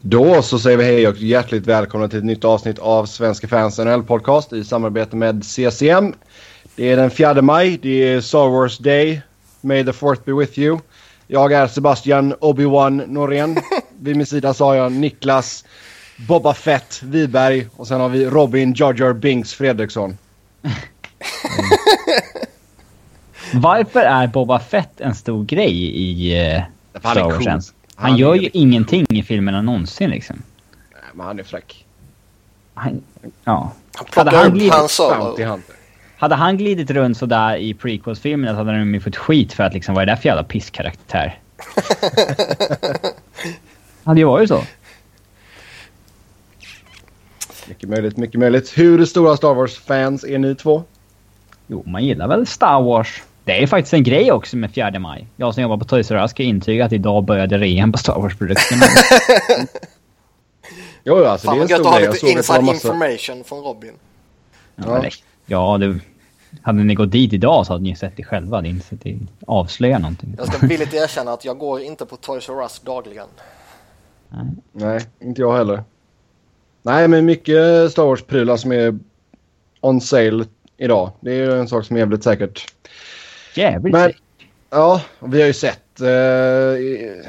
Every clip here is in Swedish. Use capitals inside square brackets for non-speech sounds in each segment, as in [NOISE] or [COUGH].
Då så säger vi hej och hjärtligt välkomna till ett nytt avsnitt av Svenska fans NHL podcast i samarbete med CCM. Det är den 4 maj, det är Star Wars Day. May the fourth be with you. Jag är Sebastian Obi-Wan Norén. [LAUGHS] Vid min sida har jag Niklas Boba Fett Wiberg och sen har vi Robin Jar Binks Fredriksson. [LAUGHS] Varför är Boba Fett en stor grej i uh, Han Star är Wars? Han Han gör ju liksom- ingenting i filmerna någonsin liksom. Nej, men han är fräck. Han, ja. Han Hade plockar han upp glidit- Han Solo. Bounty Hunter. Hade han glidit runt sådär i prequels-filmerna så hade han ju fått skit för att liksom, vad är det där för jävla pisskaraktär? [LAUGHS] hade ju varit så. Mycket möjligt, mycket möjligt. Hur stora Star Wars-fans är ni två? Jo, man gillar väl Star Wars. Det är faktiskt en grej också med 4 maj. Jag som jobbar på Toys R Us ska intyga att idag började rean på Star Wars-produkterna. [LAUGHS] Jo, alltså Fan det är vad en gött stor ha grej. Jag lite såg att det var inside massa... information från Robin. ja, det, ja det, hade ni gått dit idag så hade ni sett det själva. Det är inte det avslöjar någonting. Jag ska villigt erkänna att jag går inte på Toys R Us dagligen. Nej, inte jag heller. Nej, men mycket Star Wars-prylar som är on sale idag. Det är ju en sak som är jävligt säkert. Jävligt Men, ja, vi har ju sett eh,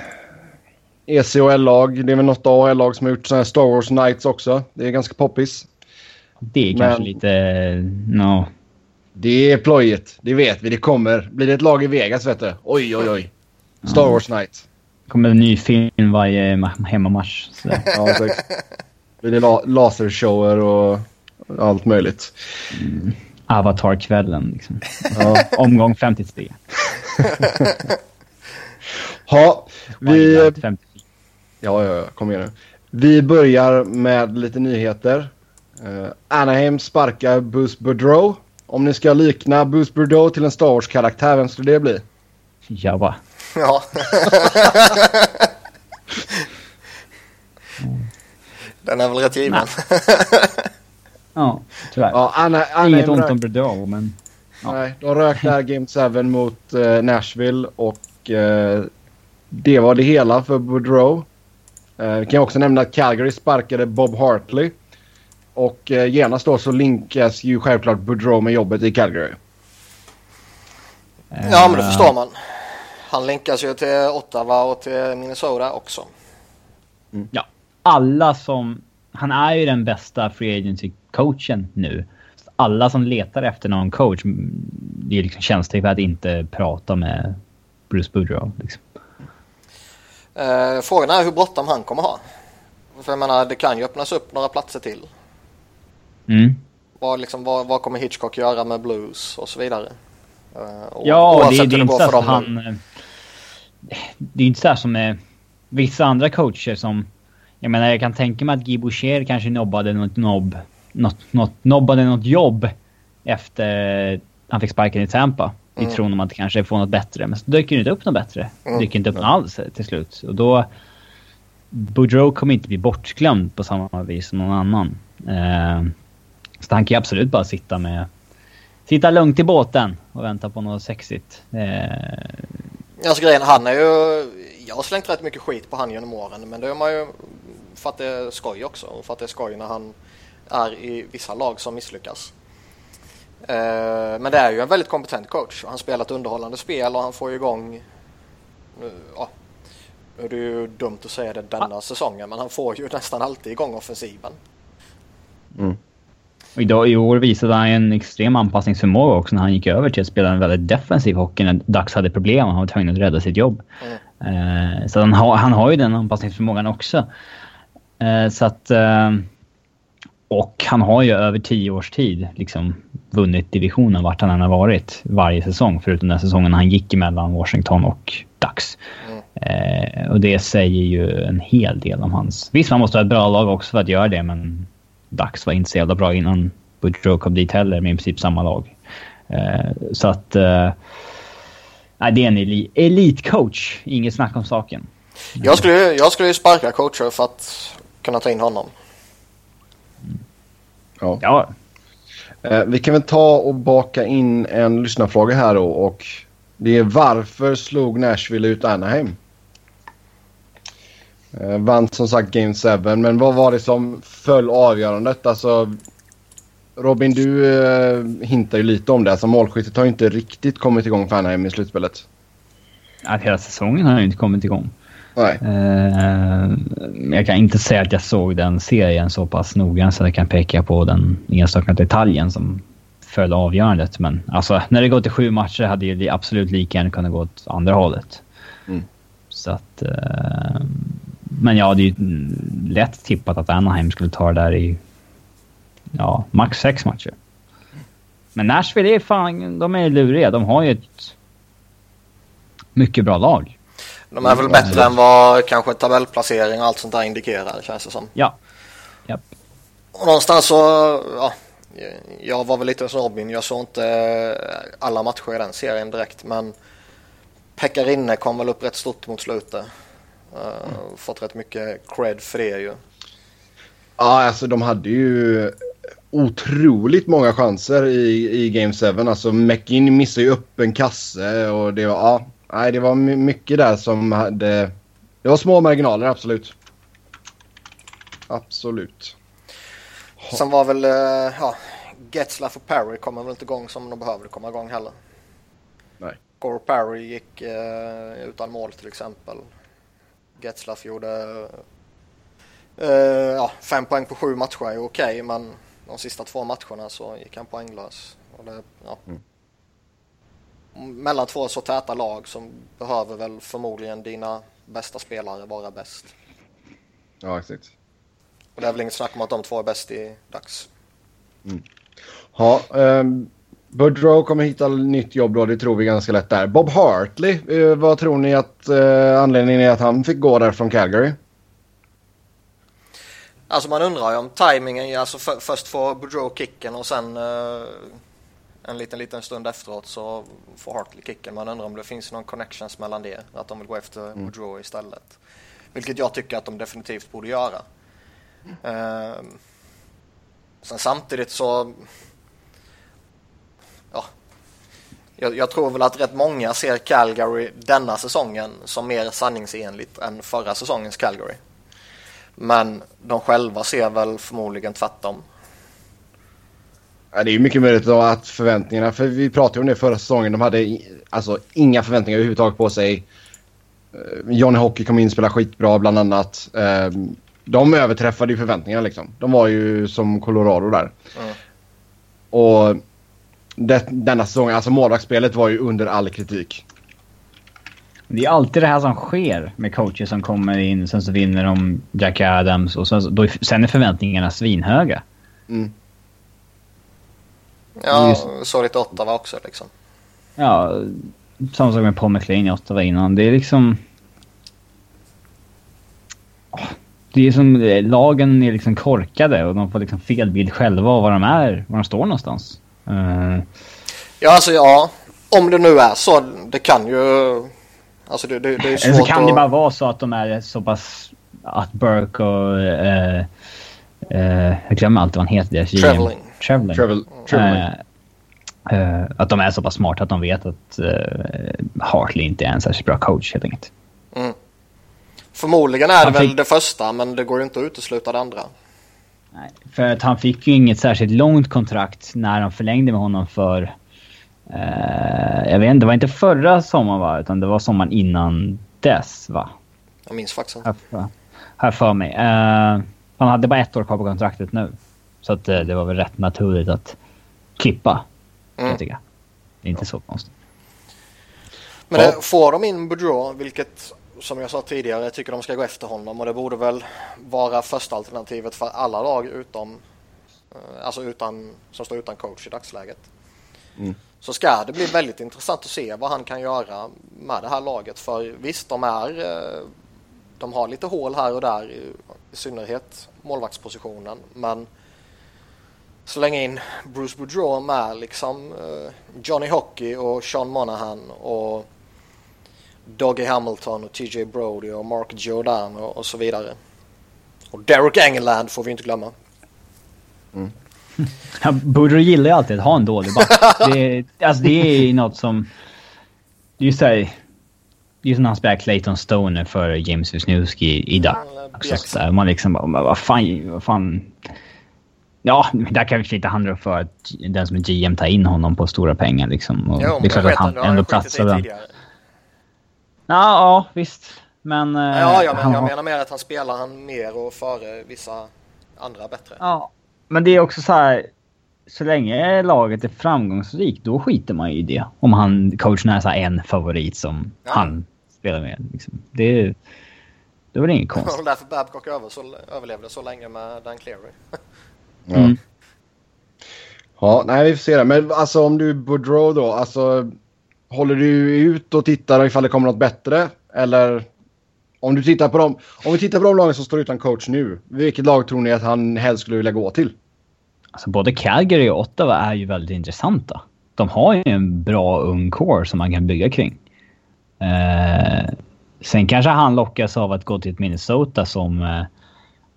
EC och L-lag. Det är väl något AL-lag som har gjort sådana här Star Wars Nights också. Det är ganska poppis. Det är men- kanske lite... No. Det är plojigt, det vet vi. Det kommer. Blir det ett lag i Vegas vet du. Oj, oj, oj. Star Wars Night. kommer en ny film varje ma- hemmamatch. Så. [LAUGHS] Ja, exakt. Blir det la- lasershower och allt möjligt. Avatar-kvällen liksom. [LAUGHS] Omgång 53. [LAUGHS] Ha, vi... Twilight 54. Ja, ja, ja. Kom igen nu. Vi börjar med lite nyheter. Uh, Anaheim sparkar Bruce Boudreau. Om ni ska likna Bruce Boudreau till en Star Wars-karaktär, vem skulle det bli? Jabba. Ja. [LAUGHS] Den är väl rätt given. Ja, tyvärr. Ja, Ana, Anaheim Inget ont om Bordeaux, men... Ja. Nej, de rök där Game 7 mot eh, Nashville och eh, det var det hela för Boudreau. Uh, vi kan också nämna att Calgary sparkade Bob Hartley. Och uh, genast då så linkas ju självklart Boudreau med jobbet i Calgary. Ja men det Eh, förstår man. Han länkas ju till Ottawa och till Minnesota också. Ja, alla som... Han är ju den bästa free agency-coachen nu. Så Alla som letar efter någon coach, mm, det är liksom känsligt för att inte prata med Bruce Boudreau. Liksom. Eh, frågan är hur bråttom han kommer ha. För jag menar det kan ju öppnas upp några platser till. Mm. Vad, liksom, vad, vad kommer Hitchcock göra med Blues och så vidare. Eh, och- Ja, det, oavsett det är inte så att nu. han... Det är inte så här som med vissa andra coacher som... Jag menar, jag kan tänka mig att Guy Boucher kanske nobbade något nobb... Något, något, nobbade något jobb efter han fick sparken i Tampa. I Mm. tron om att kanske få något bättre. Men så dyker det inte upp något bättre. Mm. Dyker inte upp något alls till slut. Och då... Boudreau kommer inte bli bortglömd på samma vis som någon annan. Eh, så han kan ju absolut bara sitta med... Sitta lugnt i båten och vänta på något sexigt. Eh, Alltså grejen, han är ju... Jag har slängt rätt mycket skit på han genom åren men det är man ju för att det är skoj också och för att det är skoj när han är i vissa lag som misslyckas. Eh, men det är ju en väldigt kompetent coach och han spelar ett underhållande spel och han får ju igång... Ja, nu är det ju dumt att säga det denna säsongen men han får ju nästan alltid igång offensiven. och idag, I år visade han en extrem anpassningsförmåga också när han gick över till att spela en väldigt defensiv hockey när Dax hade problem och han var tvungen att rädda sitt jobb. Eh, så han har, han har ju den anpassningsförmågan också. Eh, så att... Och han har ju över tio års tid liksom vunnit divisionen vart han än har varit varje säsong. Förutom den säsongen han gick emellan Washington och Ducks. Eh, och det säger ju en hel del om hans... Visst, man måste ha ett bra lag också för att göra det, men Ducks var inte så jävla bra innan Boudreau kom dit heller med i princip samma lag. Eh, så att... Eh, det är en eli- elitcoach. Inget snack om saken. Jag skulle, ju- jag skulle sparka coacher för att kunna ta in honom. Ja. Ja, Eh, vi kan väl ta och baka in en lyssnarfråga här då och det är varför slog Nashville ut Anaheim? Eh, vann som sagt Game 7, men vad var det som föll avgörandet? Alltså, Robin, du eh, hintar ju lite om det. Alltså, målskyttet har ju inte riktigt kommit igång för Anaheim i slutspelet. Att hela säsongen har ju inte kommit igång. Nej. Eh, jag kan inte säga att jag såg den serien så pass noggrant så att jag kan peka på den enstaka detaljen som föll avgörandet. Men alltså, när det går till sju matcher hade det absolut lika gärna kunnat gå åt andra hållet. Mm. Så att... Eh, men ja, det är ju lätt tippat att Anaheim skulle ta det där i... Ja, max sex matcher. Men Nashville är fan... De är luriga. De har ju ett mycket bra lag. De är väl bättre än vad kanske tabellplacering och allt sånt där indikerar känns det som. Ja. Japp. Och någonstans så, ja, jag var väl lite som Robin. Jag såg inte alla matcher i den serien direkt men Pekarinne kom väl upp rätt stort mot slutet. Uh, fått rätt mycket cred för det ju. Ja, alltså de hade ju otroligt många chanser i, i Game 7. Alltså McInn missade ju upp en kasse och det var, ja, nej, det var mycket där som hade... Det var små marginaler, absolut. Absolut. Sen var väl, eh, ja, Getzlaff och Perry kommer väl inte igång som de behövde komma igång heller. Nej. Gore Perry gick eh, utan mål till exempel. Getzlaff gjorde eh, ja, fem poäng på sju matcher är okej okay, men de sista två matcherna så gick han poänglös. Och det, ja. Mm. Mellan två så täta lag som behöver väl förmodligen dina bästa spelare vara bäst. Ja, exakt. Och det är väl inget snack om att de två är bäst i dags. Mm. Ja, um, Boudreau kommer hitta nytt jobb då, det tror vi ganska lätt där. Bob Hartley, uh, vad tror ni att uh, anledningen är att han fick gå där från Calgary? Alltså man undrar ju om tajmingen, alltså för, först får Boudreau kicken och sen uh, en liten, liten stund efteråt så får Hartley kicken. Man undrar om det finns någon connections mellan det, att de vill gå efter mm. Boudreau istället. Vilket jag tycker att de definitivt borde göra. Uh, sen samtidigt så ja, jag, jag, tror väl att rätt många ser Calgary denna säsongen som mer sanningsenligt än förra säsongens Calgary. Men de själva ser väl förmodligen tvärtom. Ja, det är mycket möjligt att förväntningarna, för vi pratade om det förra säsongen, de hade alltså inga förväntningar överhuvudtaget på sig. Eh, Johnny Hockey kom in och spelade skitbra bland annat. Eh, de överträffade ju förväntningarna liksom. De var ju som Colorado där. Mm. Och det, denna säsongen, alltså målvaktsspelet var ju under all kritik. Det är alltid det här som sker med coacher som kommer in, sen så vinner de Jack Adams och sen, då, sen är förväntningarna svinhöga. Mm. Ja, så lite Ottawa också liksom. Ja, samma sak med Paul McLean i Ottawa innan. Det är liksom... Det är som lagen är liksom korkade och de får liksom fel bild själva av var de är, var de står någonstans. Uh... Ja, alltså ja. Om det nu är så. Det kan ju... Alltså det, det, det är svårt Eller så kan att... det bara vara så att de är så pass... Att Burke och... Uh, uh, jag glömmer alltid vad han heter. Traveling. Traveling. Travel, traveling. Uh, att de är så pass smarta att de vet att uh, Hartley inte är en särskilt bra coach helt enkelt. Mm. Förmodligen är han det väl det första men det går ju inte att utesluta det andra. Nej, för att han fick ju inget särskilt långt kontrakt när de förlängde med honom för... Uh, jag vet inte, det var inte förra sommaren va? Utan det var sommaren innan dess va? Jag minns faktiskt inte. Här, här för mig. Uh, han hade bara ett år kvar på kontraktet nu. Så att uh, det var väl rätt naturligt att klippa. Mm. Jag tycker. Det är inte så konstigt. Men det, får de in Boudreau, vilket som jag sa tidigare, jag tycker de ska gå efter honom och det borde väl vara första alternativet för alla lag utom eh, alltså utan, som står utan coach i dagsläget. Mm. Så ska det bli väldigt intressant att se vad han kan göra med det här laget. För visst, de är eh, de har lite hål här och där, i, i synnerhet målvaktspositionen. Men slänga in Bruce Boudreau med liksom eh, Johnny Hockey och Sean Monahan och Doggy Hamilton och TJ Brody och Mark Giordano och så vidare. Och Derek Engeland får vi inte glömma. Mm. [LAUGHS] Ja, Boudreau gillar ju alltid att ha en dålig back. det, alltså det är något som... Det är ju såhär... Det är som när han spelar Clayton Stoner för James Wisniewski i Duck. Också, man liksom bara, vad fan, vad fan. Ja, där kanske inte handlar för att den som är GM tar in honom på stora pengar liksom. Och jo, det är klart att han ändå platsar där. Ja, ja, visst. Men... Ja, ja men han, jag menar mer att han spelar han mer och före vissa andra bättre. Ja, men det är också så här. Så länge laget är framgångsrikt, då skiter man ju i det. Om han, coachen är så en favorit som ja. han spelar med. Liksom. Det, det var det inget [LAUGHS] konstigt. Och därför Babcock över så, överlevde så länge med Dan Cleary. [LAUGHS] ja. Mm. ja, nej vi får se det. Men alltså om du Boudreau då, alltså håller du ut och tittar ifall det kommer något bättre? Eller om du tittar på dem, om vi tittar på de lagen som står utan coach nu, vilket lag tror ni att han helst skulle vilja gå till? Alltså både Calgary och Ottawa är ju väldigt intressanta. De har ju en bra ung core som man kan bygga kring. Eh, sen kanske han lockas av att gå till ett Minnesota som eh,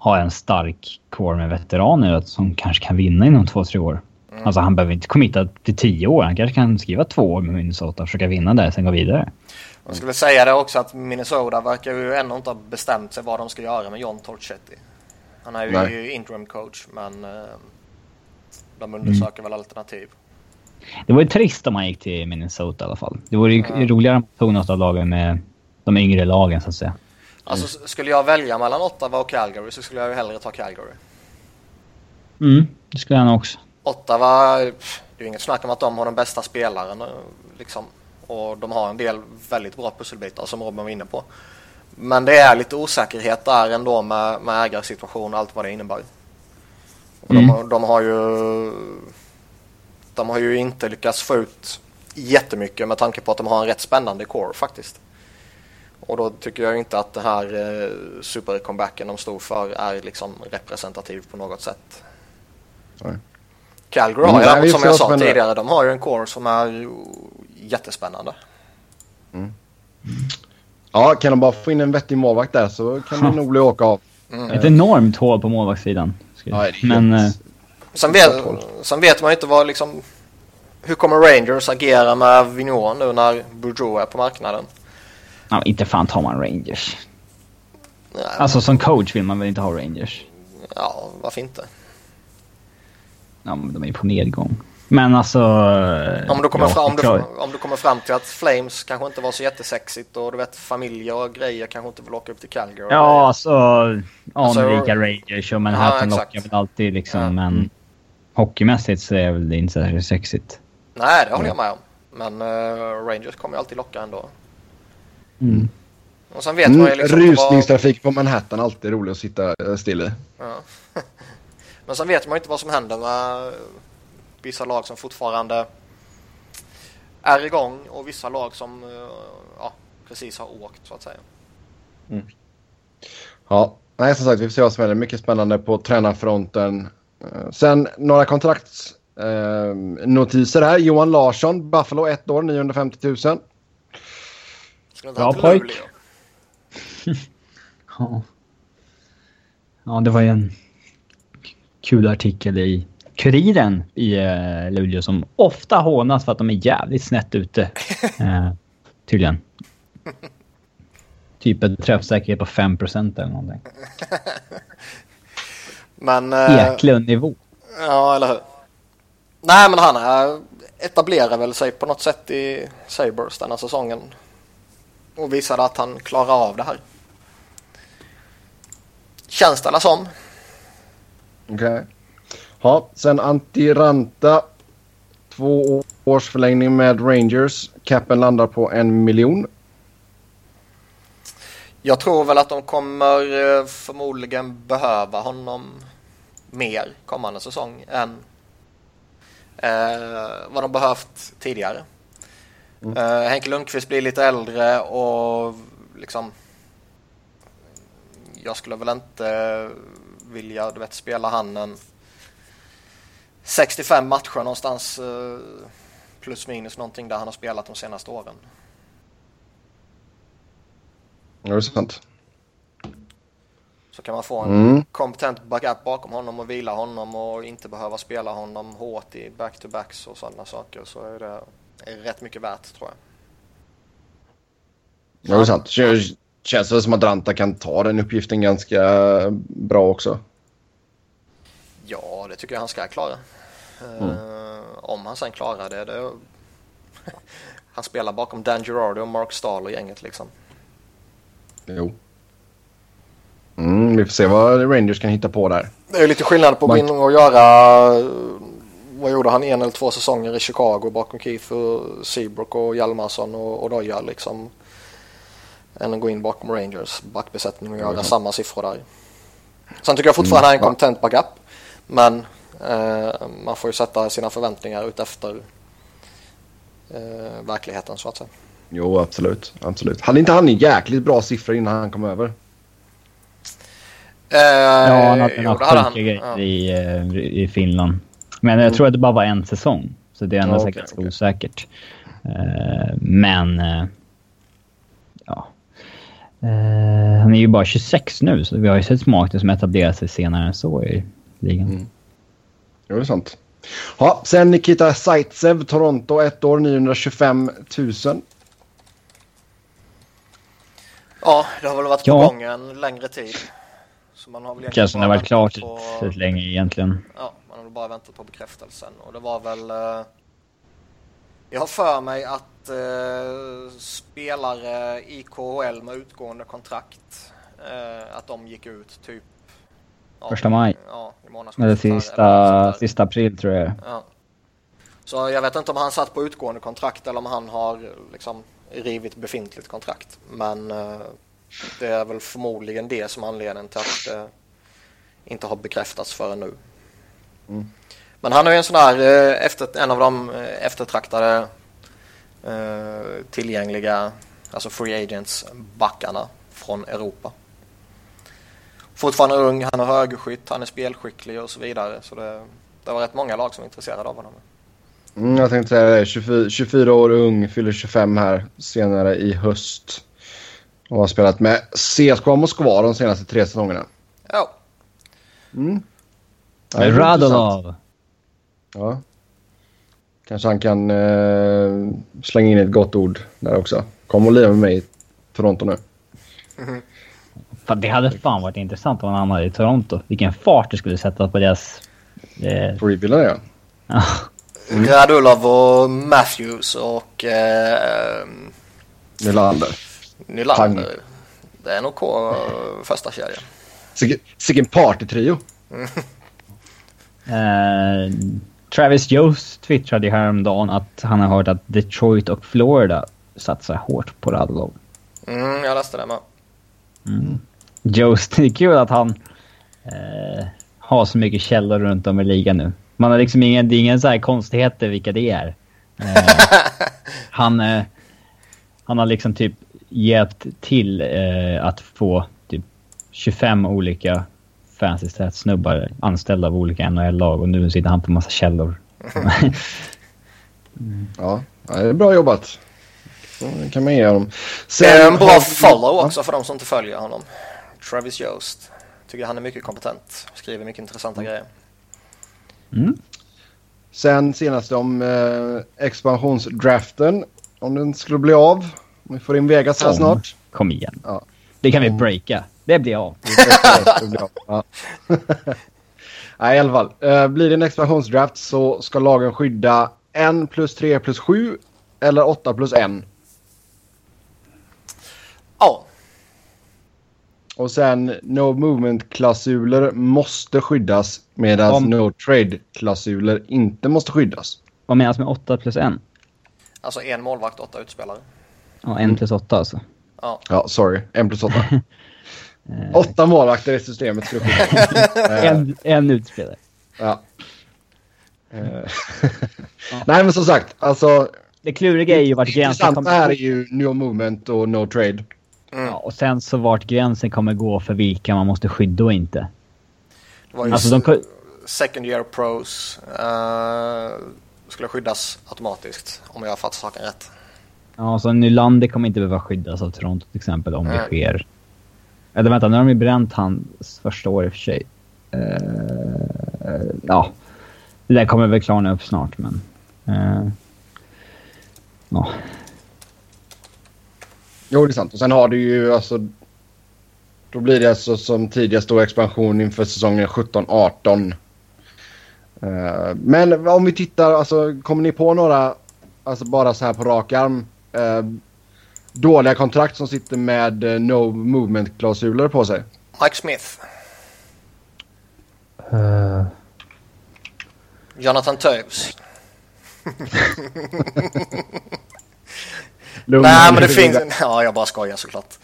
har en stark core med veteraner som kanske kan vinna inom två, tre år. Mm. Alltså han behöver inte committa till tio år. Han kanske kan skriva två år med Minnesota och försöka vinna där sen gå vidare. Jag skulle säga det också att Minnesota verkar ju ännu inte ha bestämt sig vad de ska göra med John Torchetti. Han är ju Nej. interim coach men eh, de undersöker mm. väl alternativ. Det var ju trist om han gick till Minnesota i alla fall. Det vore ju ja. roligare om han tog något av lagen med de yngre lagen så att säga. Alltså skulle jag välja mellan Ottawa och Calgary så skulle jag ju hellre ta Calgary. Mm, det skulle jag nog också. Ottawa, det är ju inget snack om att de har den bästa spelaren eh, liksom. Och de har en del väldigt bra pusselbitar som Robin var inne på. Men det är lite osäkerhet där ändå med, med ägarsituation och allt vad det innebär. Mm. De, de, har ju de har ju inte lyckats få ut jättemycket med tanke på att de har en rätt spännande core faktiskt. Och då tycker jag inte att den här eh, supercomebacken de stod för är liksom representativ på något sätt. Nej. Calgary har däremot som jag sa tidigare, de har ju en core som är jättespännande. Mm. Ja, kan de bara få in en vettig målvakt där så kan det [LAUGHS] nog bli åka av. Mm. Ett enormt hål på målvaktssidan. Ja, Men... Eh, sen, vet, sen vet man ju inte vad liksom... Hur kommer Rangers agera med Vigneault nu när Bourgeois är på marknaden? Ja, inte fan tar man Rangers. Nej. Alltså som coach vill man väl inte ha Rangers? Ja, varför inte? Ja, men de är ju på nedgång. Men alltså... Om du, kommer ja, fram, om, du, om du kommer fram till att Flames kanske inte var så jättesexigt och du vet familjer och grejer kanske inte vill åka upp till Calgary. Ja, alltså anrika alltså, Rangers och Manhattan ja, lockar väl alltid liksom. Ja. Men hockeymässigt så är väl det inte särskilt sexigt. Nej, det håller jag med om. Men uh, Rangers kommer ju alltid locka ändå. Mm. Och sen vet man ju liksom Rusningstrafik vad... på Manhattan, alltid roligt att sitta eh, still i. Ja. [LAUGHS] Men sen vet man ju inte vad som händer med vissa lag som fortfarande är igång och vissa lag som eh, ja, precis har åkt så att säga. Mm. Ja, nej som sagt vi får se vad som händer. Mycket spännande på tränarfronten. Eh, sen några kontraktsnotiser eh, här. Johan Larsson, Buffalo ett år, 950 000. Bra pojk. [LAUGHS] ja. ja, det var ju en kul artikel i Kuriren i uh, Luleå som ofta hånas för att de är jävligt snett ute. Uh, [LAUGHS] tydligen. Typ en träffsäkerhet på 5 eller någonting. [LAUGHS] men... Uh, Eklund-nivå. Ja, eller hur. Nej, men han uh, etablerar väl sig på något sätt i Sabres denna säsongen. Och visade att han klarar av det här. Känns det som. Okej. Okay. Ja, sen Antiranta. Två års förlängning med Rangers. Capen landar på en miljon. Jag tror väl att de kommer eh, förmodligen behöva honom mer kommande säsong än eh, vad de behövt tidigare. Mm. Henke Lundqvist blir lite äldre och liksom jag skulle väl inte vilja du vet, spela han en 65 matcher någonstans eh, plus minus någonting där han har spelat de senaste åren. Ja, det är sant. Så kan man få en mm. kompetent backup bakom honom och vila honom och inte behöva spela honom hårt i back-to-backs och sådana saker så är det är rätt mycket värt tror jag. Ja, det är sant. Kän- Känns väl som att Ranta kan ta den uppgiften ganska bra också. Ja, det tycker jag han ska klara. Eh, om han sen klarar det. det [LAUGHS] han spelar bakom Dan Girardi och Mark Stahl och gänget liksom. Jo. Mm, vi får se vad Rangers kan hitta på där. Det är lite skillnad på att gå in och göra, vad gjorde han, en eller två säsonger i Chicago bakom Keith och Seabrook och Hjalmarsson och, och Doja liksom. Än att gå in bakom Rangers backbesättning och göra Mm. samma siffror där. Sen tycker jag fortfarande han är en kompetent backup. Men eh, man får ju sätta sina förväntningar ut efter eh, verkligheten så att säga. Jo, absolut. absolut. Hade inte han en jäkligt bra siffra innan han kom över? Eh, Ja, han hade några sjuka grejer i, eh, i Finland. Men jag tror att det bara var en säsong. Så det är ändå Ja, säkert okej, ganska okej. osäkert. Eh, men... eh, ja. Eh, han är ju bara 26 nu, så vi har ju sett smaken som etablerat sig senare än så i ligan. Mm. Jo, det är sant. Ja, sen Nikita Zaitsev, Toronto, ett år, 925 000. Ja, det har väl varit på Ja. gång en längre tid. Så man har väl som det har varit klart för länge egentligen. Ja, bara väntat på bekräftelsen. Och det var väl... Eh, jag har för mig att eh, spelare i KHL med utgående kontrakt, eh, att de gick ut typ... Ja, Första maj. Ja, i. Eller sista, sista april tror jag Ja. Så jag vet inte om han satt på utgående kontrakt eller om han har liksom rivit befintligt kontrakt. Men eh, det är väl förmodligen det som är anledningen till att det inte har bekräftats förrän nu. Mm. Men han är ju en sån här, eh, efter, en av de eh, eftertraktade eh, tillgängliga, alltså free agents, backarna från Europa. Fortfarande ung, han är högerskytt, han är spelskicklig och så vidare. Så det, det var rätt många lag som var intresserade av honom. Mm, jag tänkte säga det. 24, 24 år ung, fyller 25 här senare i höst. Och har spelat med CSKA Moskva de senaste tre säsongerna. Ja, Mm. Ja. Radulov. Ja. Kanske han kan eh, slänga in ett gott ord där också. Kom och lira med mig i Toronto nu. Fan, det hade fan varit intressant om han hamnade i Toronto. Vilken fart det skulle sätta på deras... Eh, På rebuilden ja. ja. Radulov och Matthews och eh, Nylander. Nylander. Det är nog K första kedja. Sicken- Sicken partytrio. Eh, Travis Jones twittrade häromdagen att han har hört att Detroit och Florida satsar hårt på Radulov. Mm, jag läste det med. Mm. Jones, det är kul att han eh, har så mycket källor runt om i ligan nu. Man har liksom ingen, det är ingen så här konstigheter vilka det är. Eh, [LAUGHS] han, eh, han har liksom typ hjälpt till eh, att få typ 25 olika fancy stats snubbar anställda av olika NHL-lag och nu sitter han på massa källor. [LAUGHS] Ja, ja, det är bra jobbat. Det kan man ge honom. Det är en har- bra follow också för de som inte följer honom. Travis Jost. Tycker han är mycket kompetent. Skriver mycket intressanta grejer. Mm. Sen senast om eh, expansionsdraften. Om den skulle bli av. Om vi får in Vegas här snart. Kom igen. Ja. Det kan vi breaka. Det blir av. Det blir av. Ja. [LAUGHS] Nej, i alla fall. Eh, blir det en expansionsdraft så ska lagen skydda 1 plus 3 plus 7 eller 8 plus 1. Ja, Och sen no movement-klausuler måste skyddas medan Om- no trade-klausuler inte måste skyddas. Vad menas med 8 plus 1? alltså en målvakt, åtta utspelare. Ja, 1 plus 8 alltså. Ja, Ja, sorry. 1 plus 8. [LAUGHS] Eh, Åtta målvakter i systemet skulle [LAUGHS] en, en utspelare. Ja. Eh, [LAUGHS] Nej, men som sagt. Alltså, Det kluriga är ju vart det gränsen kommer här är ju no movement och no trade. Ja, och sen så vart gränsen kommer gå för vilka man måste skydda och inte. det var ju Alltså de second year pros. eh, skulle skyddas automatiskt om jag har fattat saken rätt. Ja, så Nylander kommer inte behöva skyddas av Toronto till exempel om det Nej. sker. Eller vänta, nu har de ju bränt hans första år i och för sig. Uh, ja, det där kommer väl klarna upp snart men... Uh, ja. Jo, det är sant. Och sen har du ju alltså... Då blir det alltså som tidigare stor expansion inför säsongen 17-18. Uh, eh, men om vi tittar, alltså kommer ni på några, alltså bara så här på rak arm, uh, dåliga kontrakt som sitter med uh, no movement-klausuler på sig? Mike Smith. Uh. Jonathan Toews. [LAUGHS] Nej, men det [LAUGHS] finns... Ja, jag bara skojar såklart.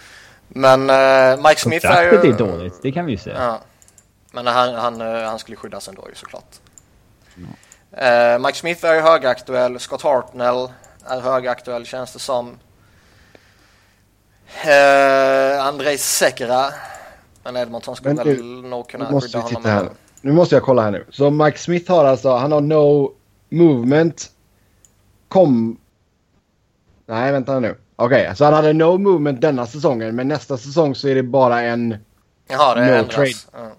Men uh, Mike Smith är ju... Kontraktet är dåligt, det kan vi ju säga. Ja. Men han, han, han skulle skyddas ändå ju såklart. Mm. Uh, Mike Smith är ju högaktuell. Scott Hartnell är högaktuell känns det som. Uh, Andrei Sekera. Men Edmonton skulle Men väl nog kunna måste skydda honom. här. Nu måste jag kolla här nu. Så Mike Smith har alltså, han har no movement. Kom... Nej, vänta nu. Okej, okay, så han hade no movement denna säsongen, men nästa säsong så är det bara en... Jaha, det no ändras. trade. Ja.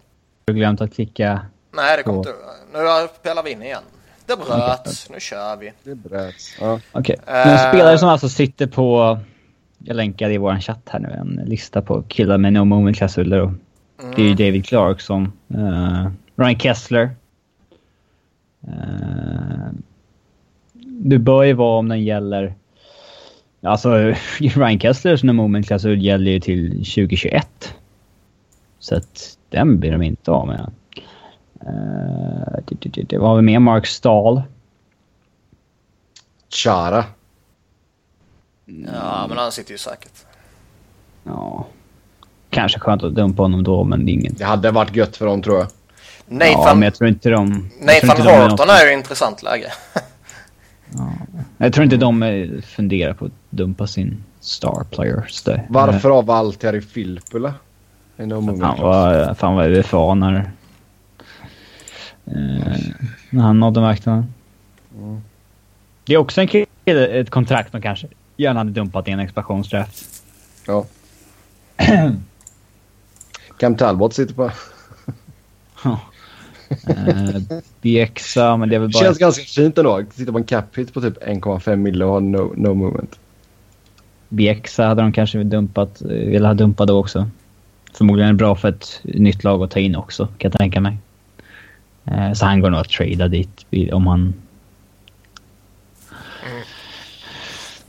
Du glömt att klicka... Nej, det kommer Så. inte. Nu spelar vi in igen. Det bröt. Nu kör vi. Det bröts. Ja. Okej. Eh. Men spelare som alltså sitter på... Jag länkade i vår chatt här nu en lista på killar med no moment klausuler. och Det är ju David Clarkson, uh, Ryan Kessler. Uh, det bör ju vara om den gäller... Alltså [LAUGHS] Ryan Kesslers no moment klausul gäller ju till 2021. Så att den blir de inte av med. Uh, det, det, det var väl med Mark Stahl. Chara. Ja, men han sitter ju säkert. Ja. Kanske skönt att dumpa honom då, men inget. Det hade varit gött för dem tror jag. Ja, Nathan, men jag tror inte de... Nathan inte de är Horton något- är ju intressant läge. [LAUGHS] Jag tror inte de eh, funderar på att dumpa sin star players där. Varför av allt Filppula? Eh, movement Fan clause. vad, fan vad UFA när... Eh, när han nådde marknaden. Mm. Det är också en kille, ett kontrakt de kanske gärna hade dumpat i en expansionsdraft. Ja. [CLEARS THROAT] Cam Talbot sitter på... Eh, Biexa, men det är väl bara... Känns ganska fint ändå. Sitta på en cap hit på typ 1,5 mille och ha no, no movement. Biexa hade de kanske dumpat, eh, velat ha dumpat då också. Förmodligen bra för ett nytt lag att ta in också, kan jag tänka mig. Eh, Så han går nog att trada dit om han...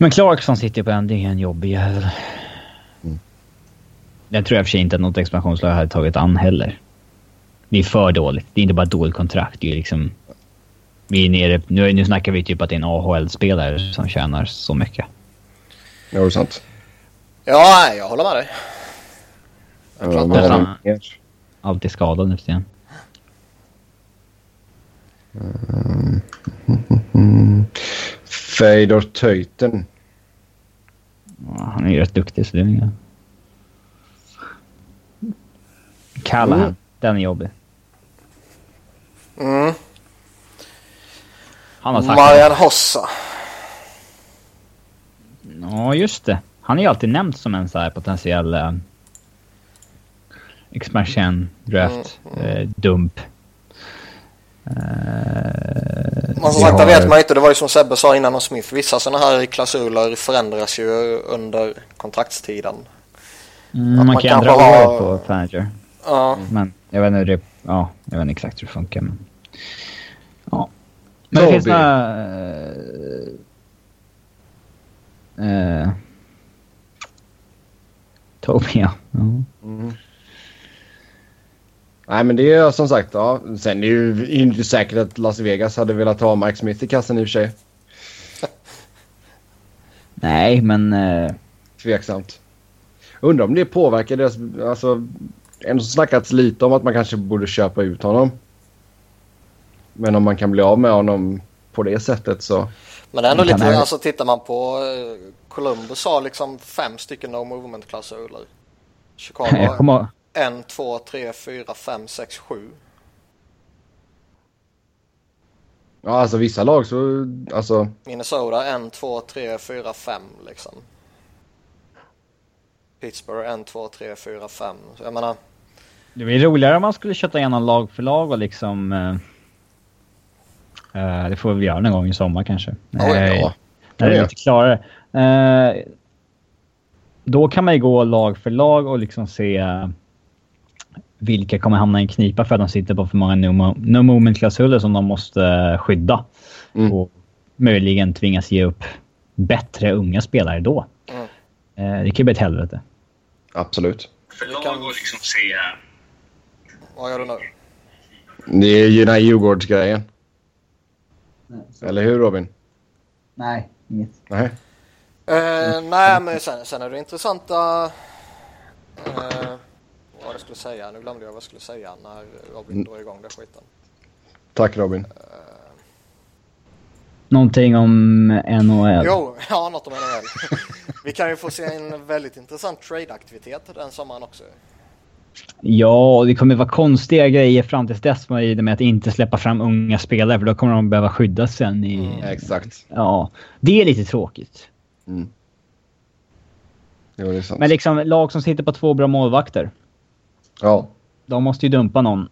Men Clarkson sitter på en, det är en jobbig jävel. Mm. Den tror jag för sig inte att något expansionslag hade tagit an heller. Det är för dåligt. Det är inte bara dåligt kontrakt. Det är liksom... Vi är nere... Nu, nu snackar vi typ att det är en AHL-spelare som tjänar så mycket. Ja, det är sant. Ja, jag håller med dig. Ja, klart vad har det. Alltid skadad nu för tiden. Fedor Töiten. Ja, Han är ju rätt duktig så det är inga... Callahan. Mm. Den är jobbig. Mm. Han har. Marian Hossa. Ja, just det. Han är ju alltid nämnt som en så här potentiell uh, expansion draft eh, dump. Men som sagt, det har- vet man inte. Det var ju som Sebbe sa innan om Smith. Vissa sådana här klausuler förändras ju under kontraktstiden. Mm, att man man kan ändra år på Fanager. Ja, Men jag vet inte hur det... Ja, jag vet inte exakt hur det funkar men... Ja. Men det Toby. finns några... Uh, uh, Toby, ja. ja. Mm. Nej, men det är som sagt, ja. Sen är det ju inte säkert att Las Vegas hade velat ha Mike Smith i kassen i och för sig. [LAUGHS] Nej, men... Uh, Tveksamt. Undrar om det påverkar deras... Alltså, ändå snackats lite om att man kanske borde köpa ut honom. Men om man kan bli av med honom på det sättet så... men det är ändå lite, jag- alltså tittar man på eh, Columbus har liksom fem stycken no movement klausuler. Chicago [LAUGHS] har en, två, tre, fyra, fem, sex, sju. Ja, alltså vissa lag så... Alltså... Minnesota en, två, tre, fyra, fem liksom. Pittsburgh en, två, tre, fyra, fem. Så jag menar, Det blir roligare om man skulle köta igenom lag för lag och liksom... eh, eh, det får vi göra någon gång i sommar kanske. Ja, ja. När det är lite klarare. Eh, då kan man ju gå lag för lag och liksom se vilka kommer hamna i en knipa för att de sitter på för många no, no moment-klausuler som de måste skydda. Mm. Och möjligen tvingas ge upp bättre unga spelare då. Mm. Eh, det kan ju bli ett helvete. Absolut. För lag och liksom se... Vad gör du nu? Det är ju den här Djurgårdsgrejen. Eller hur Robin? Nej, inget. Nej. Uh, nej, men sen, sen är det intressanta... Uh, vad jag skulle säga. Nu glömde jag vad jag skulle säga när Robin mm. drog igång den skiten. Tack Robin. Uh, Någonting om NHL? Jo, [LAUGHS] ja något om NHL. [LAUGHS] Vi kan ju få se en väldigt intressant trade-aktivitet den sommaren också. Ja, det kommer vara konstiga grejer fram tills dess med att inte släppa fram unga spelare för då kommer de behöva skyddas sen. I, mm. Exakt. Ja, det är lite tråkigt. Mm. Jo, det är sant. Men liksom lag som sitter på två bra målvakter. Ja. De måste ju dumpa någon.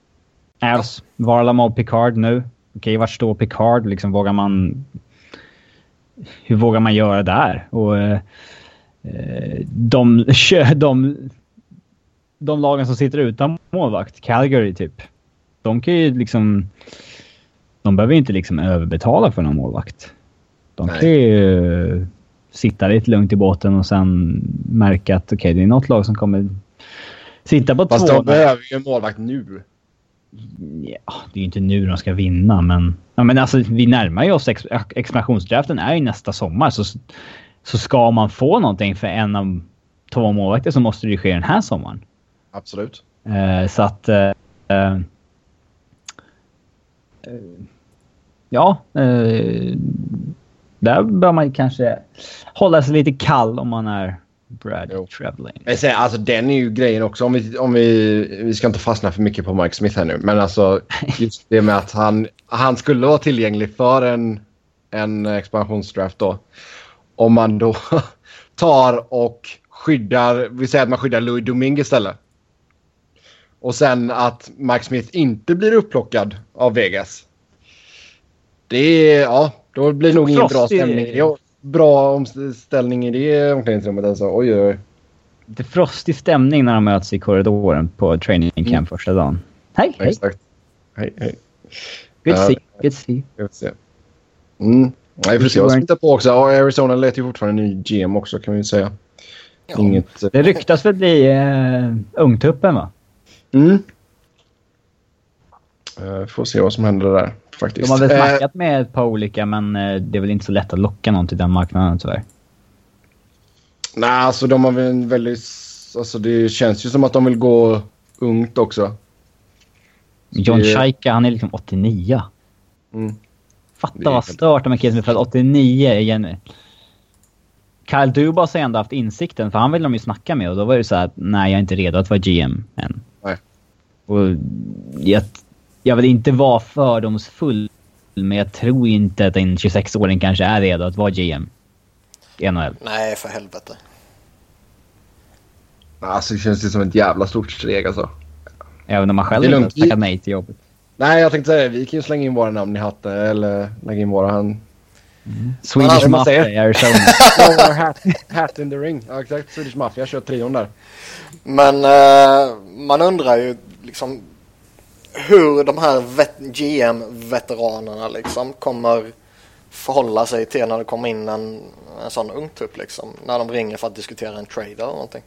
Ja. Varlamov, Picard nu. Okej, okay, vart står Picard? Liksom, vågar man... Hur vågar man göra där? Och... Eh, de, [LAUGHS] de, de lagen som sitter utan målvakt, Calgary typ, de kan ju liksom... De behöver inte liksom överbetala för någon målvakt. De Nej. kan ju sitta lite lugnt i båten och sen märka att okej, okay, det är något lag som kommer sitta på Fast två. De behöver ju en målvakt nu. Ja, det är ju inte nu de ska vinna, men... Ja, men alltså, vi närmar ju oss. Ex expansionsdraften är ju nästa sommar, så, så ska man få någonting för en av två målvakter så måste det ju ske den här sommaren. Absolut. Uh, så att... Uh, uh, ja. där bör man kanske hålla sig lite kall om man är Brad jo. Traveling. Jag säger, alltså den är ju grejen också. Om vi, om vi, vi ska inte fastna för mycket på Mike Smith här nu. Men alltså [LAUGHS] just det med att han, han skulle vara tillgänglig för en, en expansionsdraft då. Om man då [LAUGHS] tar och skyddar, vi säger att man skyddar Louis Domingue istället. Och sen att Mike Smith inte blir upplockad av Vegas. Det är, ja, då blir nog ingen bra stämning. Ja, bra omställning i det omklädningsrummet alltså. Oj, oj, oj. Lite frostig stämning när de möts i korridoren på training camp mm. första dagen. Hej, hej! Exakt. Hej, hej. Good to uh, see. Good to see. Jag får se. Mm. Ja, vi får se vad som hittar på också. Ja, Arizona letar ju fortfarande ny GM också kan vi säga. Ja. Inget... Det ryktas väl bli uh, ungtuppen va? Mm. Uh, får se vad som händer där faktiskt. De har väl eh, snackat med ett par olika men uh, det är väl inte så lätt att locka någon till den marknaden tyvärr. Nej, alltså de har väl en väldigt... Alltså det känns ju som att de vill gå ungt också. John Shaika, han är liksom 89. Mm. Fatta vad stört de här killarna är född 89 igen. Kyle Dubas har ändå haft insikten, för han ville de ju snacka med och då var det så att nej, jag är inte redo att vara GM än. Nej. Och jag, jag vill inte vara fördomsfull, men jag tror inte att en 26-åring kanske är redo att vara GM i NHL. Nej, för helvete. Alltså det känns ju som ett jävla stort steg alltså. Även om man själv inte tackat nej till jobbet. Nej, jag tänkte säga vi kan ju slänga in våra namn i hatten eller lägga in våra hand. Mm. Swedish Mafia i Arizona. [LAUGHS] hat, hat in the ring. Ja, exakt. Swedish Mafia kör trion där. Men uh, man undrar ju liksom hur de här GM-veteranerna liksom kommer förhålla sig till när det kommer in en, en sån ungtupp liksom. När de ringer för att diskutera en trade eller någonting.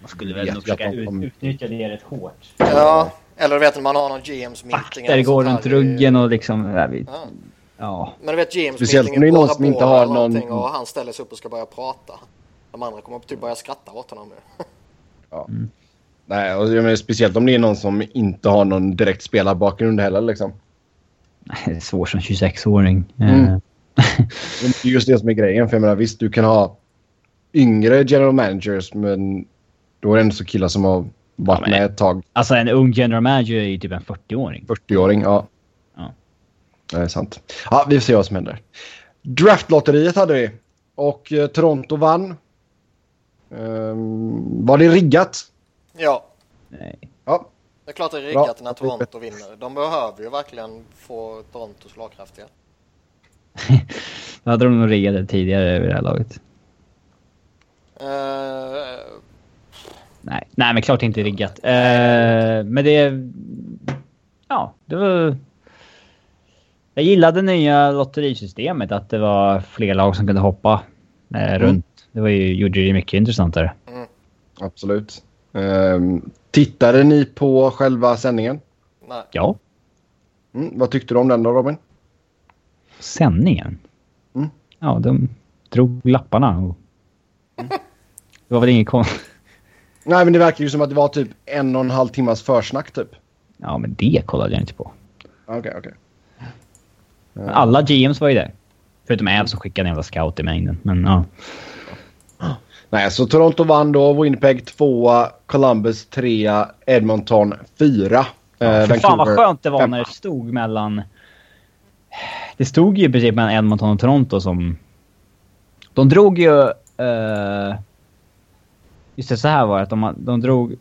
Man skulle väl nog försöka ut, utnyttja det rätt hårt. Ja, eller du vet när man har någon GMs meeting. Vakter går runt ruggen och liksom... Ja, vi, ja. ja. Men du vet GMs Speciellt meeting är någon som inte har någon... Och han ställer sig upp och ska börja prata. De andra kommer typ börja skratta åt honom nu. ja. Mm. Nej, och jag menar, speciellt om det är någon som inte har någon direkt spelarbakgrund heller liksom. Det är svårt som 26-åring. Mm. Eh. det är just det som är grejen. För jag menar, visst, du kan ha yngre general managers, men då är det ändå så killar som har varit ja, med ett tag. Alltså en ung general manager är ju typ en 40-åring. 40-åring, ja. ja. Det är sant. Ja, vi får se vad som händer. Draftlotteriet hade vi. Och eh, Toronto vann. Um, var det riggat? Ja. Nej. Ja. Det är klart det är riggat när Toronto vinner. De behöver ju verkligen få Toronto slagkraftiga. [LAUGHS] Då hade de nog riggat det tidigare vid det här laget. Uh, Nej, nej men klart inte riggat. Eh, men det... Ja, det var... Jag gillade nya lotterisystemet, att det var fler lag som kunde hoppa eh, mm. runt. Det var ju, gjorde det mycket intressantare. Mm. Absolut. Um, tittade ni på själva sändningen? Nej. Ja. Mm, vad tyckte du om den då, Robin? Sändningen? Mm. Ja, de drog lapparna och... Mm. Det var väl inget konstigt. Nej, men det verkar ju som att det var typ en och en halv timmas försnack typ. Ja, men det kollade jag inte på. Okej, okay, okej. Okay. Alla GMs var ju där. Förutom Av som skickade en jävla scout i mängden. Men ja. Nej, så Toronto vann då. Winnipeg tvåa. Columbus trea. Edmonton fyra. Ja, eh, fan vad skönt det var när det stod mellan... Det stod ju i princip mellan Edmonton och Toronto som... De drog ju... Uh... Just det, så här var det. De, de drog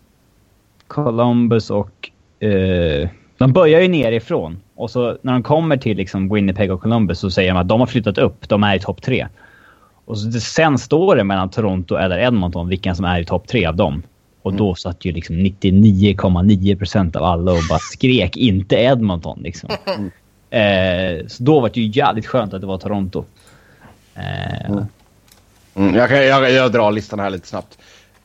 Columbus och... Uh... De börjar ju nerifrån. Och så när de kommer till liksom Winnipeg och Columbus så säger de att de har flyttat upp. De är i topp tre. Och så, sen står det mellan Toronto eller Edmonton vilken som är i topp tre av dem. Och mm. då satt ju liksom 99,9% av alla och bara skrek inte Edmonton liksom. Mm. Eh, så då var det ju jävligt skönt att det var Toronto. Eh, mm. mm jag, kan, jag, jag drar listan här lite snabbt.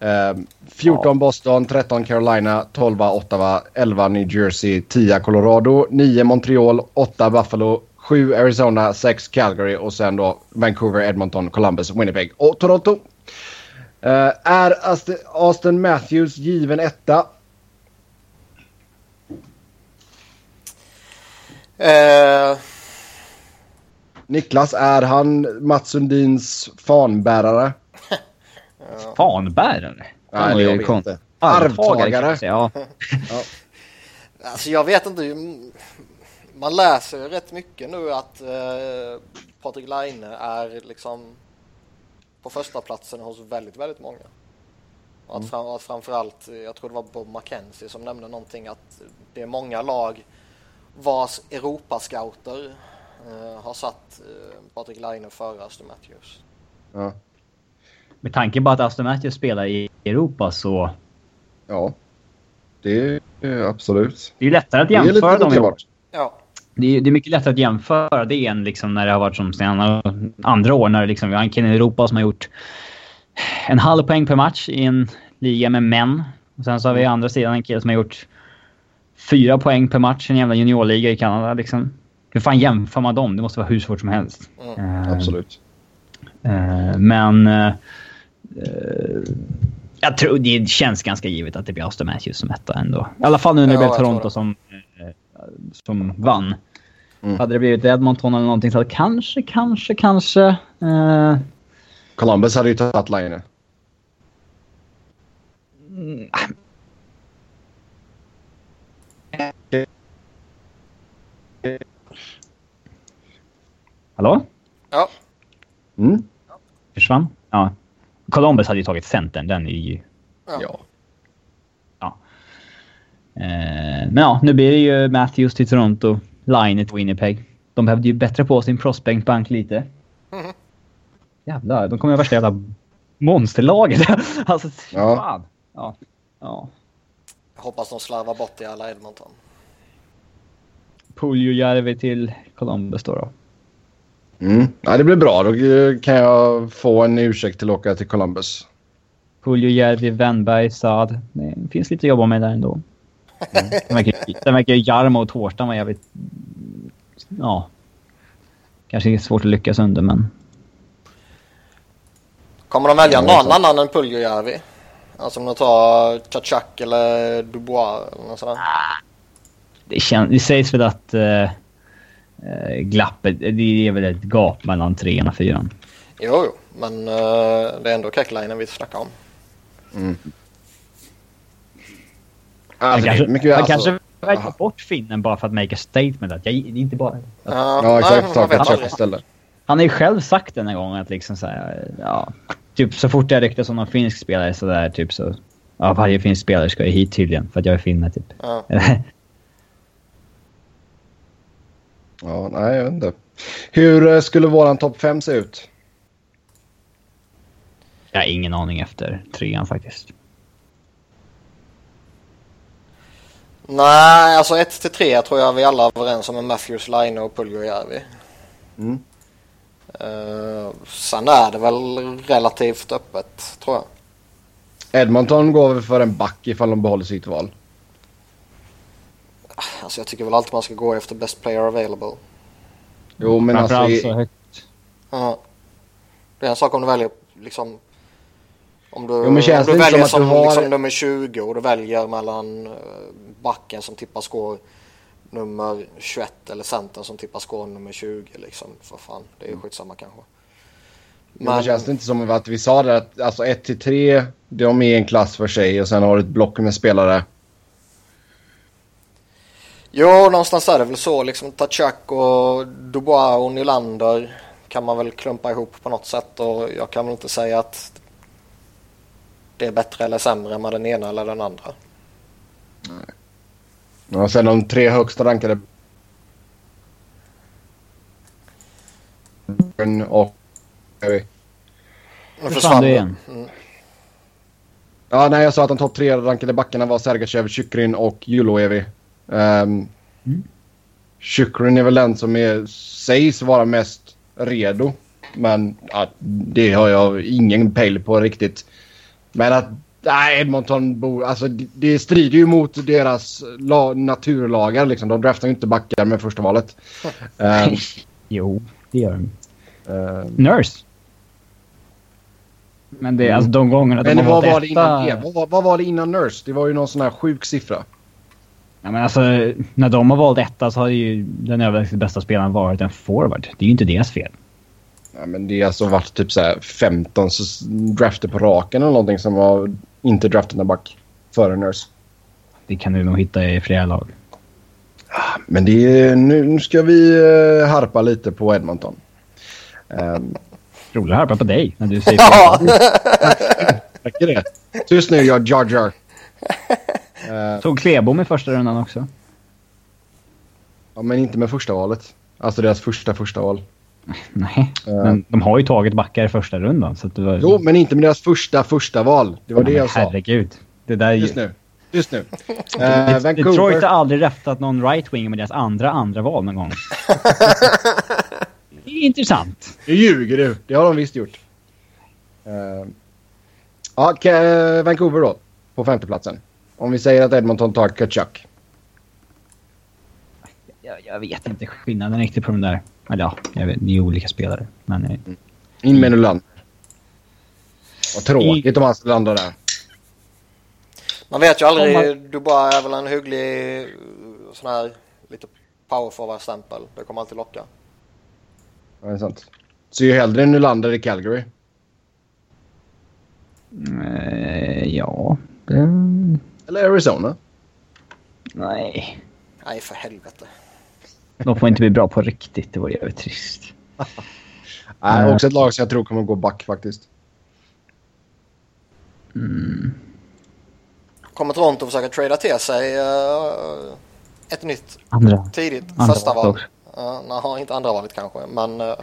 Uh, 14 ja. Boston, 13 Carolina, 12 Ottawa, 11 New Jersey, 10 Colorado, 9 Montreal, 8 Buffalo, 7 Arizona, 6 Calgary och sen då Vancouver, Edmonton, Columbus, Winnipeg och Toronto. Uh, är Austin Matthews given etta? Uh... Niklas, är han Mats Sundins fanbärare? Fanbärare? Nej, jag vet inte. Arvtagare. Ja. ja. Alltså jag vet inte. Man läser ju rätt mycket nu att eh, Patrik Laine är liksom på första platsen hos väldigt, väldigt många. Och att, mm. fram, att framförallt, jag tror det var Bob McKenzie som nämnde någonting att det är många lag vars Europascouter eh, har satt eh, Patrik Laine före Aston Matthews. Ja med tanke på att Aston Matthews spelar i Europa så... Ja, det är absolut. Det är lättare att jämföra dem. Ja. Det är, det är mycket lättare att jämföra det än liksom när det har varit som andra år när liksom, vi har en kille i Europa som har gjort en halv poäng per match i en liga med män. Och sen så har vi mm. andra sidan en kille som har gjort fyra poäng per match i en jävla juniorliga i Kanada. Liksom. Hur fan jämför man dem? Det måste vara hur svårt som helst. Mm. Uh, Absolut. Uh, men... Uh, jag tror det känns ganska givet att det blir Austin Matthews som etta ändå. I alla fall nu när det ja, blev Toronto som, som vann. Mm. Hade det blivit Edmonton eller någonting så hade kanske, kanske, kanske... Uh... Columbus hade ju tagit Line. Mm. Hallå? Ja. Mm. Försvann? Ja. Columbus hade ju tagit centern. Den är ju... Ja. ja. Eh, men ja, nu blir det ju Matthews till Toronto. Line till Winnipeg. De behövde ju bättra på sin prospectbank lite. Mm. [LAUGHS] Jävlar, de kommer ju värsta jävla monsterlaget. [LAUGHS] alltså, ja. fan. Ja. ja. Jag hoppas de slarvar bort i alla Edmonton. Puljujärvi till Columbus då. då. Mm. Ja, det blir bra. Då kan jag få en ursäkt till att åka till Columbus. Puljujärvi, Wennberg, Saad. Det finns lite att jobba med där ändå. Mm. Sen verkar, verkar Jarmo och Tårtan vara jävligt... Ja. Kanske är svårt att lyckas under, men... Kommer de välja någon annan än Puljujärvi? Alltså om de tar Chachak eller Dubois eller något sådär? Det, känns, det sägs väl att... Uh, eh, glappet. Det är väl ett gap mellan trean och fyran. Jo, jo. Men eh, det är ändå Keckleinen vi snackar om. Mm. Alltså, han kanske, mycket, han alltså, kanske väljer bort finnen bara för att make a statement. Att jag, inte bara... Att, ja, ja, exakt. Ta ett köp istället. Han har ju själv sagt den en gång att liksom så här, ja, typ så fort det ryktas om någon finsk spelare så där typ så, ja varje finsk spelare ska ju hit tydligen för att jag är finne typ. Ja. [LAUGHS] Ja, nej, jag vet inte. Hur eh, skulle våran topp 5 se ut? Jag har ingen aning efter trean faktiskt. Nej, alltså 1 till 3 tror jag vi alla är överens om med Matthews, Line och Puljujärvi. Mm. Uh, sen är det väl relativt öppet tror jag. Edmonton går väl för en back ifall de behåller sitt val. Alltså jag tycker väl alltid man ska gå efter best player available. Jo, men alltså... Framförallt i- så högt. Ja. Det är en sak om du väljer liksom om du, Jo, om du väljer som du har- liksom, nummer 20 och du väljer mellan eh, backen som tippar score nummer 21 eller centern som tippar score nummer 20 liksom. För fan, det är ju skitsamma kanske. Men, men känns det inte som att vi sa det att alltså 1 till 3 de är en klass för sig och sen har du ett block med spelare. Jo, någonstans är det väl så. Liksom Tachak och Dubois och Nylander kan man väl klumpa ihop på något sätt. Och jag kan väl inte säga att det är bättre eller sämre med den ena eller den andra. Och sen de tre högsta rankade och... Nu försvann du igen. Mm. Ja, nej, jag sa att de topp tre rankade backarna var Sergachev, Chykrin och Juloevi. Um, Mm. Chykrin är väl den som är, sägs vara mest redo. Men ja, det har jag ingen pejl på riktigt. Men att nej, Edmonton bor, alltså, det, strider ju mot deras la, naturlagar. Liksom. De draftar ju inte backar med första valet. [LAUGHS] Ehm, Jo, det gör de. ehm, Nurse. Men det är alltså de gångerna de men har vad valt var, det innan? Vad, var- vad var det innan Nurse? Det var ju någon sån här sjuk siffra. Ja, men alltså, när de har valt etta så har ju den överlägset bästa spelaren varit en forward. Det är ju inte deras fel. Ja, men det har alltså varit typ så här 15 s- drafter på raken eller någonting som har inte draftat en back före Nurse. Det kan du nog hitta i flera lag. Men det är, nu, ska vi uh, harpa lite på Edmonton. Um, Roligt att harpa på dig när du säger [LAUGHS] Ja, räcker det? Tyst nu, jag Jar Jar. Eh, Tog Klebom i första rundan också. ja, men inte med första valet. Alltså deras första första val. [LAUGHS] Nej, Ja. men de har ju tagit backar i första rundan. Så att det var... Jo, men inte med deras första första val. Det var det men jag sa. Herregud. Det där är ju... Tyst nu. Tyst nu. [LAUGHS] Uh, Detroit har aldrig rättat någon right-wing med deras andra andra val någon gång. [LAUGHS] det är intressant. Nu ljuger du. Det har de visst gjort. Uh, ja, Vancouver då. På femteplatsen. Om vi säger att Edmonton tar Kachuk. Jag, jag vet inte skillnaden riktigt på de där. Eller ja, jag vet, det är olika spelare. Men eh, In med Nylander. Vad tråkigt om han skulle landa där. man vet ju Om aldrig. Dubois är väl en hygglig eh, sån här lite power forward-stämpel. Det kommer alltid locka. Ja, det är sant. Så ju hellre Nylander i Calgary. eh, ja... Det... Eller Arizona. Nej. Nej, för helvete. De får inte bli bra på riktigt. Det vore jävligt trist. [LAUGHS] Nej, Mm. också ett lag som jag tror kommer gå back faktiskt. Kommer Toronto försöka trada till sig eh, ett nytt Andra. tidigt Andra första val? Uh, nej, inte andra valet kanske. Men uh,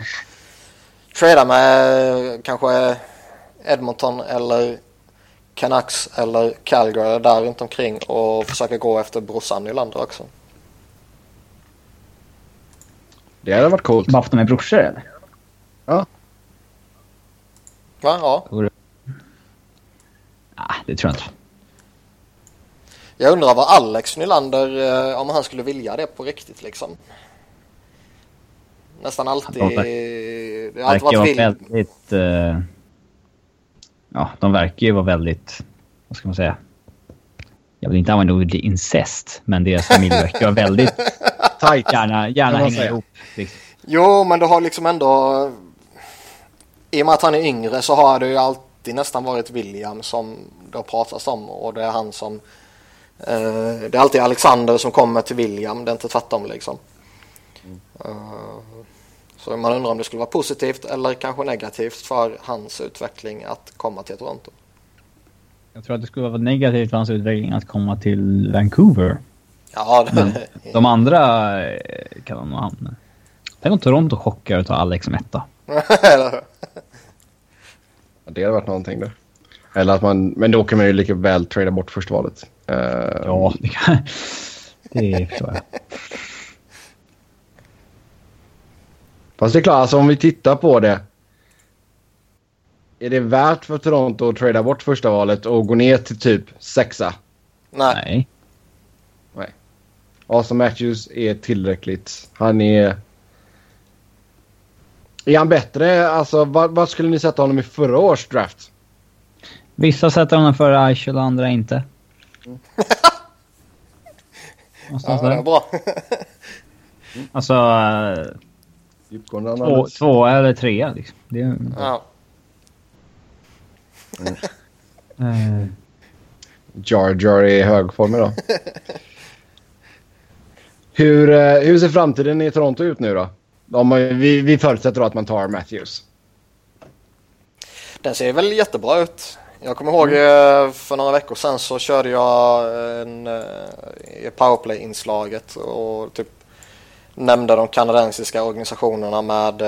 trada med eh, kanske Edmonton eller Canucks eller Calgary där runt omkring och försöka gå efter brorsan Nylander också. Det hade varit coolt. De är brorsor eller? Va? Ja, Ah, det tror jag inte. jag undrar vad Alex Nylander, eh, om han skulle vilja det på riktigt liksom. Nästan alltid. De Det har alltid verkar varit vara vild. väldigt... eh, ja, de verkar ju vara väldigt... Vad ska man säga? Jag vill inte använda ordet incest, men deras familj verkar vara väldigt... [LAUGHS] Tight. Gärna, gärna säga. ihop. Liksom. Jo, men det har liksom ändå... I och med att han är yngre så har det ju alltid nästan varit William som det har pratats om och det är han som... Eh, det är alltid Alexander som kommer till William, det är inte tvärtom liksom. Eh, så man undrar om det skulle vara positivt eller kanske negativt för hans utveckling att komma till Toronto. Jag tror att det skulle vara negativt för hans utveckling att komma till Vancouver. Ja, Men det, de andra eh, kan de nog hamna. Tänk om Toronto chockar och tar Alex som etta. [LAUGHS] Det hade varit någonting där. Eller att man, men då kan man ju lika väl trada bort första valet. Eh, Ja, det kan... [LAUGHS] Det förstår jag. Fast det är klart, alltså om vi tittar på det. Är det värt för Toronto att trada bort första valet och gå ner till typ sexa? Nej. Austin Matthews är tillräckligt. Han är... Är han bättre? Alltså vad, vad skulle ni sätta honom i förra års draft? Vissa sätter honom före Eichel och andra inte. [LAUGHS] Någonstans Ja, där. bra. [LAUGHS] Alltså, Djupgående två, två eller tre liksom. Det är, ja. eh, Jar Jar är i hög form idag. [LAUGHS] hur, eh, hur ser framtiden i Toronto ut nu då? Om man, vi, vi förutsätter att man tar Matthews. Den ser väl jättebra ut. Jag kommer ihåg eh, för några veckor sedan så körde jag en, eh, powerplay-inslaget och typ nämnde de kanadensiska organisationerna med,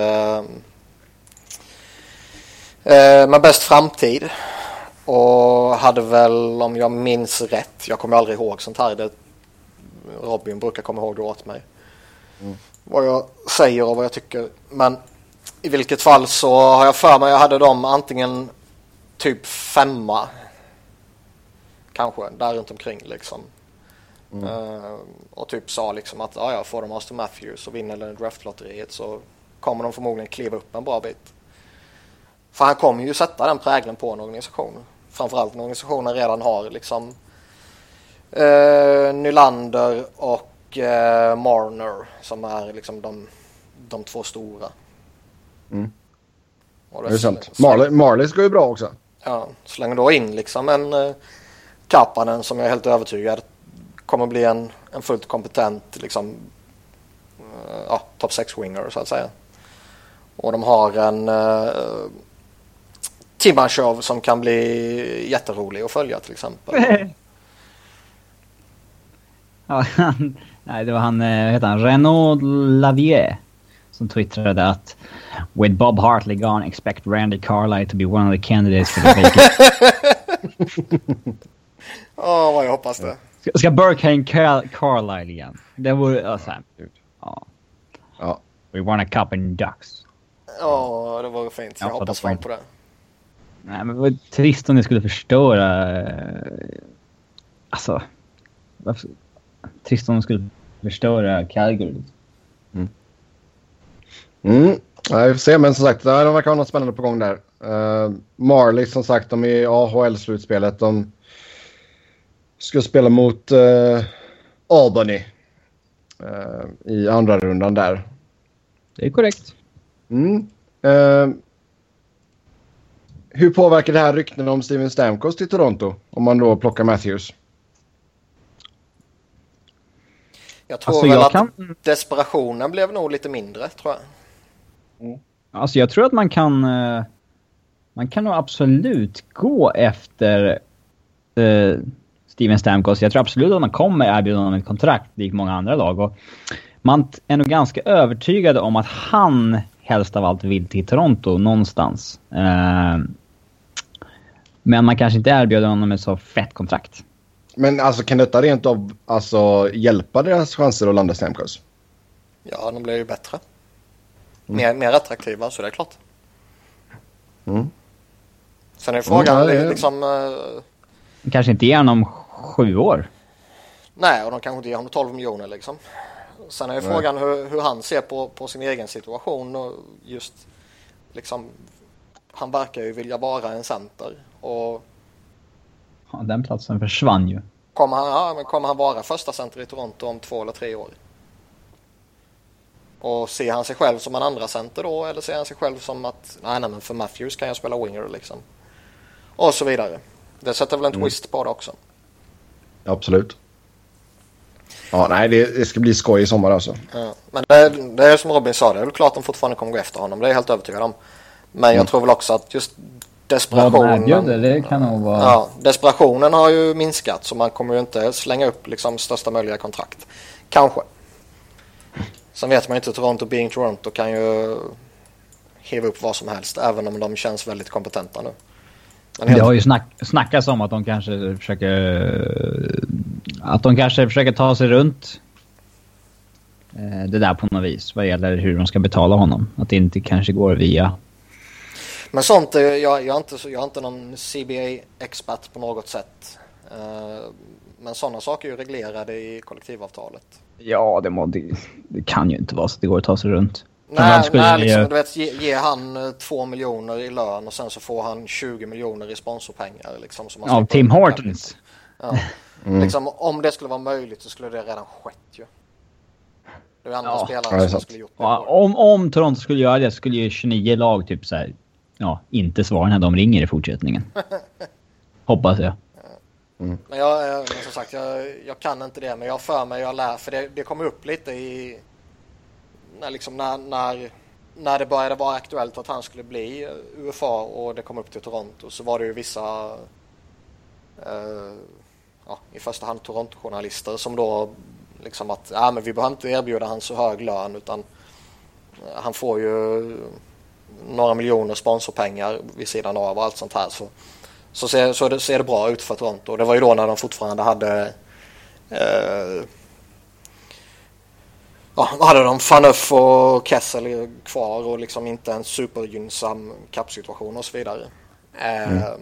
med bäst framtid. Och hade väl, om jag minns rätt, jag kommer aldrig ihåg sånt här. Det, Robin brukar komma ihåg det åt mig. Vad jag säger och vad jag tycker. Men i vilket fall så har jag för mig jag hade dem antingen typ femma. Kanske där runt omkring liksom. Eh, och typ sa liksom att ja, får de Austin Matthews och vinner den draftlotteriet så kommer de förmodligen kliva upp en bra bit. För han kommer ju sätta den prägeln på en organisation. Framförallt när organisationen redan har liksom eh, Nylander och eh, Marner som är liksom de, de två stora. Mm. Och Det är sant. Marley, Marley ska ju bra också. Ja, slänger då in liksom en eh, Kapanen som jag är helt övertygad kommer bli en, en fullt kompetent liksom, eh, ja, top 6-winger så att säga. Och de har en eh, Timashov som kan bli jätterolig att följa till exempel. [LAUGHS] ja, han, nej, det var han, eh, vad heter han, Renaud Lavier som twittrade att With Bob Hartley gone expect Randy Carlyle to be one of the candidates for the vacant. [LAUGHS] Ja, vad jag hoppas det. Ska, ska Burke ha in Car- Carlyle igen? Det vore, ja, så här, ja. Ja. We won a cup in Ducks. Ja, det var fint. Jag Ja, hoppas fan på det. Nej, men vad trist om det skulle förstöra... eh, Alltså... Varför, trist om de skulle förstöra Calgary. Mm. Ja, vi får se, men som sagt, de verkar ha något spännande på gång där. Uh, Marley, som sagt, de är i AHL-slutspelet. De ska spela mot uh, Albany eh, i andra rundan där. Det är korrekt. Mm. Eh, hur påverkar det här ryktena om Steven Stamkos till Toronto? Om man då plockar Matthews. Jag tror Alltså, väl jag att kan- desperationen blev nog lite mindre tror jag. Alltså jag tror att man kan... eh, Man kan nog absolut gå efter eh, Steven Stamkos. Jag tror absolut att man kommer erbjuda honom ett kontrakt, likt många andra lag. Och man är nog ganska övertygad om att han helst av allt vill till Toronto någonstans. Eh, men man kanske inte erbjuder honom ett så fett kontrakt. Men alltså kan detta rent av alltså, hjälpa deras chanser att landa Stamkos? Ja, de blir ju bättre. Mer, mer attraktiva, så det är klart. Mm. Sen är frågan Mm, ja, ja. liksom... eh, Kanske inte ge honom sju år. nej, och de kanske inte ger honom 12 miljoner liksom. Sen är ju frågan hur, hur han ser på, på sin egen situation och just liksom... Han verkar ju vilja vara en center och den platsen försvann ju. kommer han, ja, men kommer han vara första center i Toronto om två eller tre år? Och ser han sig själv som en andra center då eller ser han sig själv som att nej, nej men för Matthews kan jag spela winger liksom. Och så vidare. Det sätter väl en twist på det också. Absolut. Ja, nej, det, det ska bli skoj i sommar alltså. Ja. Men det, det är som Robin sa, det är väl klart att de fortfarande kommer gå efter honom. Det är jag helt övertygad om. Men jag tror väl också att just De desperationen. erbjuder, det kan nog vara... Ja, desperationen har ju minskat så man kommer ju inte slänga upp liksom största möjliga kontrakt. Kanske. Sen vet man ju inte, Toronto being Toronto kan ju hiva upp vad som helst även om de känns väldigt kompetenta nu. Men Det helt, har ju snack, snackats om att de kanske försöker Att de kanske försöker ta sig runt eh, det där på något vis vad gäller hur de ska betala honom. Att det inte kanske går via... Men sånt, jag, jag, är inte, jag är inte någon CBA-expert på något sätt. Eh, Men sådana saker är ju reglerade i kollektivavtalet. Ja, det, må, det, det kan ju inte vara så att det går att ta sig runt. Nej, nej liksom, ju- du vet, ge, ge han eh, två miljoner i lön och sen så får han 20 miljoner i sponsorpengar. Liksom, som slipper Tim. Hortons. Ja. Liksom, om det skulle vara möjligt så skulle det redan skett ju. Det är andra Ja. spelare Ja, som skulle gjort det. Ja, om, om Toronto skulle göra det skulle ju 29 lag typ så här, ja, inte svara när de ringer i fortsättningen. [LAUGHS] Hoppas jag. Men jag, jag, men som sagt, jag, jag kan inte det, men jag för mig, jag lär, för det, det kommer upp lite i, när, liksom, när, när, när det började vara aktuellt att han skulle bli eh, UFA och det kom upp till Toronto så var det ju vissa, eh, ja, i första hand Toronto-journalister som då liksom att, ja men vi behöver inte erbjuda han så hög lön utan eh, han får ju några miljoner sponsorpengar vid sidan av och allt sånt här så så ser, så det, ser det bra ut för Toronto. Det var ju då när de fortfarande hade eh, ja, hade de Fanuff och Kessel kvar och liksom inte en supergynnsam kappsituation och så vidare. Eh,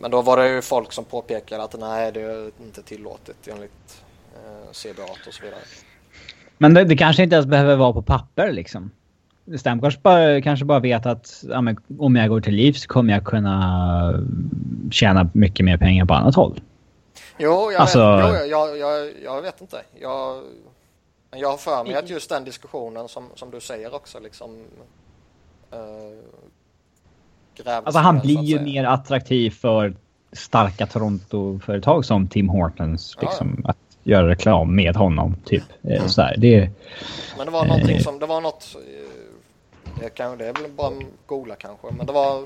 Men då var det ju folk som påpekade att nej det är inte tillåtet enligt eh, CBA och så vidare. Men det, det kanske inte ens behöver vara på papper liksom. Stamkos bara, kanske bara vet att ja, men, om jag går till liv så kommer jag kunna tjäna mycket mer pengar på annat håll. Jo, jag, Alltså- vet, jo jag, jag, jag vet inte. Jag, jag har för mig att just den diskussionen som, som du säger också liksom äh, Alltså han ner, blir ju mer attraktiv för starka Toronto-företag som Tim Hortons. Ja. Liksom, Att göra reklam med honom. Typ. Eh, Så här, det, Men det var någonting Eh. som, det var något, det, kan, det är väl bara en googla kanske, men det var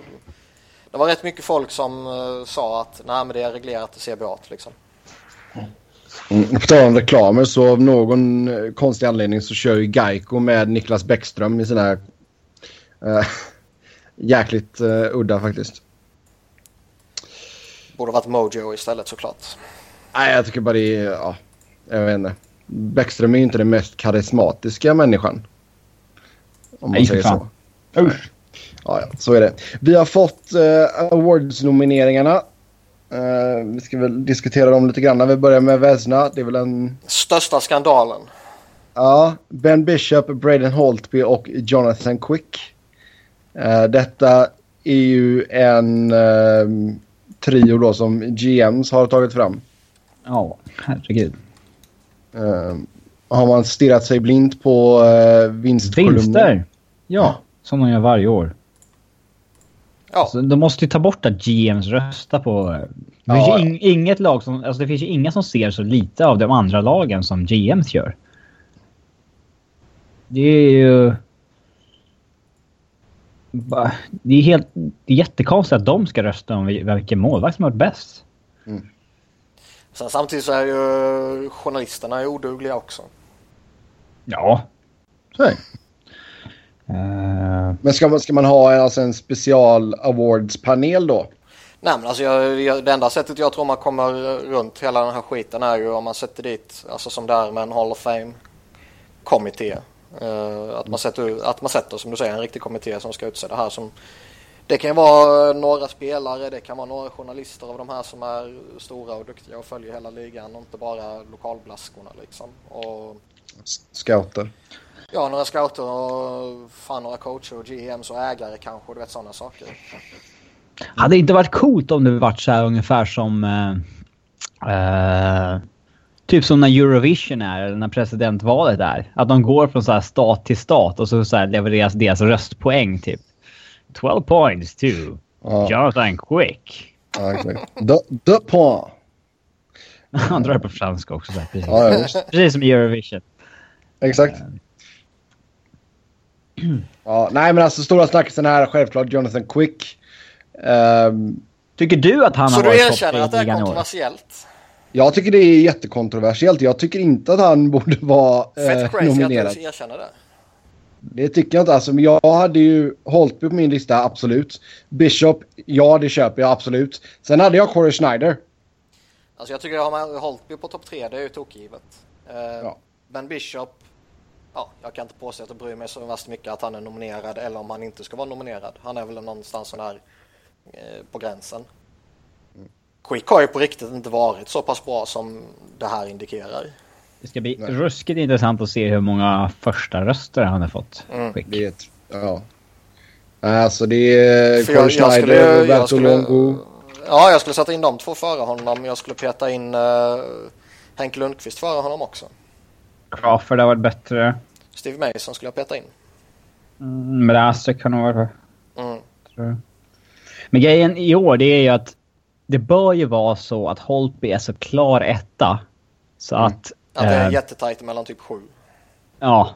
det var rätt mycket folk som eh, sa att nej men det är reglerat i CBA liksom. Mm. På tal om reklamer så av någon eh, konstig anledning så kör ju Geico med Niklas Bäckström i sina... Uh, [LAUGHS] jäkligt eh, udda faktiskt. Borde varit Mojo istället såklart. Nej, jag tycker bara det är... Ja, jag vet inte. Bäckström är ju inte den mest karismatiska människan. Om man Nej, säger fan. så. Usch. Ja, ja, så är det. Vi har fått uh, Awards-nomineringarna. Eh, vi ska väl diskutera dem lite grann. Vi börjar med Vesna. Det är väl en... Största skandalen. Ja, Ben Bishop, Braden Holtby och Jonathan Quick. Eh, detta är ju en eh, trio då som GMs har tagit fram. Ja, herregud. Eh, har man stirrat sig blint på uh, vinstkolumnen? Vinster! Ja, som de gör varje år. Ja, Så de måste ju ta bort att GMs röstar på... Det finns Ja. ju ing, inget lag som... Alltså det finns ju inga som ser så lite av de andra lagen som GMs gör. Det är ju... Det är helt... Det är jättekonstigt att de ska rösta om vilken målvakt som har varit bäst. Sen samtidigt så är ju journalisterna är odugliga också. Ja. Så. Uh, Men ska man, ska man ha alltså en special awards-panel då? Nej men alltså jag, jag, det enda sättet jag tror man kommer runt hela den här skiten är ju om man sätter dit, alltså som det är med en Hall of Fame kommitté. Eh, att, man sätter, att man sätter som du säger en riktig kommitté som ska utse det här som det kan vara några spelare, det kan vara några journalister av de här som är stora och duktiga och följer hela ligan och inte bara lokalblaskorna liksom. Och Scouter. ja, några scouter och fan några coacher och GMs och ägare kanske, du vet sådana saker. Hade det inte varit coolt om det varit så här ungefär som... eh, eh, typ som när Eurovision är, eller när presidentvalet är. Att de går från så här stat till stat och så, så här levereras deras röstpoäng typ. 12 points to Ja, Jonathan Quick. ja exakt. De, de point. Han drar på franska också. Så här, precis. Ja, ja, precis som Eurovision. Exakt. [CLEARS THROAT] Ja, nej, men alltså stora snackisen här självklart Jonathan Quick. Ehm, Tycker du att han Så har du varit topp erkänner tre att det är kontroversiellt? jag tycker det är jättekontroversiellt. Jag tycker inte att han borde vara Fett eh, crazy nominerad. att du erkänner det. Det tycker jag inte. Alltså, men jag hade ju Holtby på min lista, absolut. Bishop, ja det köper jag absolut. Sen hade jag Corey Schneider. Alltså jag tycker att ha med Holtby på topp tre, det är ju tokgivet. Eh, Ja. Ben Bishop, ja, jag kan inte påstå att jag bryr mig så värst mycket att han är nominerad eller om han inte ska vara nominerad. Han är väl någonstans sån här eh, på gränsen. Quick har ju på riktigt inte varit så pass bra som det här indikerar. Det ska bli Nej. ruskigt intressant att se hur många första röster han har fått. Mm. Quick. Det ja. Alltså det är För jag Schneider, Roberto skulle, Longo. ja, jag skulle sätta in de två före honom. Jag skulle peta in uh, Henke Lundqvist före honom också. Crawford har varit bättre. Steve Mason skulle jag peta in. Mm, Mrazek har nog varit Mm. Men grejen i år det är ju att det bör ju vara så att Holtby är så klar etta. Så Mm. att... Att det är eh, jättetajt mellan typ sju. Ja.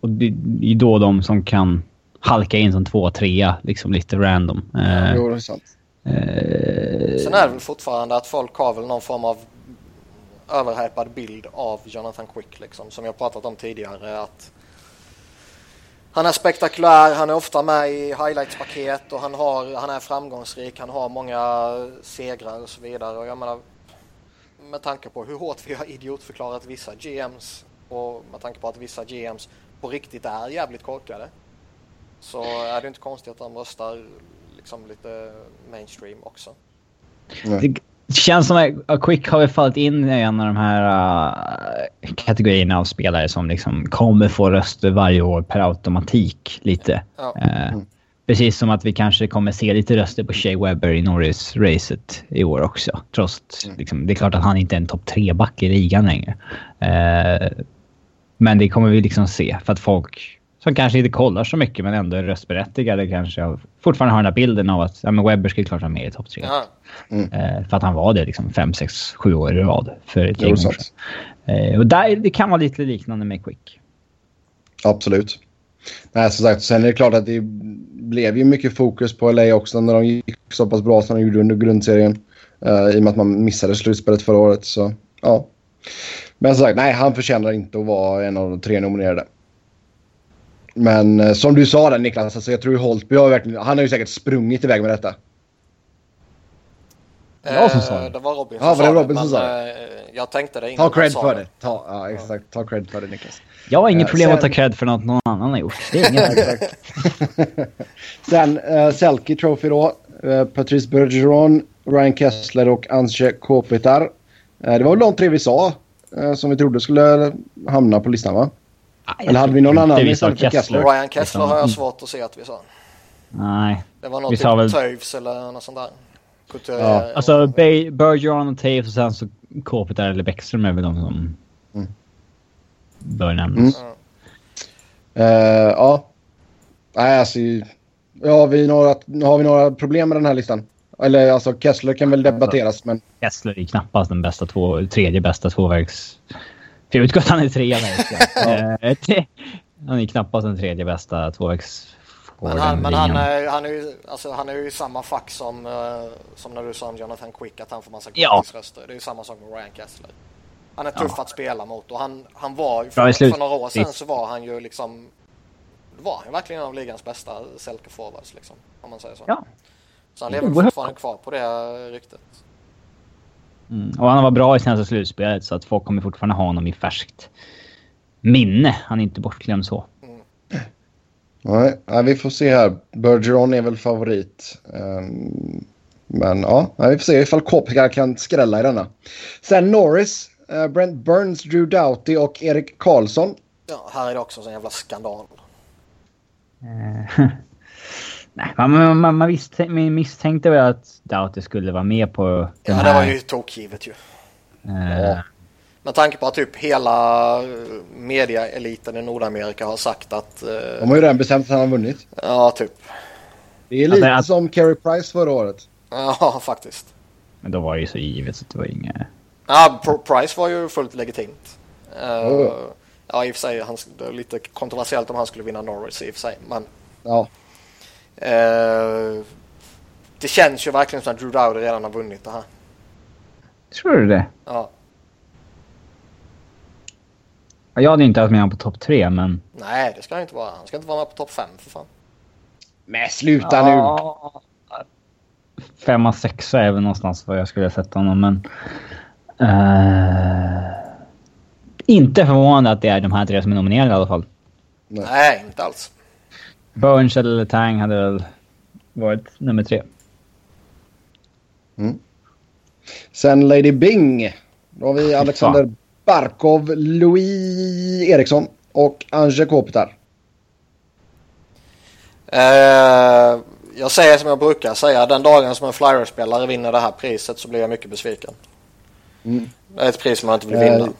Och det är då de som kan halka in som två, trea, liksom lite random. Eh, Jo, det är sant. eh, Sen är det väl fortfarande att folk har väl någon form av överhypad bild av Jonathan Quick liksom. Som jag pratat om tidigare. att Han är spektakulär, han är ofta med i highlights-paket och han, har, han är framgångsrik, han har många segrar och så vidare. Och jag menar, med tanke på hur hårt vi har idiotförklarat vissa GMs och med tanke på att vissa GMs på riktigt är jävligt korkade. Så är det inte konstigt att de röstar liksom lite mainstream också. Det känns som att Quick har fallit in i en av de här uh, kategorierna av spelare som liksom kommer få röster varje år per automatik lite. Ja. Eh, Precis som att vi kanske kommer se lite röster på Shea Webber i Norris-racet i år också. Trots liksom, det är klart att han inte är en topp tre-back i ligan längre. Eh, men det kommer vi liksom se för att folk som kanske inte kollar så mycket men ändå är röstberättigade kanske fortfarande har den här bilden av att ja, men Webber skulle klart vara med i topp tre. Ja. Eh, för att han var det liksom fem, sex, sju år i rad för ett gäng år sedan. Eh, och där, det kan vara lite liknande med Quick. Absolut. Nej, som sagt, sen är det klart att det blev ju mycket fokus på LA också när de gick så pass bra som de gjorde under grundserien. Uh, I och med att man missade slutspelet förra året. Så, ja. Men som sagt, nej, han förtjänar inte att vara en av de tre nominerade. Men eh, som du sa där Niklas, alltså, jag tror ju Holtby har verkligen, han har ju säkert sprungit iväg med detta. Jag som sa det. Eh, Det var Robin Ja, var som det sa Robin det, som sa det? eh, Jag tänkte det innan Ta cred för det. Ta, ja, exakt. Ta cred för det Niklas. Jag har inget Eh, problem att ta sen- cred för något någon annan har gjort. Det är inget. [LAUGHS] [LAUGHS] Sen uh, Selke Trophy då. Uh, Patrice Bergeron, Ryan Kessler och Anse Kopitar. Uh, det var väl de tre vi sa uh, som vi trodde skulle hamna på listan va? Nej, Eller hade vi någon annan vi sa istället för Kessler? Ryan Kessler har jag Mm. svårt att se att vi sa. Nej. Det var något Vi typ väl- Toews eller något sånt där. Couturier Ja, och- Alltså Bay- Bergeron och Taves och sen så Kopitar eller Bäckström är väl de som Mm. bör nämnas. Mm. Uh, ja. Nej alltså. Ja, har, vi några, har vi några problem med den här listan? Eller alltså Kessler kan väl debatteras men Kessler är knappast den bästa två, tredje bästa tvåvägs... För jag utgår att han är trea verkligen. [LAUGHS] Eh, det- [LAUGHS] Han är knappast den tredje bästa tvåvägs... Men han, men han, är, han, är ju, alltså, han är ju i samma fack som, eh, som när du sa om Jonathan Quick att han får massa Ja. gratisröster. Det är ju samma sak med Ryan Kessler. Han är tuff att spela mot och han, han var ju för, för några år sedan så var han ju liksom var han verkligen en av ligans bästa Selke forwards liksom. Om man säger så. Ja. Så han lever fortfarande kvar på det ryktet. Mm. Och han var bra i senaste slutspelet så att folk kommer fortfarande ha honom i färskt minne. Han är inte bortglömd så. Nej, vi får se här. Bergeron är väl favorit. Ehm, men ja, vi får se ifall Kopitar kan skrälla i denna. Sen Norris, eh, Brent Burns, Drew Doughty och Erik Karlsson. Ja, här är det också en jävla skandal. Eh, [LAUGHS] Nej, man, man, man, visste- man misstänkte väl att Doughty skulle vara med på den Ja, här. det var ju tokgivet ju. eh, Med tanke på att typ hela eh, mediaeliten i Nordamerika har sagt att... eh, De har ju redan bestämt att han har vunnit. Ja, typ. Det är lite Alltså, att- som Carey Price förra året. Ja, [LAUGHS] faktiskt. Men då var det ju så givet så det var inga... Ja, Pr- Price var ju fullt legitimt. Eh, Oh. Ja, i och för sig, han, det är lite kontroversiellt om han skulle vinna Norris i och för sig. Men Ja, eh, det känns ju verkligen som att Drew Dowdy redan har vunnit det här. Tror du det? Ja. Ja, Jag hade inte haft med honom på topp tre, men... Nej, det ska han inte vara. Han ska inte vara med på topp fem för fan. men sluta nu. Ja, Femma, sexa är väl någonstans var jag skulle sätta honom, men... Uh, inte förvånande att det är de här tre som är nominerade i alla fall. Nej, Nej inte alls. Burns eller Tang hade väl varit nummer tre. Mm. Sen Lady Bing. Då har vi Alexander Barkov, Louis Eriksson och Anje Kopitar. Eh, jag säger som jag brukar säga. Den dagen som en Flyers-spelare vinner det här priset så blir jag mycket besviken. Mm. Det är ett pris man inte vill vinna. Eh,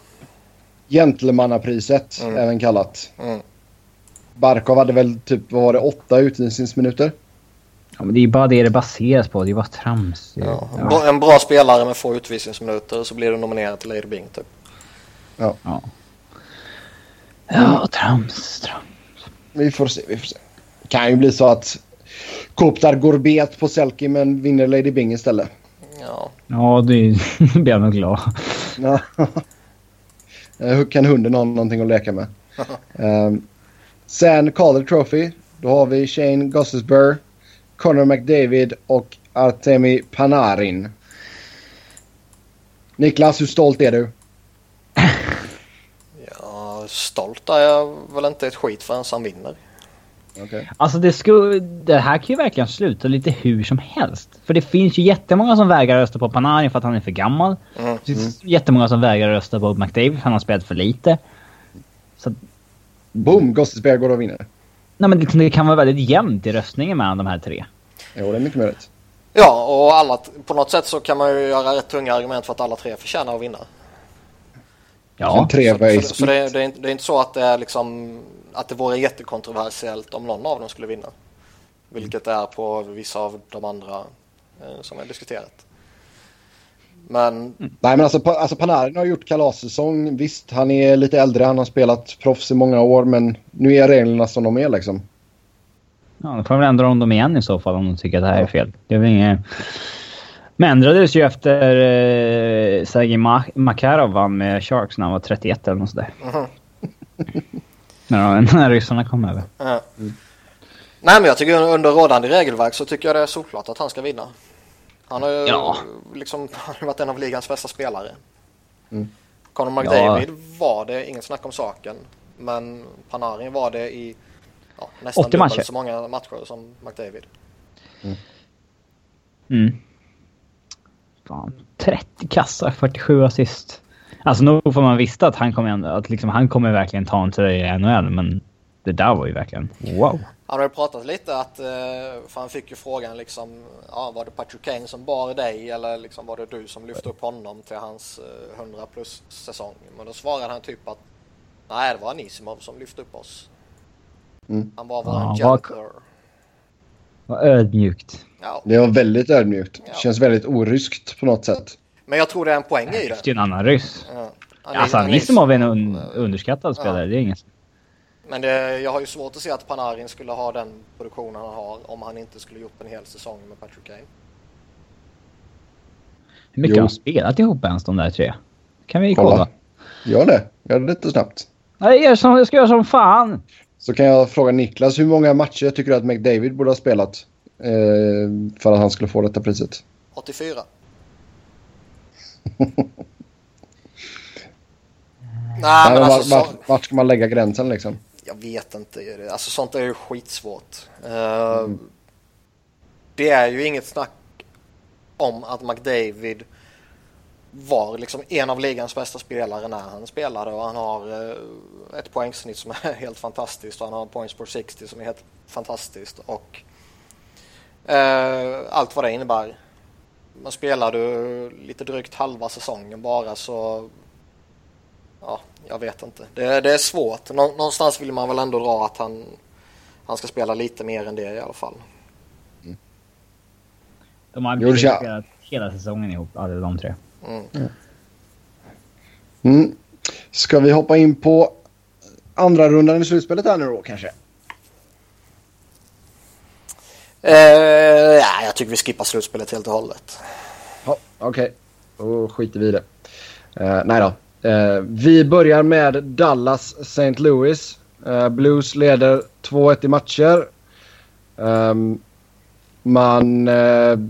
Gentlemannapriset, mm. även kallat. Mm. Barkov hade väl typ, vad var det, åtta utvisningsminuter? Ja, men det är ju bara det det baseras på. Det är bara trams. Ja. Ja. En bra spelare med få utvisningsminuter så blir du nominerad till Lady Bing typ. Ja. Ja, ja trams, trams. Vi får se, vi får se. Det kan ju bli så att Koptar går bet på Selke men vinner Lady Bing istället. Ja. Ja, det [LAUGHS] blir jag nog glad. Ja. kan hunden ha någonting att leka med? um, [LAUGHS] sen Calder Trophy. Då har vi Shane Gossesburg, Connor McDavid och Artemi Panarin. Niklas, hur stolt är du? Stolt är jag väl inte ett skit förrän han vinner. Okay. Alltså det, skulle, det här kan ju verkligen sluta lite hur som helst. För det finns ju jättemånga som vägrar rösta på Panarin för att han är för gammal. Mm. Det finns mm. jättemånga som vägrar rösta på McDavid för att han har spelat för lite. Så... Boom! Gossesberg går och vinner. Nej men det, det, kan vara väldigt jämnt i röstningen mellan de här tre. Jo, det är mycket möjligt. Ja, och alla, på något sätt så kan man ju göra rätt tunga argument för att alla tre förtjänar att vinna. Ja. Tre så, så, så det, det, är inte, det är inte så att det är liksom att det vore jättekontroversiellt om någon av dem skulle vinna. Vilket det är på vissa av de andra eh, som jag diskuterat. Men... Mm. Nej men alltså, alltså Panarin har gjort kalassäsong. Visst, han är lite äldre. Han har spelat proffs i många år. Men nu är reglerna som de är liksom. Ja, då får väl ändra om dem igen i så fall om de tycker att det här är fel. Det är väl inget... Men ändrades ju efter eh, Sergej Makarov vann med Sharks när han var 31 eller något sådär. Mm [LAUGHS] när, [LAUGHS] när ryssarna kom över. Mm. Nej men jag tycker under rådande regelverk så tycker jag det är såklart att han ska vinna. Han har ju ja. liksom [LAUGHS] han har varit en av ligans bästa spelare. Mm. Conor McDavid ja. var det, inget snack om saken. Men Panarin var det i ja, nästan dubbelt så många matcher som McDavid. Mm. Mm. Fan, 30 kassar, 47 assist. Alltså nog får man visste att han kommer, att liksom, han kommer verkligen ta en tröja i NHL, men det där var ju verkligen wow. Han har ju pratat lite att, eh, för han fick ju frågan liksom, ja, var det Patrick Kane som bar dig eller liksom var det du som lyfte upp honom till hans 100 eh, plus säsong? Men då svarade han typ att nej, det var Anisimov som lyfte upp oss. Mm. Han var vår ja, janitor. Vad ödmjukt. Ja. Det var väldigt ödmjukt. Ja. Känns väldigt oryskt på något sätt. Men jag tror det är en poäng i det. Det är en annan ryss. Ja. Han alltså Anisimov är en un underskattad spelare. Ja. Det är inget. Men det, jag har ju svårt att se att Panarin skulle ha den produktionen han har om han inte skulle gjort en hel säsong med Patrick Kane. Hur mycket jo. har de spelat ihop ens de där tre? Kan vi kolla? kolla. Gör det. Gör det lite snabbt. Nej, som, jag ska göra som fan. Så kan jag fråga Niklas, hur många matcher tycker du att McDavid borde ha spelat eh, för att han skulle få detta priset? 84. [LAUGHS] Nej, men alltså, vart, vart, vart ska man lägga gränsen liksom? Jag vet inte. Alltså sånt är ju skitsvårt. Uh, mm. Det är ju inget snack om att McDavid var liksom en av ligans bästa spelare när han spelade och han har uh, ett poängsnitt som är [LAUGHS] helt fantastiskt och han har points per 60 som är helt fantastiskt och uh, allt vad det innebär. Man spelade lite drygt halva säsongen bara så ja, jag vet inte. Det, det är svårt. Någonstans vill man väl ändå dra att han, han ska spela lite mer än det i alla fall. Mm. De har spelat hela säsongen ihop, alla de tre. Mm. Mm. Ska vi hoppa in på andra rundan i slutspelet här nu då kanske? Eh, ja, jag tycker vi skippar slutspelet helt och hållet. Ja, Okej, okay. då skiter vi i det. Uh, nej då. Uh, vi börjar med Dallas St. Louis. Uh, Blues leder 2-1 i matcher. Um, man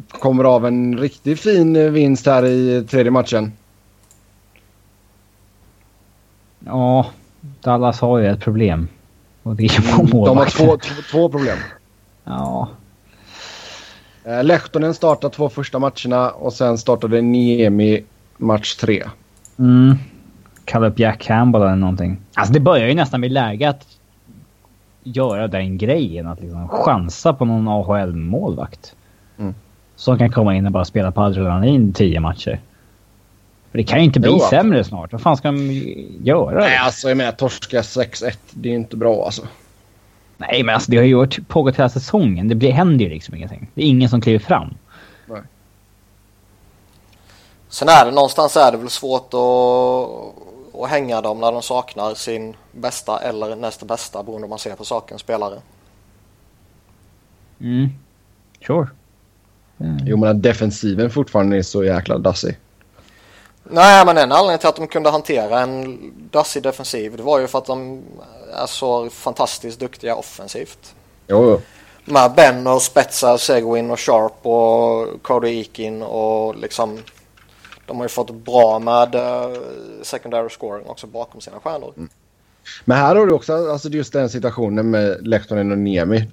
kommer av en riktigt fin vinst här i tredje matchen. Ja, Dallas har ju ett problem. Och det är på Mm, De har två, två, problem. Ja. Eh, Lehtonen startade två första matcherna och sen startade Niemi match tre. Mm. Kalla upp Jack Campbell eller någonting. Alltså det börjar ju nästan bli läge att göra den grejen. Att liksom chansa på någon AHL-målvakt. Mm. Som kan komma in och bara spela på adrenalin tio matcher. För det kan ju inte bli Jo, sämre snart. Vad fan ska de göra? Nej, alltså jag menar torska 6-1. Det är inte bra alltså. Nej, men alltså det har ju varit- pågått hela säsongen. Det blir, händer ju liksom ingenting. Det är ingen som kliver fram. Sen är det någonstans är det väl svårt att, att hänga dem när de saknar sin bästa eller nästa bästa beroende om man ser på saken spelare. Mm. Sure. Jo, men att defensiven fortfarande är så jäkla dassig. Nej, men en anledning till att de kunde hantera en dassig defensiv det var ju för att de är så fantastiskt duktiga offensivt. Jo, jo. Med Ben och Spetsa, Seguin och Sharp och Cody Eakin och liksom de har ju fått bra med uh, secondary scoring också bakom sina stjärnor. Men här har du också alltså just den situationen med Lehtonen och Niemi.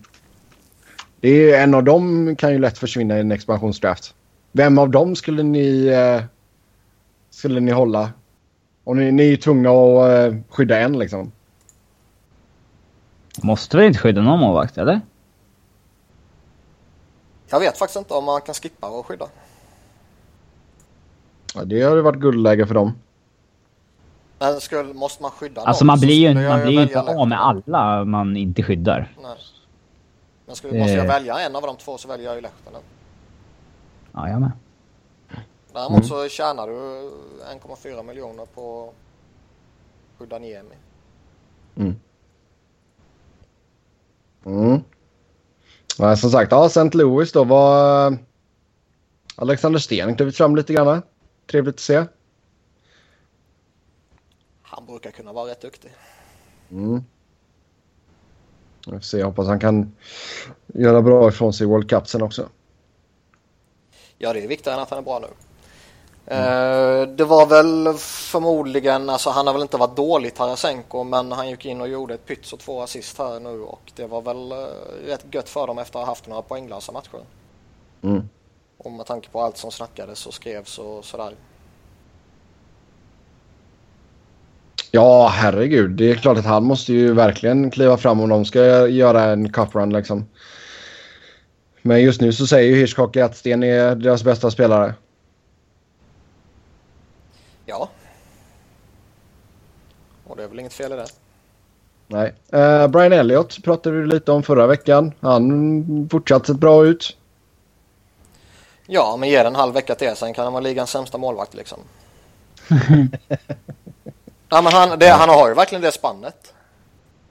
Det är ju en av dem kan ju lätt försvinna i en expansionsdraft. Vem av dem skulle ni, eh, skulle ni hålla? Och ni, ni är ju tvungna att eh, skydda en liksom. Måste väl inte skydda någon målvakt, eller? Jag vet faktiskt inte om man kan skippa och skydda. Ja, det har ju varit guldläge för dem. Men skulle, måste man skydda Alltså någon man blir ju, man blir ju inte av med alla man inte skyddar. Nej. Men skulle, måste jag Eh. välja en av de två så väljer jag ju Lehtonen. Ja, jag med. Däremot så tjänar du 1,4 miljoner på att skydda Niemi. Mm. Ja, som sagt, ja, St. Louis då var... Alexander Sten klivit fram lite grann. Trevligt att se. Han brukar kunna vara rätt duktig. Mm. Jag får se, jag hoppas han kan göra bra ifrån sig i World Cup sen också. Ja, det är viktigare än att han är bra nu. Eh, det var väl förmodligen, alltså han har väl inte varit dålig Tarasenko men han gick in och gjorde ett pyts och två assist här nu och det var väl uh, rätt gött för dem efter att ha haft några poänglösa matcher. Mm. Och med tanke på allt som snackades och skrevs och sådär. Ja, herregud. Det är klart att han måste ju verkligen kliva fram om de ska göra en cup run liksom. Men just nu så säger ju Hitchcock att Sten är deras bästa spelare. Ja. Och det är väl inget fel i det. Nej. Eh, Brian Elliott pratade vi lite om förra veckan. Han fortsatt sett bra ut. Ja, men ge den en halv vecka till sen kan han vara ligans sämsta målvakt liksom. [LAUGHS] ja, men han, det, han har ju verkligen det spannet.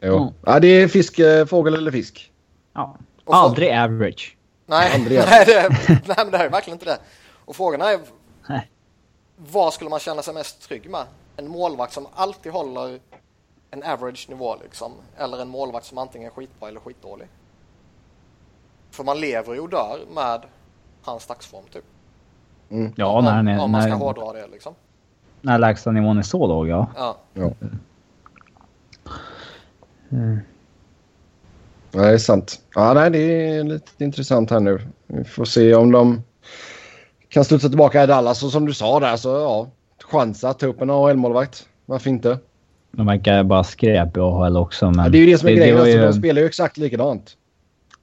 Jo. Mm. Ja, det är fisk, eh, fågel eller fisk. Ja. Och Aldrig average. Nej, Andreas. [LAUGHS] nej, det, nej, men det är verkligen inte det. Och frågan är Nej. vad skulle man känna sig mest trygg med? En målvakt som alltid håller en average nivå liksom. Eller en målvakt som antingen är skitbra eller skitdålig. För man lever ju och dör med hans dagsform typ. Mm. Ja, om, när, han är, om man ska när, hårdra det liksom. när lägsta nivån är så låg, ja. Ja. Ja. Ja, det är sant. Ja, nej, det är lite intressant här nu. Vi får se om de kan studsa tillbaka i Dallas. Och som du sa där så ja, chansa att ta upp en AHL-målvakt. Varför inte? De verkar bara skräp i AHL också. Men Ja, det är ju det som är grejen. var alltså, ju, de spelar ju exakt likadant.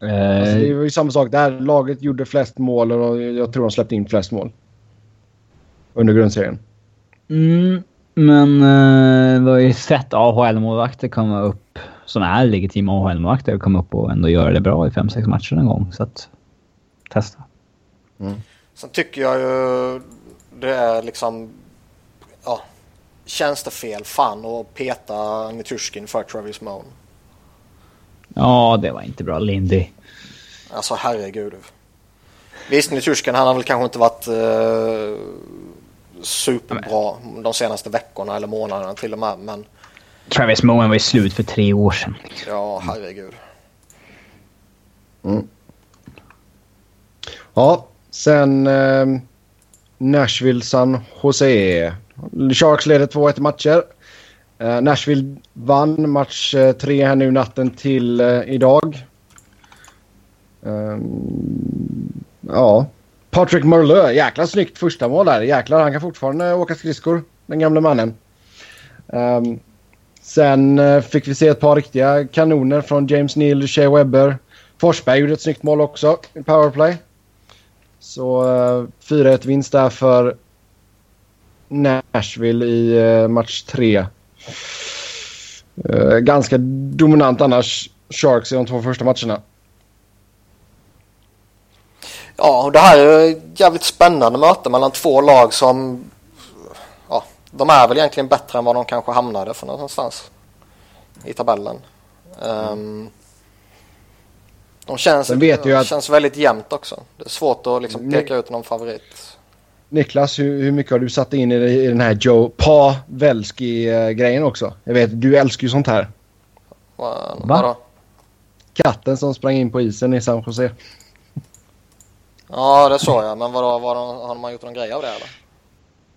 Eh, Alltså, det var ju samma sak där. Laget gjorde flest mål och jag tror de släppte in flest mål. Under grundserien. Mm, men eh, vi har ju sett AHL-målvakter komma upp, som är legitima AHL-målvakter, komma upp och ändå göra det bra i 5-6 matcher en gång. Så att, testa. Sen tycker jag ju det är liksom ja, känns det fel fan att peta Nitushkin för Travis Moan. Ja, det var inte bra. Lindy. Alltså herregud. Visst Nitushkin han har väl kanske inte varit eh, superbra de senaste veckorna eller månaderna till och med men Travis Moen var ju slut för tre år sedan. ja herregud. Ja, sen eh, Nashville San Jose. Sharks leder 2-1 i matcher. Uh, Nashville vann match uh, tre här nu natten till uh, idag. Um, ja. Patrick Merleux. jäkla snyggt första mål där. Jäklar, han kan fortfarande åka skridskor, den gamle mannen. Um, sen fick vi se ett par riktiga kanoner från James Neal, Shea Webber. Forsberg gjorde ett snyggt mål också i powerplay. Så 4-1 vinst där för Nashville i match 3. Uh, ganska dominant annars, Sharks i de två första matcherna. Ja, och det här är ett jävligt spännande möte mellan två lag som... Ja, de är väl egentligen bättre än vad de kanske hamnade för någonstans i tabellen. Um, de känns, att... känns väldigt jämnt också. Det är svårt att liksom peka ut någon favorit. Niklas, hur, hur, mycket har du satt in i, i den här Joe Pavelski-grejen också? Jag vet, du älskar ju sånt här. Va? Va? Katten som sprang in på isen i San Jose. Ja, det såg jag. Men vadå, var har man gjort någon grej av det eller?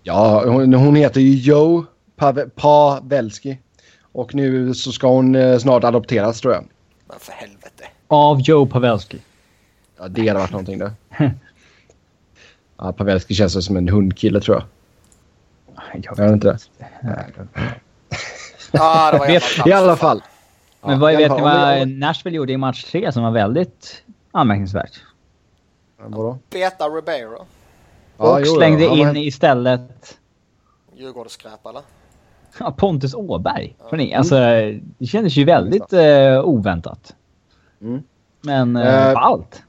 Ja, hon, hon heter ju Joe Pavelski. Och nu så ska hon eh, snart adopteras tror jag. Men för helvete. Av Joe Pavelski? Ja, det hade varit någonting det. [LAUGHS] Ja, Pavelski känns som en hundkille tror jag. Jag vet inte det. ja, det var [LAUGHS] vet, I alla fall. Men vad vet ni vad Nashville gjorde i match 3 som var väldigt anmärkningsvärt? Vadå? Beta Ribeiro. Och ja, slängde ja, in men... istället... Djurgårdsskräp eller? Ja, Pontus Åberg. Mm. Alltså, det kändes ju väldigt uh, oväntat. Mm. Men uh, uh, allt.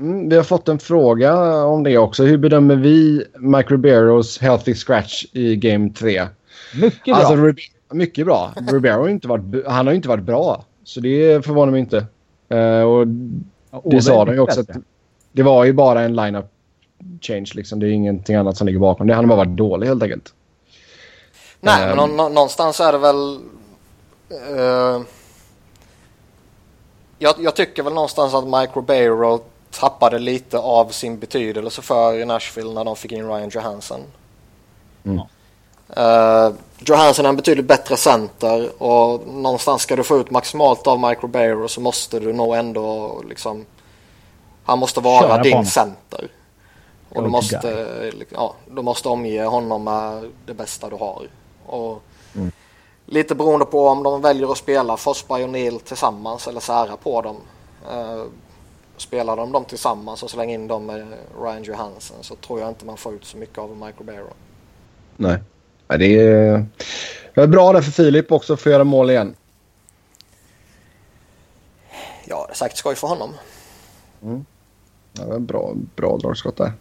Mm, vi har fått en fråga om det också. Hur bedömer vi Mike Ribeiros healthy scratch i Game 3? Mycket bra. Alltså, mycket bra. Ribeiro har inte varit, han har inte varit bra. Så det förvånar mig inte. Uh, och det ja, sa de ju också. Att det var ju bara en line-up change. Liksom. Det är ingenting annat som ligger bakom det. Han har bara varit dålig helt enkelt. Nej, um, men någonstans är det väl... Uh, jag, jag, tycker väl någonstans att Mike Ribeiro tappade lite av sin betydelse för Nashville när de fick in Ryan Johansson. Mm. Uh, Johansson är en betydligt bättre center och någonstans ska du få ut maximalt av Mike Ribeiro så måste du nog ändå liksom han måste vara Köra din center. Och du måste, ja, du måste omge honom med det bästa du har. Och mm. Lite beroende på om de väljer att spela Forsberg och Neil tillsammans eller sära på dem. Uh, spelar de dem tillsammans och slänger in dem med Ryan Johansson så tror jag inte man får ut så mycket av Michael Barrow. Nej, det är, det är bra där för Filip också att få göra mål igen. Ja, det är säkert skoj för honom. Mm. Ja, bra, bra dragskott där.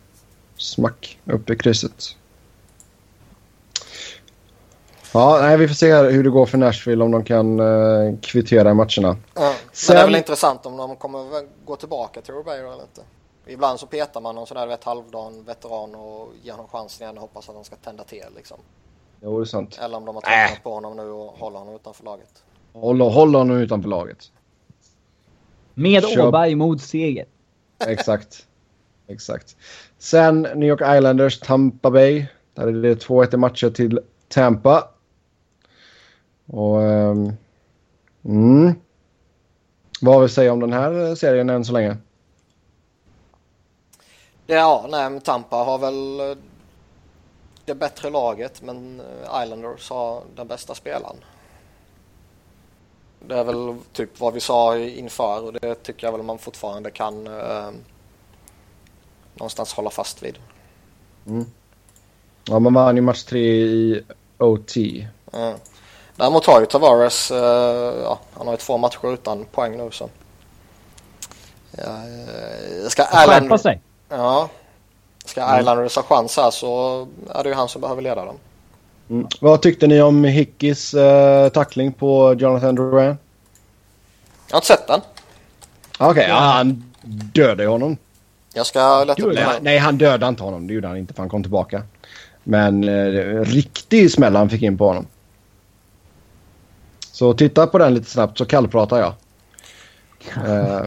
Smack upp i krysset. Ja, nej, vi får se hur det går för Nashville om de kan uh, kvittera matcherna. Ja, Sen... Men det är väl intressant om de kommer gå tillbaka till Ribeiro eller inte. Ibland så petar man någon sån där vet, halvdan veteran och ger honom chansen igen och hoppas att han ska tända till liksom. Jo, det är sant. Eller om de har tröttnat äh. på honom nu och håller honom utanför laget. Håller, håller honom utanför laget. Med Köp. Åberg mot seger. Exakt. Exakt. Sen New York Islanders, Tampa Bay. Där är det 2-1 i matcher till Tampa. Och... Um, mm. Vad har vi att säga om den här serien än så länge? Ja, nej, Tampa har väl eh, det bättre laget men eh, Islanders har den bästa spelaren. Det är väl typ vad vi sa inför och det tycker jag väl man fortfarande kan eh, någonstans hålla fast vid. Mm. Ja, man vann ju match tre i OT. Mm. Däremot har ju Tavares, eh, ja, han har ju två matcher utan poäng nu så. Ja, eh, ska Island... sig. Ja. Ska mm. Islanders ha chans här så är det ju han som behöver leda dem. Mm. Vad tyckte ni om Hickis eh, tackling på Jonathan Duran? Jag har inte sett den. Okej, okay, ja, han dödade ju honom. Jag ska leta upp nej, nej, han dödade inte honom. Det gjorde han inte för han kom tillbaka. Men eh, riktig smäll han fick in på honom. Så titta på den lite snabbt så kallpratar jag. uh.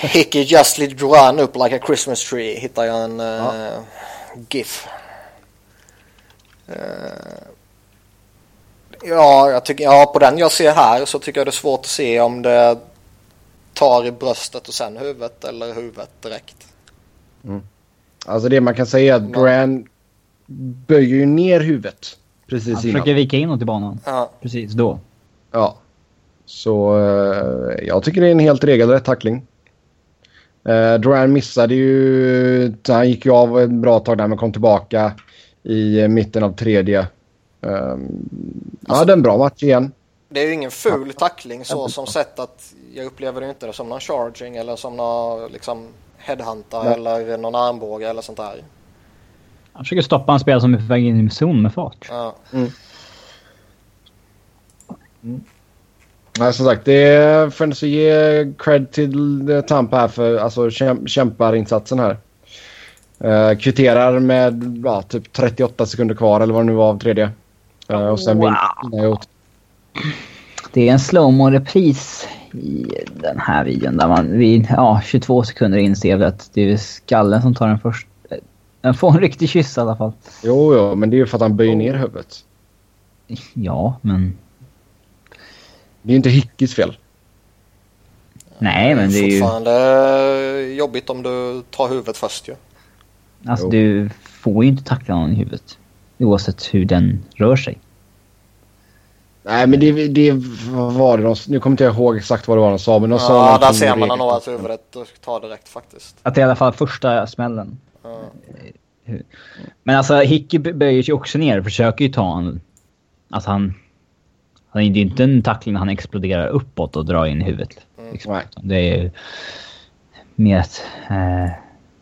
[LAUGHS] Hickey just lit run up like a Christmas tree hittar jag en uh, ja. GIF. Uh, Ja, jag tycker, ja, på den jag ser här så tycker jag det är svårt att se om det tar i bröstet och sen huvudet eller huvudet direkt. Mm. Alltså det man kan säga är att Duran böjer ju ner huvudet precis Han innan. försöker vika inåt i banan. Ja. Precis då. Ja. Så eh, jag tycker det är en helt regelrätt tackling. Eh, Duran missade ju... Han gick ju av ett bra tag där men kom tillbaka i eh, mitten av tredje. Um, han hade en bra match igen. Det är ju ingen ful tackling så som sett att jag upplever det inte som någon charging eller som någon liksom headhunter Nej. eller någon armbåge eller sånt där. Han försöker stoppa en spelare som är på väg in i zon med fart. Ja. Nej, som sagt, det får ändå så ge cred till eh, Tampa här för alltså, käm kämparinsatsen här. Uh, kvitterar med ja, typ 38 sekunder kvar eller vad det nu var av tredje. Eh, och sen Wow. vinner Det är en slowmo repris i den här videon där man vid ja, 22 sekunder inser att det är skallen som tar den först. Den får en riktig kyss i alla fall. Jo, jo, men det är ju för att han böjer ner huvudet. Ja, men... Det är ju inte Hickis fel. Nej, men det är ju... Fortfarande jobbigt om du tar huvudet först ju. Alltså Jo. du får ju inte tackla någon i huvudet. Oavsett hur den rör sig. Nej, men det, det var det de, Nu kommer inte jag ihåg exakt vad det var de sa, men de sa Ja, där ser man nog att huvudet tar direkt faktiskt. Att det är i alla fall första smällen. Ja. Men alltså Hickey böjer sig också ner och försöker ju ta en... Alltså han... han det är ju inte en tackling när han exploderar uppåt och drar in huvudet. Liksom. Nej. Det är ju mer att... Eh,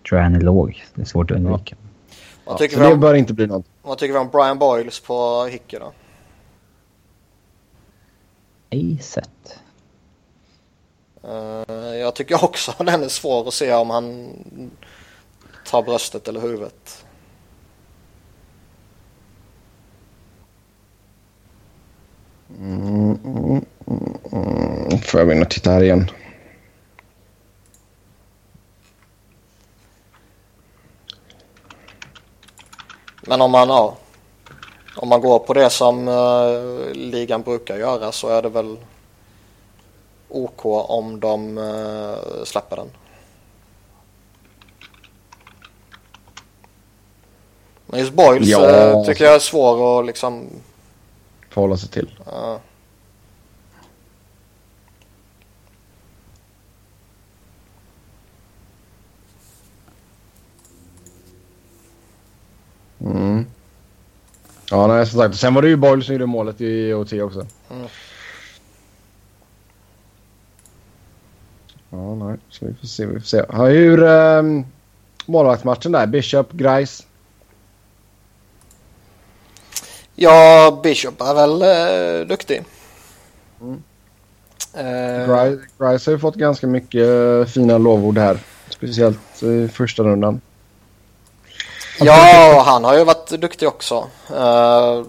tror jag han är låg. Det är svårt att undvika. Vad, Ja, tycker så vi det bör inte bli något. vad tycker vi om Brian Boyles på Hickey då? Ej sett. Eh, jag tycker också [LAUGHS] den är svår att se om han tar bröstet eller huvudet. Mm, mm, mm. Får jag gå in och titta här igen. Men om man, ja, om man går på det som eh, ligan brukar göra så är det väl OK om de eh, släpper den. Men just Boyles Ja. eh, tycker jag är svår att liksom... Förhålla sig till. ja. Mm. Ja, nej, som sagt. Sen var det ju Boyle som gjorde målet i OT också. Mm. Ja, nej. Så vi får se. Vi får se. Hur um, målvaktsmatchen där? Bishop, Grice. Ja, Bishop är väl eh, duktig. Mm. Eh, Grice, har ju fått ganska mycket eh, fina lovord här. Speciellt i första rundan. Ja, han har ju varit duktig också. Eh,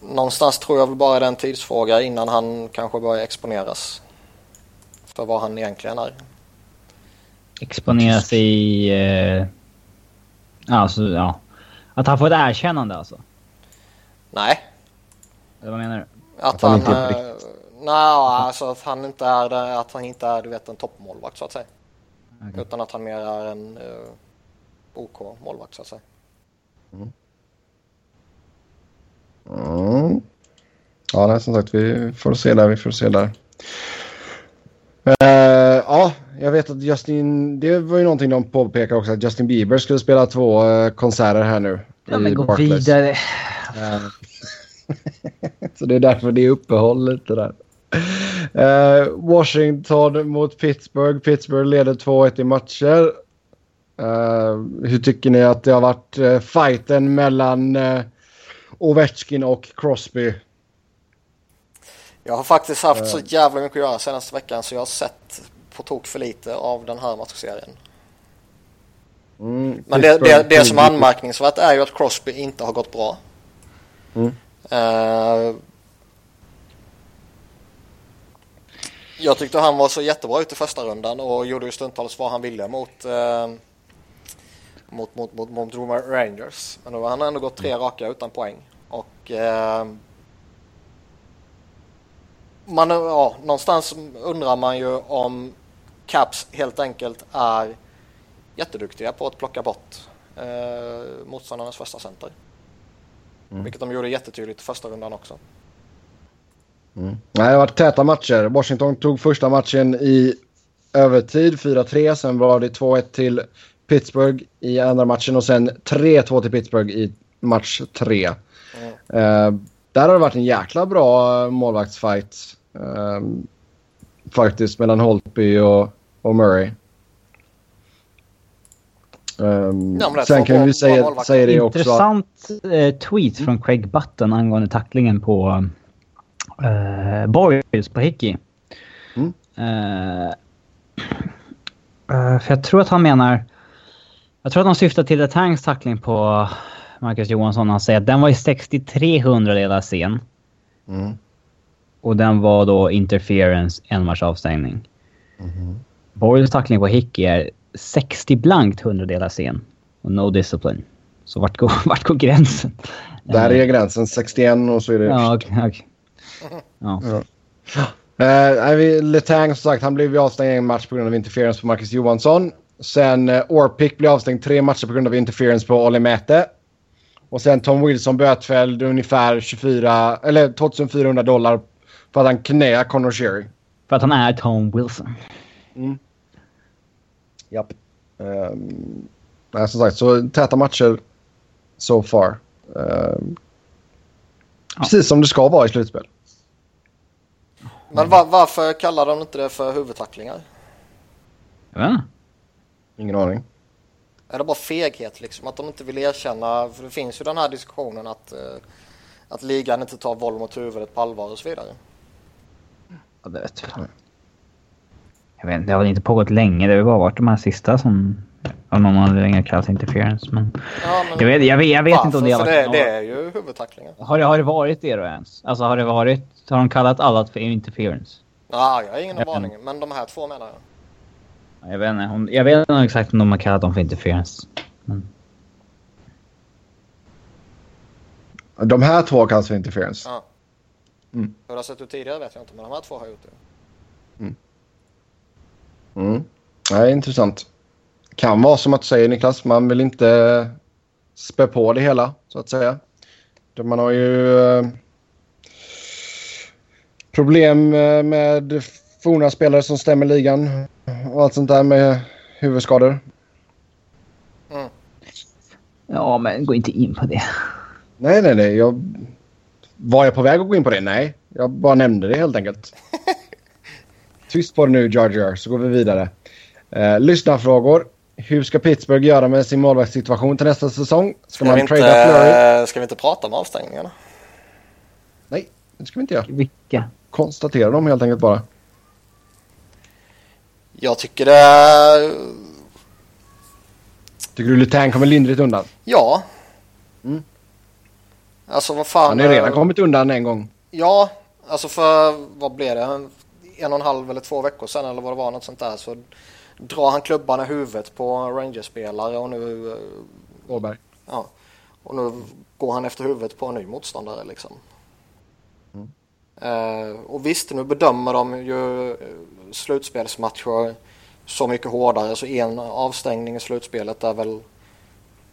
någonstans tror jag väl bara det är en tidsfråga innan han kanske börjar exponeras. För vad han egentligen är. Exponera sig i... Eh, alltså, ja. Att han får ett erkännande alltså. Nej, Eller vad menar du? att, Att han han... inte är eh, nej, alltså att han inte är att han inte är du vet en toppmålvakt så att säga. Okej. Utan att han mer är en uh, OK målvakt så att säga. Mm. Ja, nej, som sagt, vi får se där. Vi får se där. Eh, ja, jag vet att Justin... Det var ju någonting de påpekade också. Att Justin Bieber skulle spela två eh, konserter här nu. Ja, men gå Barclays. vidare. Eh, [LAUGHS] Så det är därför det är uppehåll lite där. Eh, Washington mot Pittsburgh. Pittsburgh leder 2-1 i matcher. Eh, hur tycker ni att det har varit uh, fighten mellan uh, Ovechkin och Crosby? Jag har faktiskt haft så jävla mycket att göra senaste veckan så jag har sett på tok för lite av den här matchserien. Mm, Men det, det, det som är anmärkningsvärt är ju att Crosby inte har gått bra. Mm. Eh, jag tyckte han var så jättebra ut i första rundan och gjorde ju stundtals vad han ville mot, eh, mot, mot, mot, mot Rangers. Men då har han ändå gått tre raka utan poäng. Och eh, man, ja, någonstans undrar man ju om Caps helt enkelt är jätteduktiga på att plocka bort eh, motståndarnas första center. Mm. Vilket de gjorde jättetydligt i första rundan också. Mm. Nej, det har varit täta matcher. Washington tog första matchen i övertid, 4-3. Sen var det 2-1 till Pittsburgh i andra matchen och sen 3-2 till Pittsburgh i match 3. Mm. Uh, där har det varit en jäkla bra målvaktsfight. Uh, faktiskt mellan Holtby och, och Murray. Um, ja, sen kan vi säga, säga det också. Intressant eh, tweet från Craig Button angående tacklingen på uh, Boys på Hickey. Mm. Uh, uh, för jag tror att han menar... Jag tror att han syftar till The Tanks tackling på Marcus Johansson. Han säger att den var i 63 hundradelar sen. Mm. Och den var då interference, en match avstängning. Mm. Boyles tackling på Hickey är 60 blankt hundradelar sen. Och no discipline. Så vart går, [LAUGHS] vart går gränsen? Där är gränsen 61 och så är det... Ja, okej. Okay, okay. Ja. ja. Uh, Letang som sagt, han blev ju avstängd en match på grund av interference på Marcus Johansson. Sen uh, Orpik blev avstängd tre matcher på grund av interference på Olli Mäte. Och sen Tom Wilson bötfälld ungefär 24, eller 2400 dollar för att han knäade Connor Sherry. För att han är Tom Wilson. Mm. Japp. Um, nej, som sagt, så täta matcher so far. Um, ja. Precis som det ska vara i slutspel. Men var, varför kallar de inte det för huvudtacklingar? Ja. Ingen aning. Är det bara feghet liksom? Att de inte vill erkänna? För det finns ju den här diskussionen att, uh, att ligan inte tar våld mot huvudet på allvar och så vidare. Ja, det vet jag. Jag vet inte, det har väl inte pågått länge. Det har bara varit de här sista som av någon anledning kallas interference. Men, ja, men jag vet, jag vet, jag vet inte om det har varit... Det, det är ju huvudtacklingar. Har det, har det varit det då ens? Alltså har det varit... Har de kallat alla för interference? Ja, jag har ingen aning. Men de här två menar jag. Jag vet inte, om, jag vet inte exakt om de har kallat dem för interference. Men... De här två kallas för interference? Ja. Mm. Hur det har sett ut tidigare vet jag inte, men de här två har gjort det. Mm. Mm. Ja, intressant. Kan vara som att du säger Niklas, man vill inte spä på det hela så att säga. Man har ju eh, problem eh, med forna spelare som stämmer ligan och allt sånt där med huvudskador. Mm. Ja, men gå inte in på det. Nej, nej, nej. Jag... Var jag på väg att gå in på det? Nej, jag bara nämnde det helt enkelt. [LAUGHS] Tyst på det nu, Jar så går vi vidare. Eh, lyssnarfrågor. Hur ska Pittsburgh göra med sin målvaktssituation till nästa säsong? Ska, ska man trada Flurry? Ska vi inte prata om avstängningarna? Nej, det ska vi inte göra. Vilka? Konstatera dem helt enkelt bara. Jag tycker det... Tycker du Lutang kommer lindrigt undan? Ja. Mm. Alltså vad fan. Han har redan kommit undan en gång. Ja, alltså för vad blev det? En och en halv eller två veckor sedan eller vad det var något sånt där så drar han klubban i huvudet på Rangers-spelare och nu... Eh, Åberg. Ja. Och nu går han efter huvudet på en ny motståndare liksom. Mm. Eh, och visst, nu bedömer de ju eh, slutspelsmatcher så mycket hårdare så en avstängning i slutspelet är väl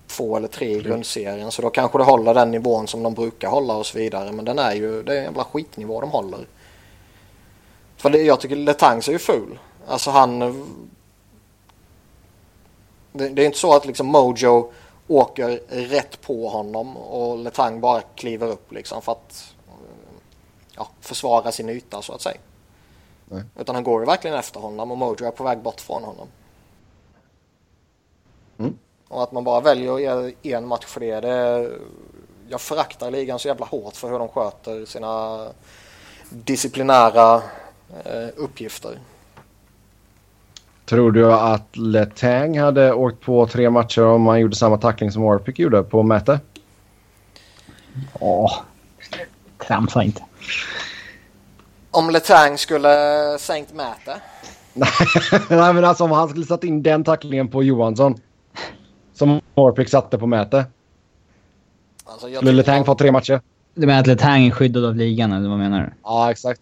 två eller tre i grundserien så då kanske det håller den nivån som de brukar hålla och så vidare men den är ju, det är en jävla skitnivå de håller. För det, jag tycker Letangs är ju ful. Alltså han det, det är inte så att liksom Mojo åker rätt på honom och Letang bara kliver upp liksom för att ja, försvara sin yta så att säga. Nej. Utan han går ju verkligen efter honom och Mojo är på väg bort från honom. Mm. Och att man bara väljer att ge en match för det, det jag föraktar ligan så jävla hårt för hur de sköter sina disciplinära uppgifter. Tror du att Letang hade åkt på tre matcher om han gjorde samma tackling som Orpik gjorde på Mäte? Ja, tramsa inte. Om Letang skulle sänkt Mäte? [LAUGHS] Nej, men alltså om han skulle satt in den tacklingen på Johansson. Som Orpik satte på Mäte. Alltså, skulle Letang man... få tre matcher? Du menar att Letang är skyddad av ligan eller vad menar du? Ja, exakt.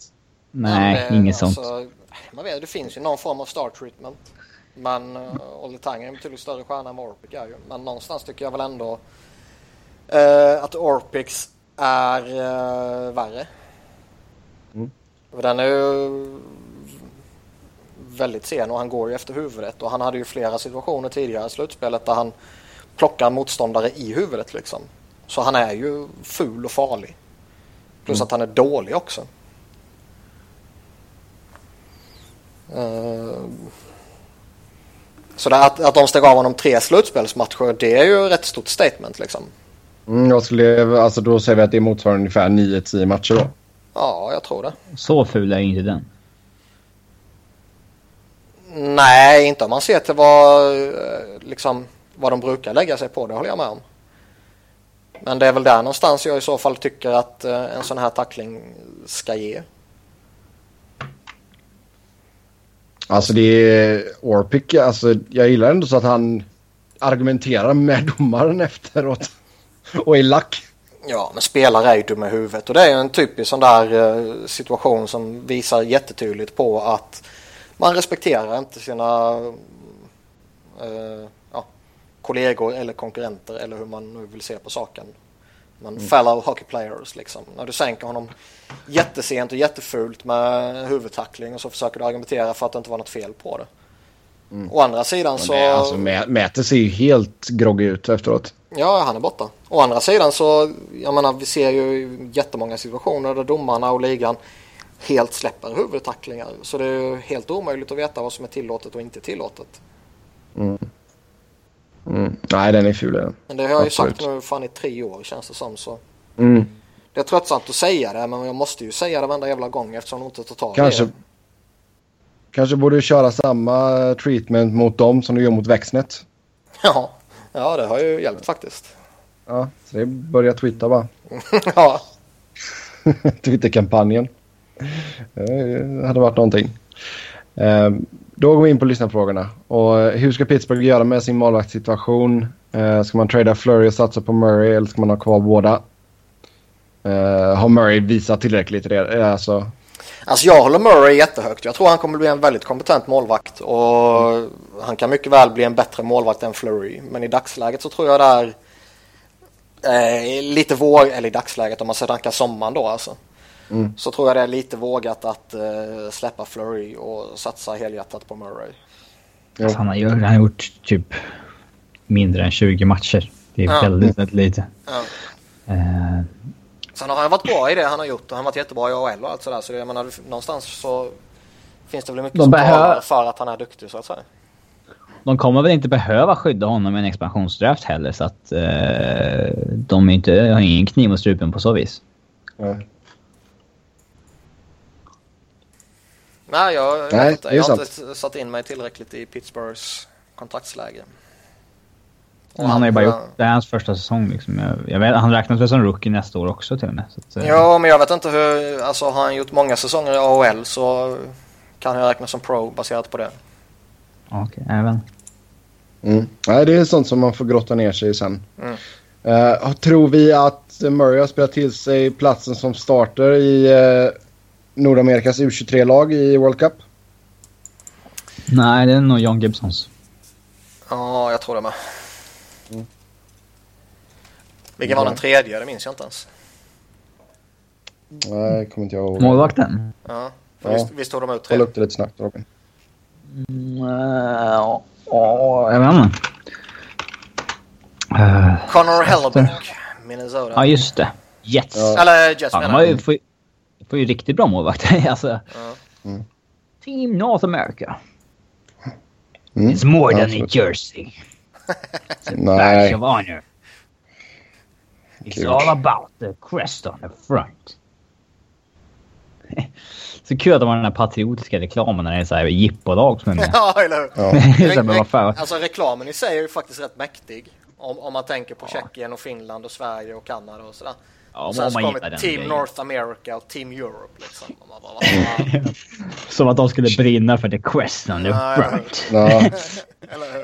Nej, Men, inget alltså, sånt. Man vet, det finns ju någon form av star treatment. Men uh, Olle Tang är en betydligt större stjärna än vad Orpik är ju. Men någonstans tycker jag väl ändå uh, att Orpix är uh, värre. Mm. För Den är ju väldigt sen och han går ju efter huvudet. Och han hade ju flera situationer tidigare i slutspelet där han plockar motståndare i huvudet liksom. Så han är ju ful och farlig. Plus Mm. att han är dålig också. Eh, Så det, att, att de steg av honom tre slutspelsmatcher det är ju ett stort statement liksom. Mm, jag skulle, alltså då säger vi att det motsvarar ungefär 9-10 matcher då. Ja, jag tror det. Så ful är inte den. Nej, inte om man ser till vad, eh, liksom, vad de brukar lägga sig på. Det håller jag med om. Men det är väl där någonstans jag i så fall tycker att eh, en sån här tackling ska ge. Alltså det är Orpik, alltså jag gillar ändå så att han argumenterar med [LAUGHS] domaren efteråt. Och är lack. Ja, men spelare är ju dumma i huvudet och det är ju en typisk sån där eh, situation som visar jättetydligt på att man respekterar inte sina eh, ja, kollegor eller konkurrenter eller hur man nu vill se på saken. Men fellow hockey players liksom. När du sänker honom jättesent och jättefult med huvudtackling och så försöker du argumentera för att det inte var något fel på det. Å andra sidan så... Det, alltså Mä- Mäter ser ju helt groggy ut efteråt. Ja, han är borta. Å andra sidan så, jag menar, vi ser ju jättemånga situationer där domarna och ligan helt släpper huvudtacklingar. Så det är ju helt omöjligt att veta vad som är tillåtet och inte tillåtet. Mm. Nej, den är ful den. Men det har jag ju sagt nu fan i tre år känns det som. Så. Mm. Det är tröttsamt att säga det, men jag måste ju säga det varenda jävla gång eftersom de inte tar tag i Kanske, det. kanske borde du köra samma treatment mot dem som du gör mot Växnet. [LAUGHS] Ja. ja, det har ju hjälpt faktiskt. Ja, så det är börja twittra bara. [LAUGHS] ja. [LAUGHS] Twitterkampanjen. Det hade varit någonting. Ehm, då går vi in på lyssnarfrågorna. Och eh, hur ska Pittsburgh göra med sin målvaktssituation? Eh, Ska man trada Flurry och satsa på Murray eller ska man ha kvar båda? Eh, Har Murray visat tillräckligt? re- eh, Alltså, Alltså jag håller Murray jättehögt. Jag tror han kommer bli en väldigt kompetent målvakt och han kan mycket väl bli en bättre målvakt än Flurry. Men i dagsläget så tror jag det är eh, lite vår eller i dagsläget om man snackar sommaren då alltså. Mm. Så tror jag det är lite vågat att eh, släppa Fleury och satsa helhjärtat på Murray. Alltså, han, har, gjort- han har gjort typ mindre än 20 matcher. Det är Ja. väldigt, väldigt lite. Ja. Eh, Sen har han varit bra i det han har gjort och han har varit jättebra i AHL och allt sådär. Så det, jag menar, någonstans så finns det väl mycket De som behöver- för att han är duktig så att säga. de kommer väl inte behöva skydda honom i en expansionsdraft heller så att eh, de inte, har ingen kniv mot strupen på så vis. ja. Nej, jag, jag, Nej, är jag har inte satt in mig tillräckligt i Pittsburghs kontraktsläge. Och han har ju bara gjort... Det är hans första säsong liksom. Jag, jag vet, han räknas väl som rookie nästa år också till och med. Så att, eh, Ja, men jag vet inte hur... Alltså har han gjort många säsonger i AHL så kan han räknas som pro baserat på det. Okej, även. Mm. Nej, det är sånt som man får grotta ner sig i sen. Mm. Eh, tror vi att Murray har spelat till sig platsen som starter i uh, Nordamerikas U23-lag i World Cup? Nej, det är nog John Gibsons. Ja, jag tror det med. Mm. Vilken var den tredje? Det minns jag inte ens. Nej, kommer inte jag ihåg. Målvakten? Ja, Ja. Visst, visst tog de ut tre? Kolla upp det lite snabbt Robin. Mm, eh, ja, ja, jag vet inte. Eh, Connor Hellebuck, Minnesota. ja, just det. Jets. Ja. Eller Jets menar jag. Får, ju, riktigt bra målvakter. [LAUGHS] alltså, Ja. Team North America. Mm. It's more than absolut. [LAUGHS] a jersey. Badge Nej, of honor. It's Kul. all about the crest on the front. [LAUGHS] Så kul att de har den här patriotiska reklamen när det är så här jippolag som är med. Ja, eller hur? Ja. Fan. Alltså reklamen i sig är ju faktiskt rätt mäktig. Om, om man tänker på Tjeckien och Finland och Sverige och Kanada och sådär. Ja, sen om så man kommer Team grejen. North America och Team Europe liksom. Och man bara, vad fan? [LAUGHS] Som att de skulle brinna för the quest on the ja.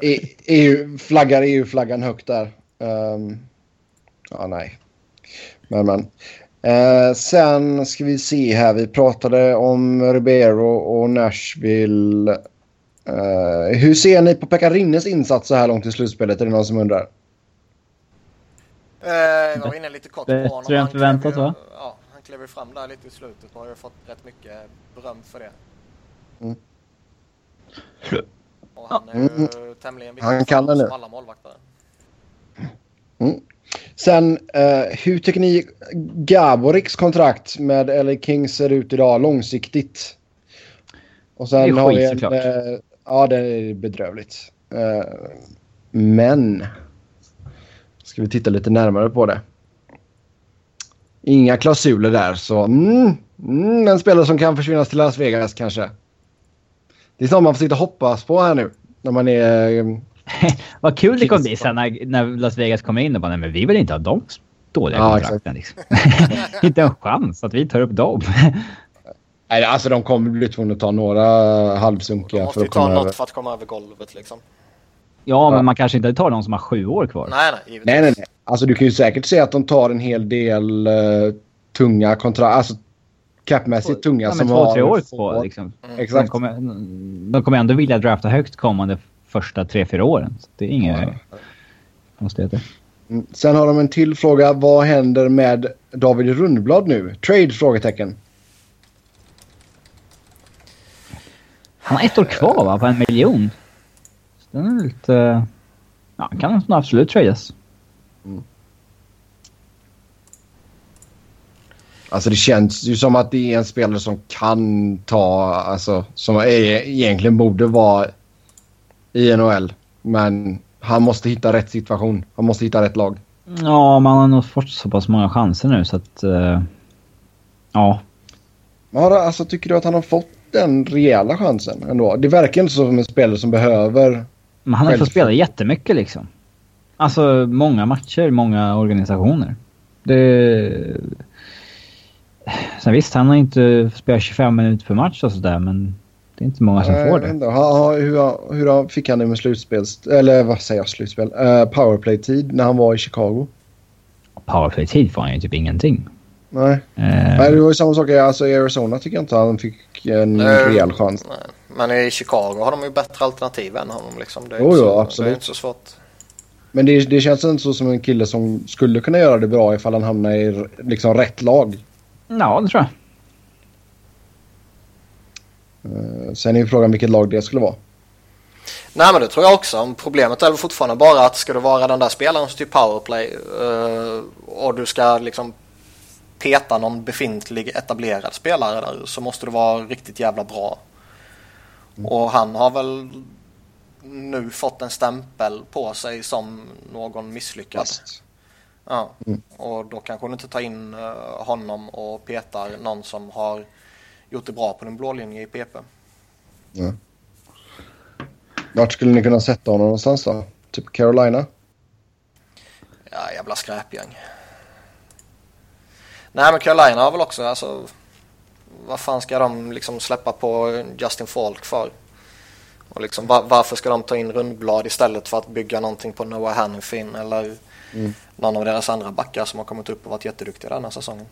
[LAUGHS] EU, flaggar EU-flaggan högt där. Ehm, ja, nej. Men, men. Eh, sen ska vi se här. Vi pratade om Ribeiro och Nashville. Eh, hur ser ni på Pekka Rinnes insats så här långt i slutspelet? Är det någon som undrar? Eh, jag var inne lite kort på honom. Bättre än förväntat va? Ja, han klev ju fram där lite i slutet och har ju fått rätt mycket beröm för det. Mm. Och han är ju Mm. tämligen viktig Han kan det oss nu. som alla målvakter. Sen, eh, hur tycker ni Gaboriks kontrakt med LA Kings ser ut idag långsiktigt? Och sen Det är har vi skit, en, såklart. eh, Ja, det är bedrövligt. Eh, men... Ska vi titta lite närmare på det. Inga klausuler där, så... Mm, mm, en spelare som kan försvinna till Las Vegas kanske. Det är sånt man får sitta och hoppas på här nu. När man är... eh, [LAUGHS] Vad kul det kommer bli sen när, när Las Vegas kommer in och bara nej men vi vill inte ha de dåliga Ja, kontrakten liksom. [LAUGHS] inte en chans att vi tar upp dem. [LAUGHS] Nej, alltså de kommer bli tvungna att ta några De halvsunkiga måste för ju att ta komma något över. för att komma över golvet liksom. Ja, men man kanske inte tar någon som har sju år kvar. Nej, nej, givetvis. Nej, nej, nej. Alltså du kan ju säkert se att de tar en hel del uh, tunga kontrakt. Alltså capmässigt tunga Ja, men som två, har... tre år få- på liksom. De Exakt. kommer, de kommer ändå vilja drafta högt kommande första tre, fyra åren. Så det är inga konstigheter. Mm. Sen har de en till fråga. Vad händer med David Rundblad nu? Trade? Frågetecken. Han har ett år kvar va, på en miljon. Den är lite... Ja, han kan absolut tradas. Alltså det känns ju som att det är en spelare som kan ta... Alltså som är, egentligen borde vara i NHL. Men han måste hitta rätt situation. Han måste hitta rätt lag. Ja, man har nog fått så pass många chanser nu så att... eh, ja. Men har, alltså, tycker du att han har fått den rejäla chansen ändå? Det verkar inte som en spelare som behöver... Men han har Själv- fått spela jättemycket liksom. Alltså många matcher, många organisationer. Det... Sen visst, han har inte spelat 25 minuter per match och sådär men det är inte många som Nej, får det. inte. Ha, ha, hur, hur fick han det med slutspels... Eller vad säger jag? Slutspel? Uh, Powerplay-tid när han var i Chicago? Powerplay-tid får han ju typ ingenting. Nej. Eh, Nej, det var ju samma sak. Alltså, i Arizona tycker jag inte han fick en Eh, rejäl chans. Nej. Men i Chicago har de ju bättre alternativ än honom liksom. Det är, Jo, inte, jo, så, det absolut. är inte så svårt. Men det, det känns inte så som en kille som skulle kunna göra det bra ifall han hamnar i liksom rätt lag. ja, det tror jag. Eh, sen är ju frågan vilket lag det skulle vara. Nej men det tror jag också. Problemet är väl fortfarande bara att ska du vara den där spelaren som typ powerplay eh, och du ska liksom peta någon befintlig etablerad spelare där så måste du vara riktigt jävla bra. Och han har väl nu fått en stämpel på sig som någon misslyckad. Fast. Ja. Och då kanske du inte tar in eh, honom och petar någon som har gjort det bra på den blå linjen i PP. Vart skulle ni kunna sätta honom någonstans då? Typ Carolina? Ja, jävla skräpgäng. Nej, men Carolina har väl också, alltså... Vad fan ska de liksom släppa på Justin Falk för? Och liksom, va- varför ska de ta in Rundblad istället för att bygga någonting på Noah Hannifin eller någon av deras andra backar som har kommit upp och varit jätteduktiga den här säsongen?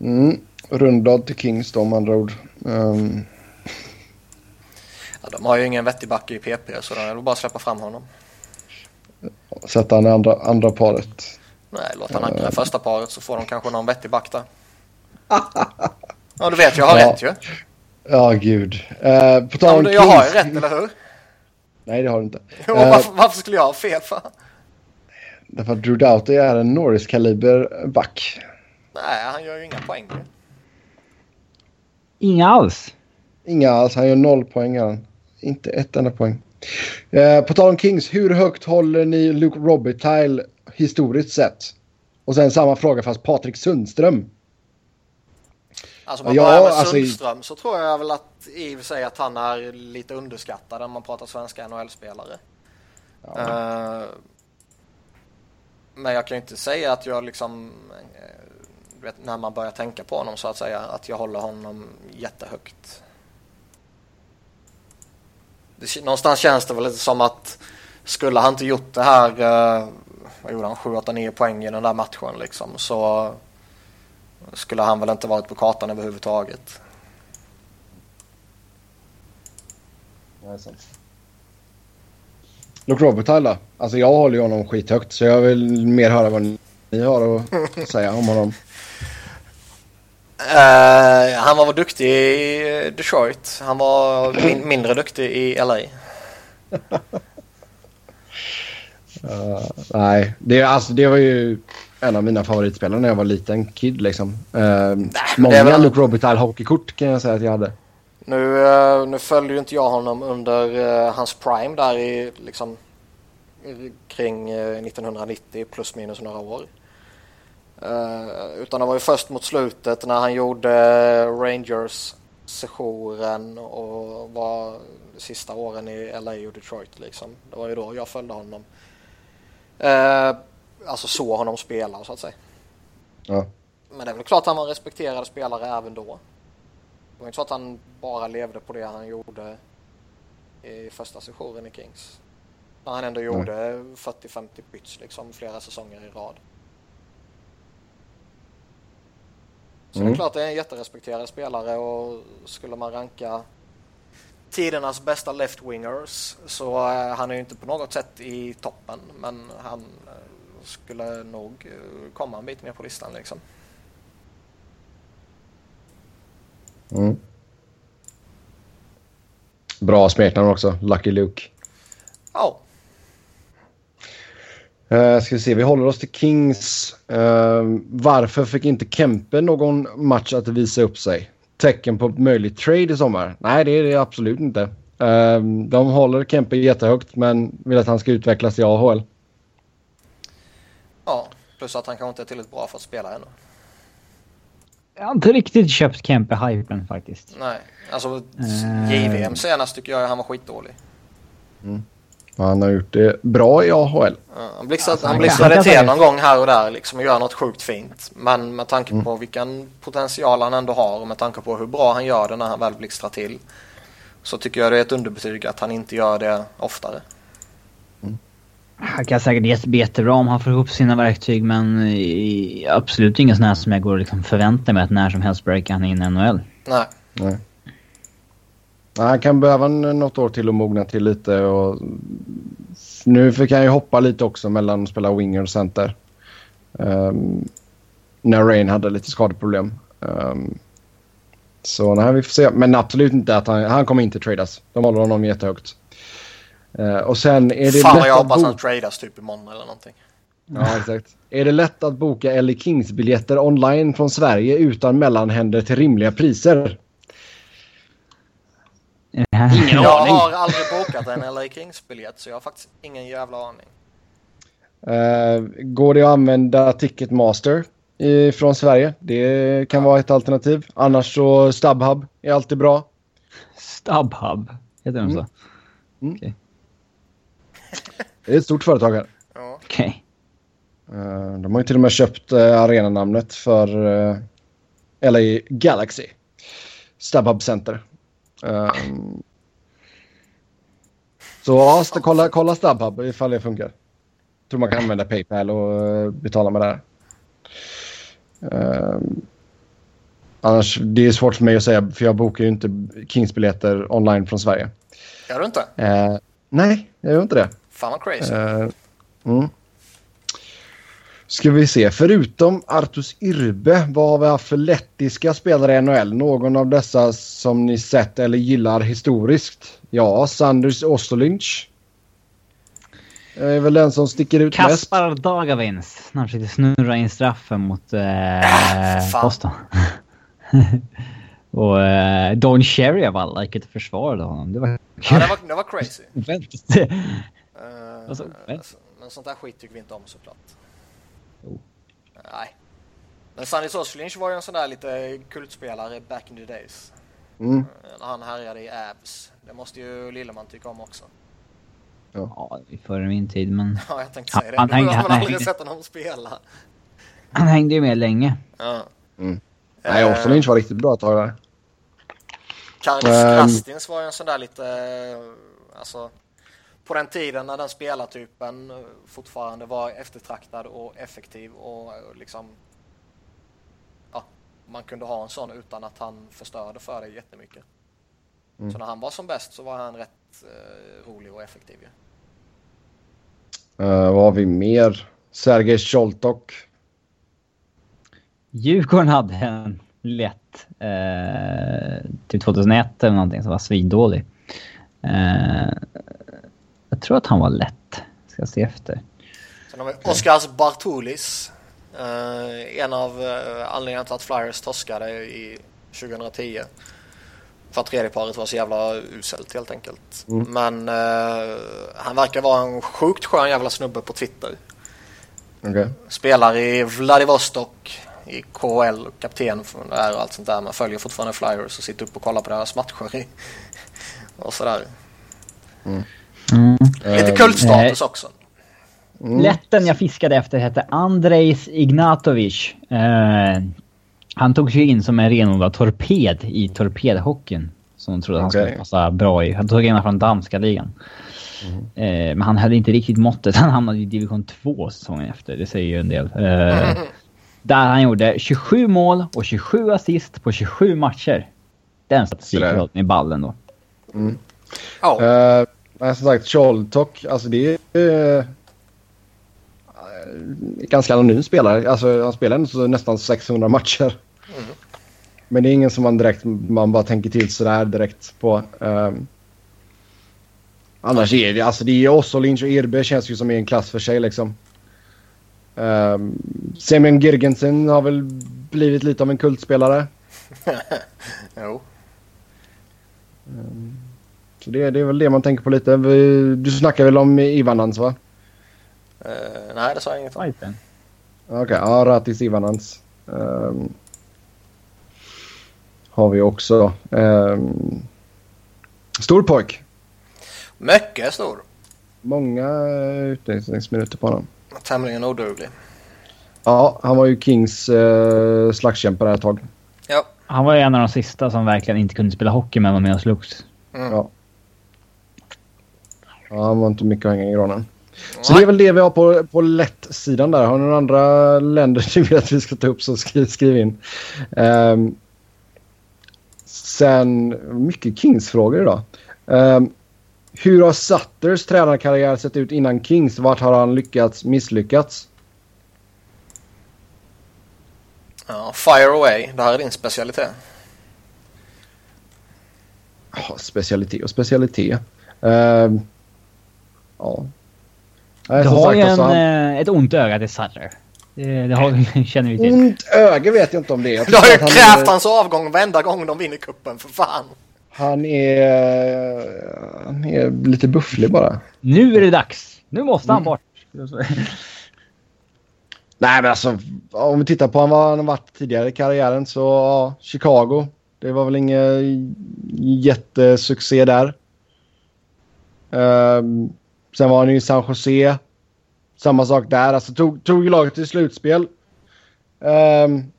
Mm. Rundblad till Kings då med andra ord. Um, Ja, de har ju ingen vettig back i PP så det är väl bara släppa fram honom. sätta han i andra, andra paret. Nej, låt han ankra första paret så får de kanske någon vettig back där. [LAUGHS] Ja, du vet, jag har Ja. rätt ju. Ja, gud. Uh, på tal Ja, om men jag har ju rätt, eller hur? Nej, det har du inte. [LAUGHS] Jo, Eh, varför, varför skulle jag ha fel för? Därför att Drew Doughty är en Norris-kaliber back. Nej, han gör ju inga poäng. Inga alls. Inga alls. Han gör noll poäng. Han. Inte ett enda poäng. Eh, på tal om Kings. Hur högt håller ni Luke Robitaille historiskt sett? Och sen samma fråga fast Patrik Sundström. Alltså man Ja, börjar med alltså Sundström så tror jag väl att i och för sig att han är lite underskattad när man pratar svenska NHL-spelare. Eh, men jag kan ju inte säga att jag liksom, eh, vet, när man börjar tänka på honom så att säga, att jag håller honom jättehögt. Det, någonstans känns det väl lite som att skulle han inte gjort det här, uh, vad gjorde han, 7, 8, 9 poäng i den där matchen liksom så skulle han väl inte varit på kartan överhuvudtaget. Nej, sant. Luke Robitaille? Alltså jag håller ju honom skithögt så jag vill mer höra vad ni har att [LAUGHS] säga om honom. Uh, han var duktig i Detroit. Han var min mindre duktig i LA. [LAUGHS] uh, nej, det, alltså, det var ju en av mina favoritspelare när jag var liten kid. Liksom. Uh, Nej, många väl... Luke Robitaille hockeykort kan jag säga att jag hade. Nu, uh, nu följde ju inte jag honom under uh, hans prime där i liksom kring 1990 plus minus några år. utan det var ju först mot slutet när han gjorde Rangers sessionen och var sista åren i LA och Detroit liksom. Det var ju då jag följde honom alltså såg honom spela så att säga. Ja. Men det är väl klart att han var en respekterad spelare även då. Det var inte så att han bara levde på det han gjorde i första sessionen i Kings. När han ändå gjorde 40-50 byts liksom flera säsonger i rad. Så mm. det är mm. klart att det är en jätterespekterad spelare och skulle man ranka tidernas bästa left-wingers så han är ju inte på något sätt i toppen men han skulle nog eh, komma en bit ner på listan liksom. Mm. Bra smeknamn också, Lucky Luke. Ja. Uh, ska vi se, vi håller oss till Kings. Uh, varför fick inte Kempe någon match att visa upp sig? Tecken på möjlig trade i sommar? Nej, det är det absolut inte. Uh, de håller Kempe jättehögt men vill att han ska utvecklas i AHL. Ja, plus att han kanske inte är tillräckligt bra för att spela ännu. Jag har inte riktigt köpt Kempe-hypen faktiskt. Nej, alltså uh... JVM senast tycker jag han var skitdålig. Mm. Han har gjort det bra i AHL. Ja, han blixtrade, alltså, han blixtrade till någon gång här och där liksom och gör något sjukt fint. Men med tanke mm. på vilken potential han ändå har och med tanke på hur bra han gör det när han väl blixtrar till. Så tycker jag det är ett underbetyg att han inte gör det oftare. Han kan säkert bli jättebra om han får ihop sina verktyg men absolut inga sådana här som jag går och liksom förväntar mig att när som helst breakar han in i NHL. Nej. Nej. Han kan behöva något år till att mogna till lite och nu fick han ju hoppa lite också mellan att spela winger och center. Um, när Rain hade lite skadeproblem. Um, så nej, vi får se. Men absolut inte att han, han kommer inte tradas. De håller honom jättehögt. Uh, och sen är det Fan vad jag hoppas han tradas typ imorgon eller någonting. Ja, exakt. Är det lätt att boka LA Kings-biljetter online från Sverige utan mellanhänder till rimliga priser? [LAUGHS] Ingen jag aning. har aldrig bokat en LA Kings-biljett så jag har faktiskt ingen jävla aning. Uh, går det att använda Ticketmaster i, från Sverige? Det kan vara ett alternativ. Annars så StubHub är alltid bra. StubHub? Heter de så? Mm. Mm. Okay. Det är ett stort företag här. Ja. Okej. Okay. Uh, de har ju till och med köpt uh, arenanamnet för eh, LA Galaxy. StubHub Center. Så ja, kolla, kolla StubHub ifall det funkar. Jag tror man kan använda Paypal och betala med det. Um, annars, det är svårt för mig att säga för jag bokar ju inte Kings-biljetter online från Sverige. Gör du inte? Uh, nej, jag gör inte det. Fan vad crazy. Uh, mm. Ska vi se, förutom Artus Irbe, vad har vi haft för lettiska spelare i NHL? Någon av dessa som ni sett eller gillar historiskt? Ja, Sanders Ostolinch. är väl den som sticker ut Kaspar mest. Kaspar Dagavins. När han försökte snurra in straffen mot eh, Boston. [LAUGHS] Och eh, Don Cherry av alla gick inte försvarade honom. Det var... Ja, det var, det var crazy. [LAUGHS] Uh, alltså, men sånt där skit tycker vi inte om såklart. Oh. Nej. Men Sandy Soslinch var ju en sån där lite kultspelare back in the days. Mm. Uh, när han härjade i Avs. Det måste ju Lilleman tycka om också. Ja, före min tid men... [LAUGHS] Ja, jag tänkte säga det. Han, du har väl aldrig sett honom spela? Han hängde ju med länge. Ja. Mm. Nej, Ostolinch var riktigt bra ett tag där. Karis um, Krastins var ju en sån där lite, alltså på den tiden när den spelartypen eh, fortfarande var eftertraktad och effektiv och eh, liksom ja, man kunde ha en sån utan att han förstörde för dig jättemycket. Mm. Så när han var som bäst så var han rätt eh, rolig och effektiv. Ja. Uh, vad har vi mer? Sergej Sholtok. Djurgården hade en lätt eh, typ 2001 eller någonting som var svindålig. Eh, jag tror att han var lätt. Ska se efter. Sen har vi Oskars Bartulis. Eh, en av eh, anledningarna till att Flyers torskade i 2010. För att tredjeparet var så jävla uselt helt enkelt. Mm. Men eh, han verkar vara en sjukt skön jävla snubbe på Twitter. Okay. Spelar i Vladivostok i KHL, kapten för där och allt sånt där. Man följer fortfarande Flyers och sitter upp och kollar på deras matcher och sådär. Mm. Mm. Lite kultstatus uh, också. Mm. Lätten jag fiskade efter hette Andrejs Ignatovic. Uh, han tog sig in som en renodlad torped i torpedhockeyn. Som trodde okay. han skulle passa bra i. Han tog in från danska ligan. Mm. Uh, men han hade inte riktigt måttet. [LAUGHS] Han hamnade i division 2 säsongen efter. Det säger ju en del. Där han gjorde 27 mål och 27 assist på 27 matcher. Den statistiken i ballen då. Mm. Oh. Uh, men som sagt, Sholtok, alltså det är uh, ganska anonym spelare. Alltså han spelar nästan 600 matcher. Mm. Men det är ingen som man direkt, man bara tänker till sådär direkt på. Um, annars är det, alltså det är Ossolinch och Irbe känns ju som en klass för sig liksom. Um, Semyon Girgensen har väl blivit lite av en kultspelare. [LAUGHS] jo. Um, så det, det, är väl det man tänker på lite. Du snackar väl om Ivanans va? Uh, nej, det sa jag inget om. Okej, okay, ja, Ratis Ivanans. Um, har vi också. Um, stor pojk. Mycket stor. Många utvisningsminuter på honom. Tämligen oduglig. Ja, han var ju Kings uh, slagskämpa ett tag. Ja. Han var ju en av de sista som verkligen inte kunde spela hockey men var med och slogs. Mm. Ja. Ja. Han var inte mycket att hänga i granen. Så det är väl det vi har på, på lätt-sidan där. Har ni några andra länder [LAUGHS] du vill att vi ska ta upp så skriv, skriv in. Um, sen, mycket Kings-frågor idag. Um, hur har Sutters tränarkarriär sett ut innan Kings? Vart har han lyckats, misslyckats? Ja, fire away. Det här är din specialitet. Ja, specialitet och specialitet. Uh, ja. Nej, du har ju en, han... Eh, ett ont öga till Sutter. Det, det har, [LAUGHS] känner vi till. Ont öga vet jag inte om det är. Du har ju krävt han... hans avgång varenda gång de vinner kuppen för fan. Han är, han är lite bufflig bara. Nu är det dags. Nu måste han mm. bort. [LAUGHS] Nej men alltså om vi tittar på vad han har varit tidigare i karriären så ja, Chicago. Det var väl ingen jättesuccé där. Um, sen var han i San Jose. Samma sak där. Alltså tog, tog laget till slutspel. Um,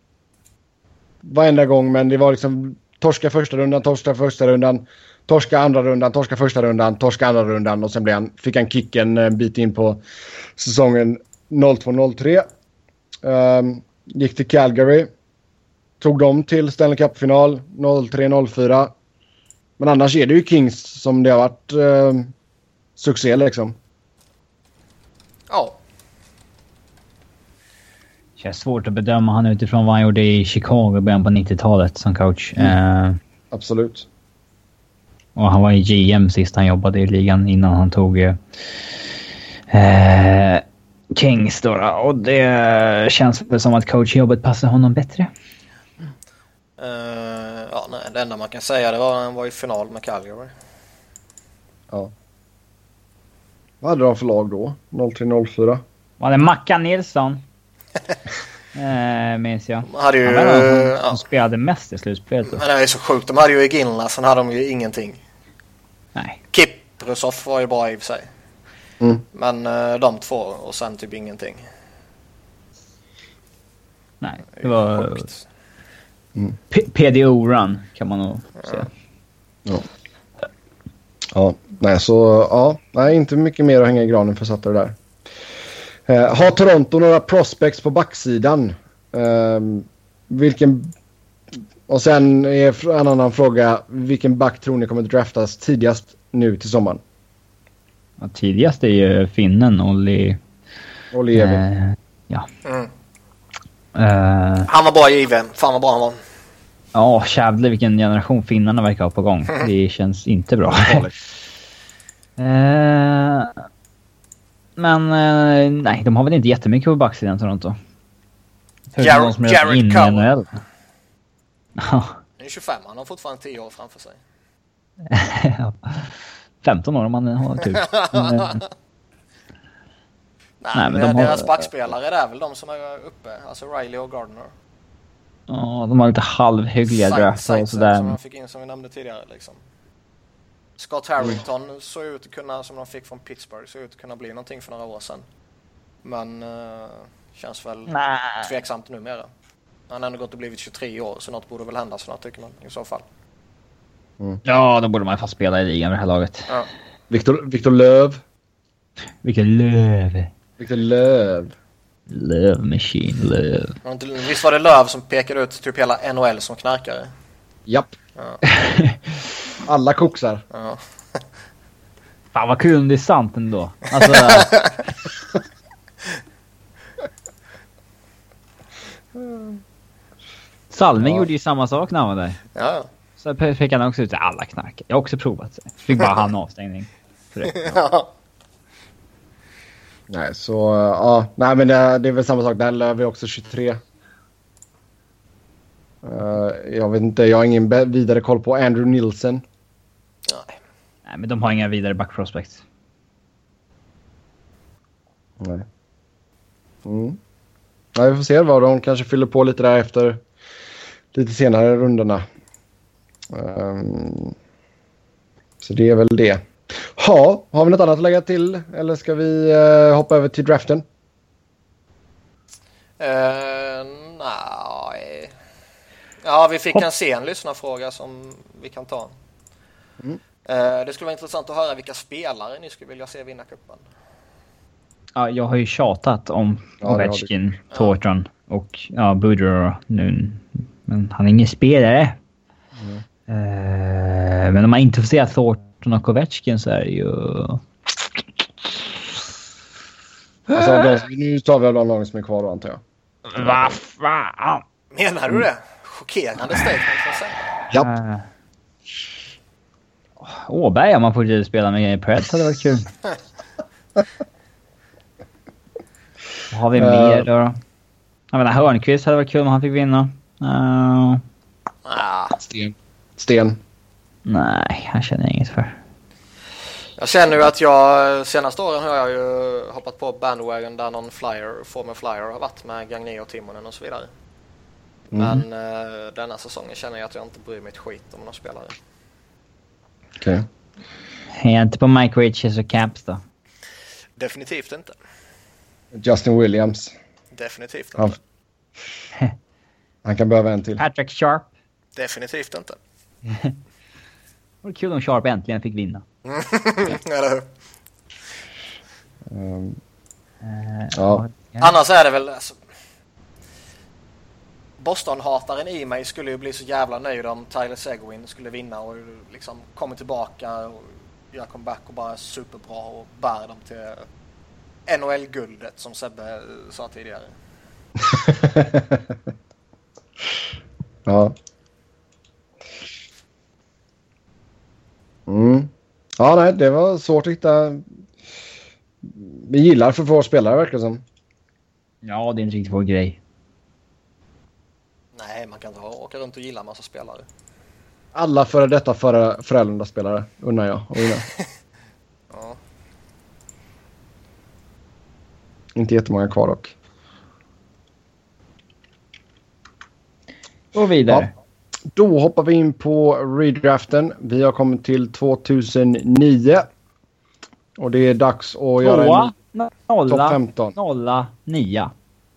varenda gång men det var liksom torska första rundan, torska första rundan, torska andra rundan, torska första rundan, torska andra rundan och sen blev han, fick han kicken en bit in på säsongen 02-03. Um, ehm, gick till Calgary. Tog dem till Stanley Cup-final 03-04. Men annars är det ju Kings som det har varit uh, succé liksom. Ja. Känns svårt att bedöma han utifrån vad han gjorde i Chicago i början på 90-talet som coach. Mm. Uh, Absolut. Och han var i GM sist han jobbade i ligan innan han tog uh, Kings då, då, Och det känns väl som att coachjobbet passar honom bättre. Uh, ja, nej, det enda man kan säga det var att han var i final med Calgary. Ja. Vad hade de för lag då? 03-04? Var det Mackan Nilsson? [LAUGHS] eh, minns jag. De hade ju... Han var ja. som spelade mest i slutspelet. Men det är så sjukt. De hade ju Iginla, sen hade de ju ingenting. Nej. Kiprusov var ju bra i och för sig. Mm. Men uh, de två och sen typ ingenting. Nej, det var... Mm. PDO-run kan man nog säga. Ja. Ja, nej så ja, nej inte mycket mer att hänga i granen för Sutter där. Eh, har Toronto några prospects på backsidan? Eh, vilken... Och sen är en annan fråga. Vilken back tror ni kommer att draftas tidigast nu till sommaren? Ja, tidigast är ju finnen Olli... Olli. Eh, ja. Mm. Eh, Han var bra given. Fan vad bra han var. Ja, jävlar vilken generation finnarna verkar ha på gång. [LAUGHS] Det känns inte bra. [LAUGHS] Eh, men eh, nej, de har väl inte jättemycket på backsidan Toronto. Jared- Jared. NHL. [LAUGHS] Ja, Han är 25, han har fortfarande 10 år framför sig. 15 år om man har tur. Men, eh, Nej, Nej, men de har- deras backspelare det är väl de som är uppe. Alltså Riley och Gardner. Ja, de har lite halvhyggliga drafts och sådär. Som de fick in som vi nämnde tidigare liksom. Scott Harrington såg ut att kunna, som de fick från Pittsburgh, såg ut att kunna bli någonting för några år sedan. Men uh, känns väl Nej. tveksamt numera. Han har ändå gått och blivit 23 år så något borde väl hända snart tycker man i så fall. Ja, då borde man fast spela i ligan vid det här laget. Ja. Victor, Victor Löv. Vilken löv. Victor Löv. Love machine, love. Visst var det Löv som pekade ut typ hela NHL som knarkare? Japp. Ja. [LAUGHS] Alla koksar. Ja. [LAUGHS] Fan vad kul om det är sant ändå. Alltså, [LAUGHS] Salming Ja. gjorde ju samma sak när han var där. Ja. Så pe- pekade han också ut att alla knarkar. Jag har också provat. Fick bara han avstängning. För det. ja. Nej, så ja. Nej, men det, det är väl samma sak. Där Löv är också 23. Uh, jag vet inte. Jag har ingen vidare koll på Andrew Nilsen. Nej. Nej, men de har inga vidare back prospects. Nej. Mm. Ja, vi får se vad de kanske fyller på lite där efter lite senare rundorna. Ehm, så det är väl det. Ja, har vi något annat att lägga till eller ska vi eh, hoppa över till draften? Uh, nej. Ja, vi fick en sen lyssnarfråga som vi kan ta. Mm. Eh, det skulle vara intressant att höra vilka spelare ni skulle vilja se vinna cupen. Ja, jag har ju tjatat om Ja. Ovechkin, Thornton och ja, Boudreau nu. Men han är ingen spelare. Mm. Eh, men om man inte får se Thornton och Ovechkin så är det ju... Alltså, nu tar vi av de lagen som är kvar då antar jag. Vad fan! Menar du det? Chockerande statement. Japp. Uh, Åberg om man får spela med Preds hade varit kul. [LAUGHS] Vad har vi Eh. mer då? Jag menar Hörnqvist hade varit kul om han fick vinna. Eh, Ah, Sten. Sten. Nej, han känner jag inget för. jag känner ju att jag senaste åren har jag ju hoppat på bandwagon där någon flyer, former flyer har varit med Gagné och Timonen och så vidare. Mm. Men eh, denna säsongen känner jag att jag inte bryr mig ett skit om några spelare. Okej. Är jag inte på Mike Riches och Caps då? Definitivt inte. Justin Williams. Definitivt Han, inte. [LAUGHS] han kan behöva en till. Patrick Sharp. Definitivt inte. [LAUGHS] Det vore kul om Sharp äntligen fick vinna. [LAUGHS] Eller hur? Ehm, Eh, Ja. Annars är det väl... Alltså, Boston-hataren i mig skulle ju bli så jävla nöjd om Tyler Seguin skulle vinna och liksom kommer tillbaka och gör comeback och bara är superbra och bär dem till NHL-guldet som Sebbe sa tidigare. [LAUGHS] ja. Mm. Ja, nej, det var svårt att hitta. Vi gillar för få spelare verkar som. Ja, det är inte riktigt vår grej. Nej, man kan inte åka runt och gilla en massa spelare. Alla före detta före Frölunda-spelare unnar jag vinna. [LAUGHS] Ja. Inte jättemånga kvar dock. Och vidare. Då hoppar vi in på redraften. Vi har kommit till 2009. Och det är dags att göra en nolla, topp 15. nolla, nia.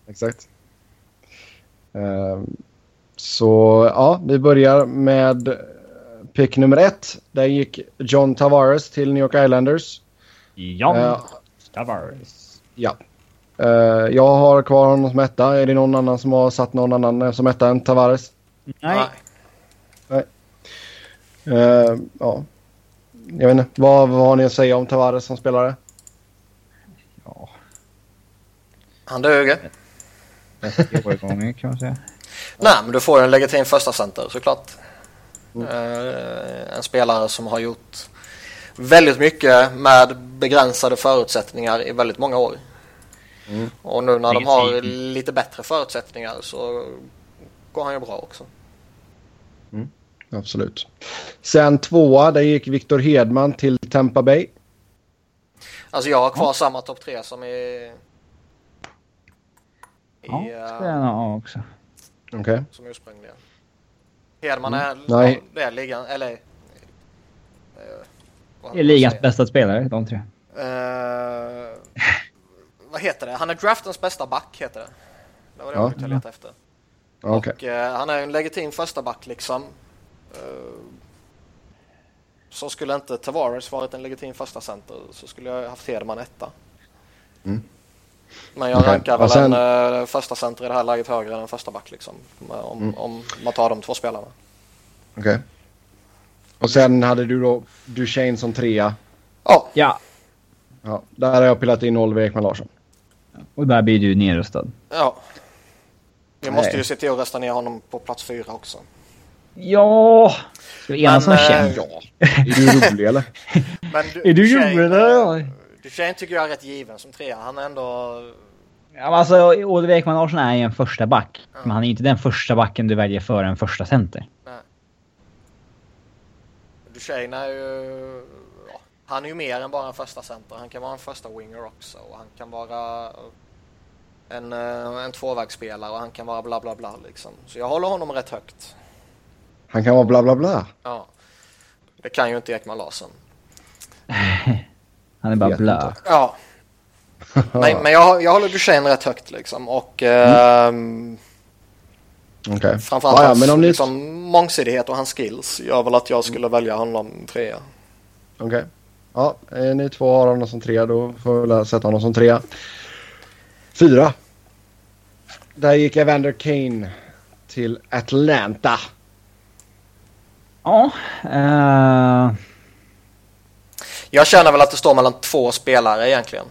Exakt. Ehm, så ja, vi börjar med pick nummer ett. Där gick John Tavares till New York Islanders. John Eh, Tavares. Ja. Eh, jag har kvar honom som etta. Är det någon annan som har satt någon annan som etta än Tavares? Nej. Eh, ja. Jag vet inte. Vad, vad har ni att säga om Tavares som spelare? Ja, Han duger. bäst i årgången kan man säga. [LAUGHS] Nej, men du får en legitim första center såklart. Eh, en spelare som har gjort väldigt mycket med begränsade förutsättningar i väldigt många år. Mm. Och nu när de har lite bättre förutsättningar så går han ju bra också. Absolut. Sen tvåa, där gick Victor Hedman till Tampa Bay. Alltså jag har kvar samma topp tre som i... i Ja, ha också. Okej. som ursprungligen. Hedman är, Nej. det är ligan, eller... vad- Det är ligans bästa spelare, de tre. jag? Eh, vad heter det? Han är draftens bästa back, heter det. Det var det Ja. jag letade efter. Okej. Och eh, han är en legitim första back liksom. Eh, så skulle inte Tavares varit en legitim första center så skulle jag haft Hedman etta. Mm. Men jag rankar väl sen- en uh, första center i det här läget högre än en första back liksom. Om, Mm. om man tar de två spelarna. Okej. Och sen hade du då Duchene som trea. Ja, Ja, Ja, där har jag pillat in Oliver Ekman Larsson. och där blir du nerröstad. ja. Vi måste ju se till att rösta ner honom på plats fyra också. Ja! Ska vi enas om eh, Ja. Är du rolig eller? [LAUGHS] Men Är du rolig eller? eh, Duchene tycker jag är rätt given som trea. Han är ändå... Ja, men alltså, Oliver Ekman Larsson är ju en första back. Men han är inte den första backen du väljer för en första center. Duchene är ju... Ja, han är ju mer än bara en första center. Han kan vara en första winger också. Och han kan vara en, eh, en tvåvägsspelare och han kan vara bla bla bla liksom. Så jag håller honom rätt högt. Han kan vara bla bla bla. Ja. Det kan ju inte Ekman Larsson. Han är bara inte. Ja. [LAUGHS] Men, men jag, jag håller Duchene rätt högt liksom. Och ehm, Okej. framförallt Ja, ja, hans men om ni... liksom, mångsidighet och hans skills gör väl att jag skulle välja honom trea. Okej. Ja, eh, ni två har honom som trea. Då får vi väl sätta honom som trea. Fyra. Där gick Evander Kane till Atlanta. Ja. eh, Jag känner väl att det står mellan två spelare egentligen.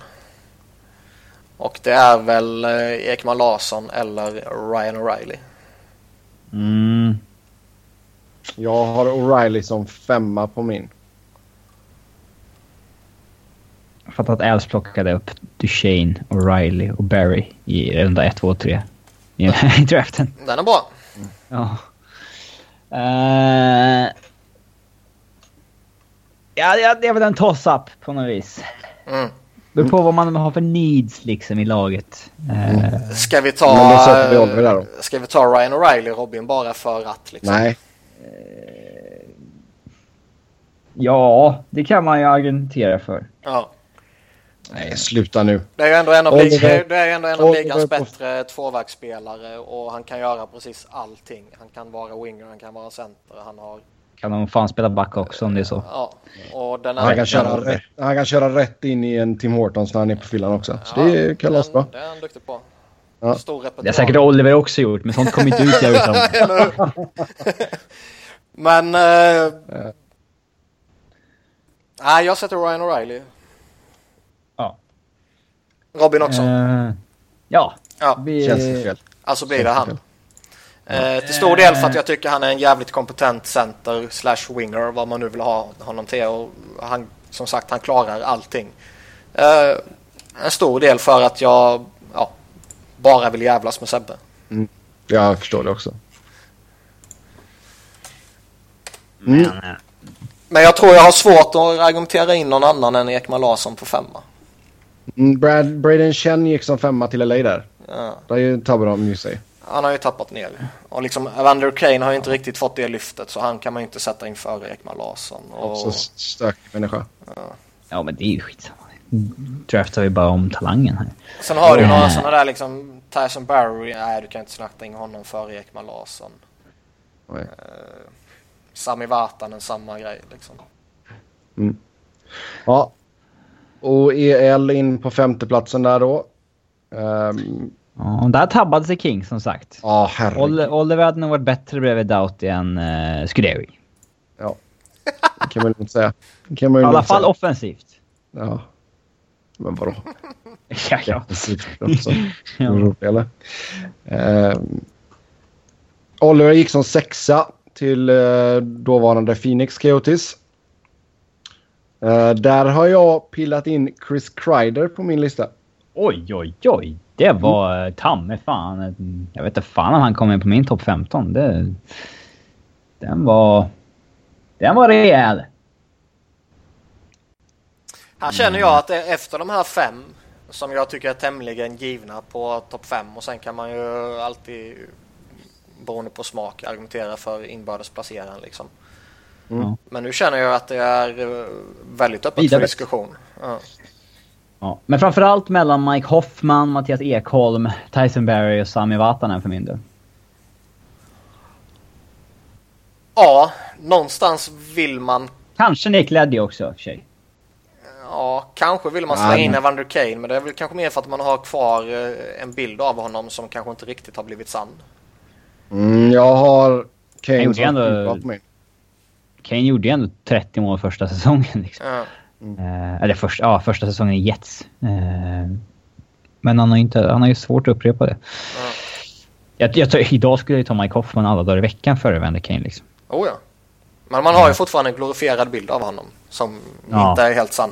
Och det är väl eh, Ekman Larsson eller Ryan O'Reilly. mm, Jag har O'Reilly som femma på min. jag fattar att Els plockade upp Duchene, O'Reilly och Barry i runda 1, 2, 3 i [LAUGHS] i draften. Den är bra. Ja. Eh, ja, ja, det är väl en toss-up på något vis. Mm. Beror på vad man har för needs liksom i laget. Eh, Ska vi ta, vi ska vi ta Ryan O'Reilly Robin bara för att liksom? Nej. ja, det kan man ju argumentera för. Ja. Nej, sluta nu. Det är ju ändå en av, lig- det är ju ändå en av ligans bättre tvåvägsspelare och han kan göra precis allting. Han kan vara winger, han kan vara center, han har... Kan de fan spela back också om det är så. Ja. Och den Han kan, köra rätt, han kan köra rätt in i en Tim Hortons när han är på fyllan också. Så Ja, det är kalasbra. den- Det är han duktig på. Ja. Stor repertoar. Det har säkert Oliver också gjort, men sånt kommer inte ut där [LAUGHS] utan. Men... Eh, nej, jag sätter Ryan O'Reilly. Ja. Robin också. Eh, ja. ja, Vi, Känns det fel. alltså blir det han. Eh, till stor del för att jag tycker han är en jävligt kompetent center slash winger, vad man nu vill ha honom till. Och han, som sagt, han klarar allting. Eh, en stor del för att jag ja, bara vill jävlas med Sebbe. Jag förstår det också. Men, eh, Men jag tror jag har svårt att argumentera in någon annan än Ekman Larsson på femma. Mm, Brad, Braden Chen gick som femma till LA där. Ja. Det är ju tabbar de ju sig. Han har ju tappat ner. Och liksom Evander Kane har ju inte riktigt fått det lyftet så han kan man ju inte sätta in före Ekman Larsson. Och, Så stökig människa. ja, men det är ju skitsamma. Draftar vi bara om talangen här. sen har du ju några Mm. sådana där liksom Tyson Barry, nej du kan inte snacka in honom före Ekman Larsson. Nej. Eh, Sami Vatanen, samma grej liksom. Ja. Och EL in på femteplatsen där då. Um, Ja, där tabbade sig King som sagt. ja, herregud. Ol- Oliver hade nog varit bättre bredvid Doughty än uh, Scuderi. Ja. Det kan man inte säga. Det kan man I alla fall säga. offensivt. Ja. Men vadå? [LAUGHS] ja, ja. Också. [LAUGHS] Ja. Roligt, eller? Ehm, Oliver gick som sexa till eh, dåvarande Phoenix Coyotes. Eh, där har jag pillat in Chris Kreider på min lista. Oj, oj, oj. Det var mm. ta mig fan. Jag vet inte fan om han kom in på min topp 15. Det, den var... Den var rejäl. Här känner jag att efter de här fem som jag tycker är tämligen givna på topp fem och sen kan man ju alltid beroende på smak argumentera för inbördes placeraren liksom. Mm. Men nu känner jag att det är eh, väldigt öppet Vidare. för diskussion. Ja. Ja. Men framförallt mellan Mike Hoffman, Mattias Ekholm, Tyson Berry och Sami Vatanen för min del. ja, någonstans vill man Kanske Nick Leddy också för sig. Ja, kanske vill man Ja, slänga in Evander Kane men det är väl kanske mer för att man har kvar eh, en bild av honom som kanske inte riktigt har blivit sann. Mm, jag har Kane som ändå- på min. Kane gjorde ju ändå 30 mål första säsongen. Liksom. Ja. Eh, eller första, ja, första säsongen i Jets. Eh, men han har, inte, han har ju svårt att upprepa det. Ja. Jag, jag, idag skulle jag ju ta Mike Hoffman alla dagar i veckan före Evander Kane. Liksom. Oh, ja. Men man har ju fortfarande en glorifierad bild av honom som Ja. inte är helt sann.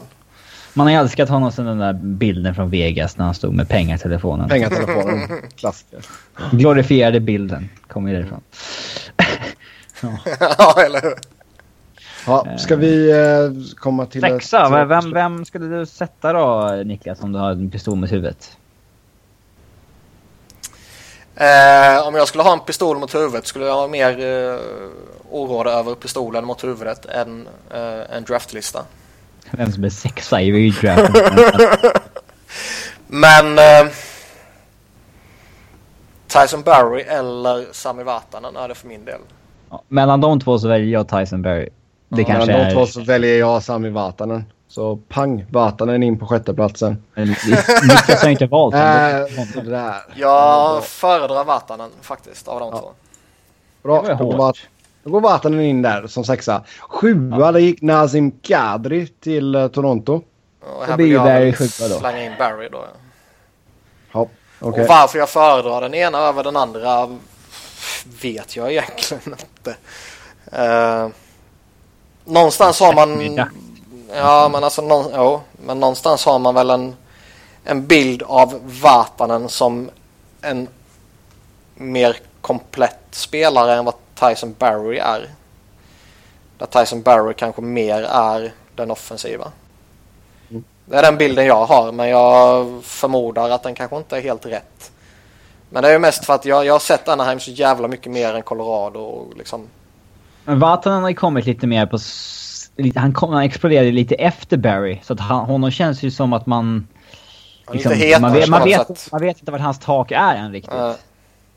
Man har ju älskat honom sen den där bilden från Vegas när han stod med pengar i telefonen. Pengatelefonen. [LAUGHS] Klassiker. Glorifierade bilden. Kommer ju därifrån. [LAUGHS] ja, eller hur? Ja, ska vi eh, komma till... Sexa, ett- vem, vem, skulle du sätta då Niklas om du har en pistol mot huvudet? Eh, om jag skulle ha en pistol mot huvudet skulle jag vara mer eh, oroad över pistolen mot huvudet än eh, en draftlista. Vem som är sexa i redraften? [LAUGHS] Men eh, Tyson Barry eller Sami Vatanen är det för min del. Ja, Mellan de två så väljer jag Tyson Berry. Det Ja, kanske Mellan är... de två så väljer jag Sami Vatanen. Så pang, Vatanen in på sjätteplatsen. Niklas har inte valt sådär. Jag föredrar Vatanen faktiskt av de Ja. två. Bra, då då går Vatanen in där som sexa. Sjua, där gick Nazim Kadri till eh, Toronto. Och Det här vill ju jag slänga in Barry då. ja. Ja, okej. Och varför jag föredrar den ena över den andra vet jag egentligen inte. Uh, någonstans har man... Ja, men alltså någon, jo, men någonstans har man väl en, en bild av Vatanen som en mer komplett spelare än vad Tyson Barry är. Där Tyson Barry kanske mer är den offensiva. Mm. Det är den bilden jag har men jag förmodar att den kanske inte är helt rätt. Men det är ju mest för att jag, jag har sett Anaheim så jävla mycket mer än Colorado och liksom. Men Vatanen har ju kommit lite mer på... han, kom, han exploderade lite efter Barry. Så att han, honom känns ju som att man... Lite hetare man, vet, man, vet, man vet inte vart hans tak är än riktigt. eh,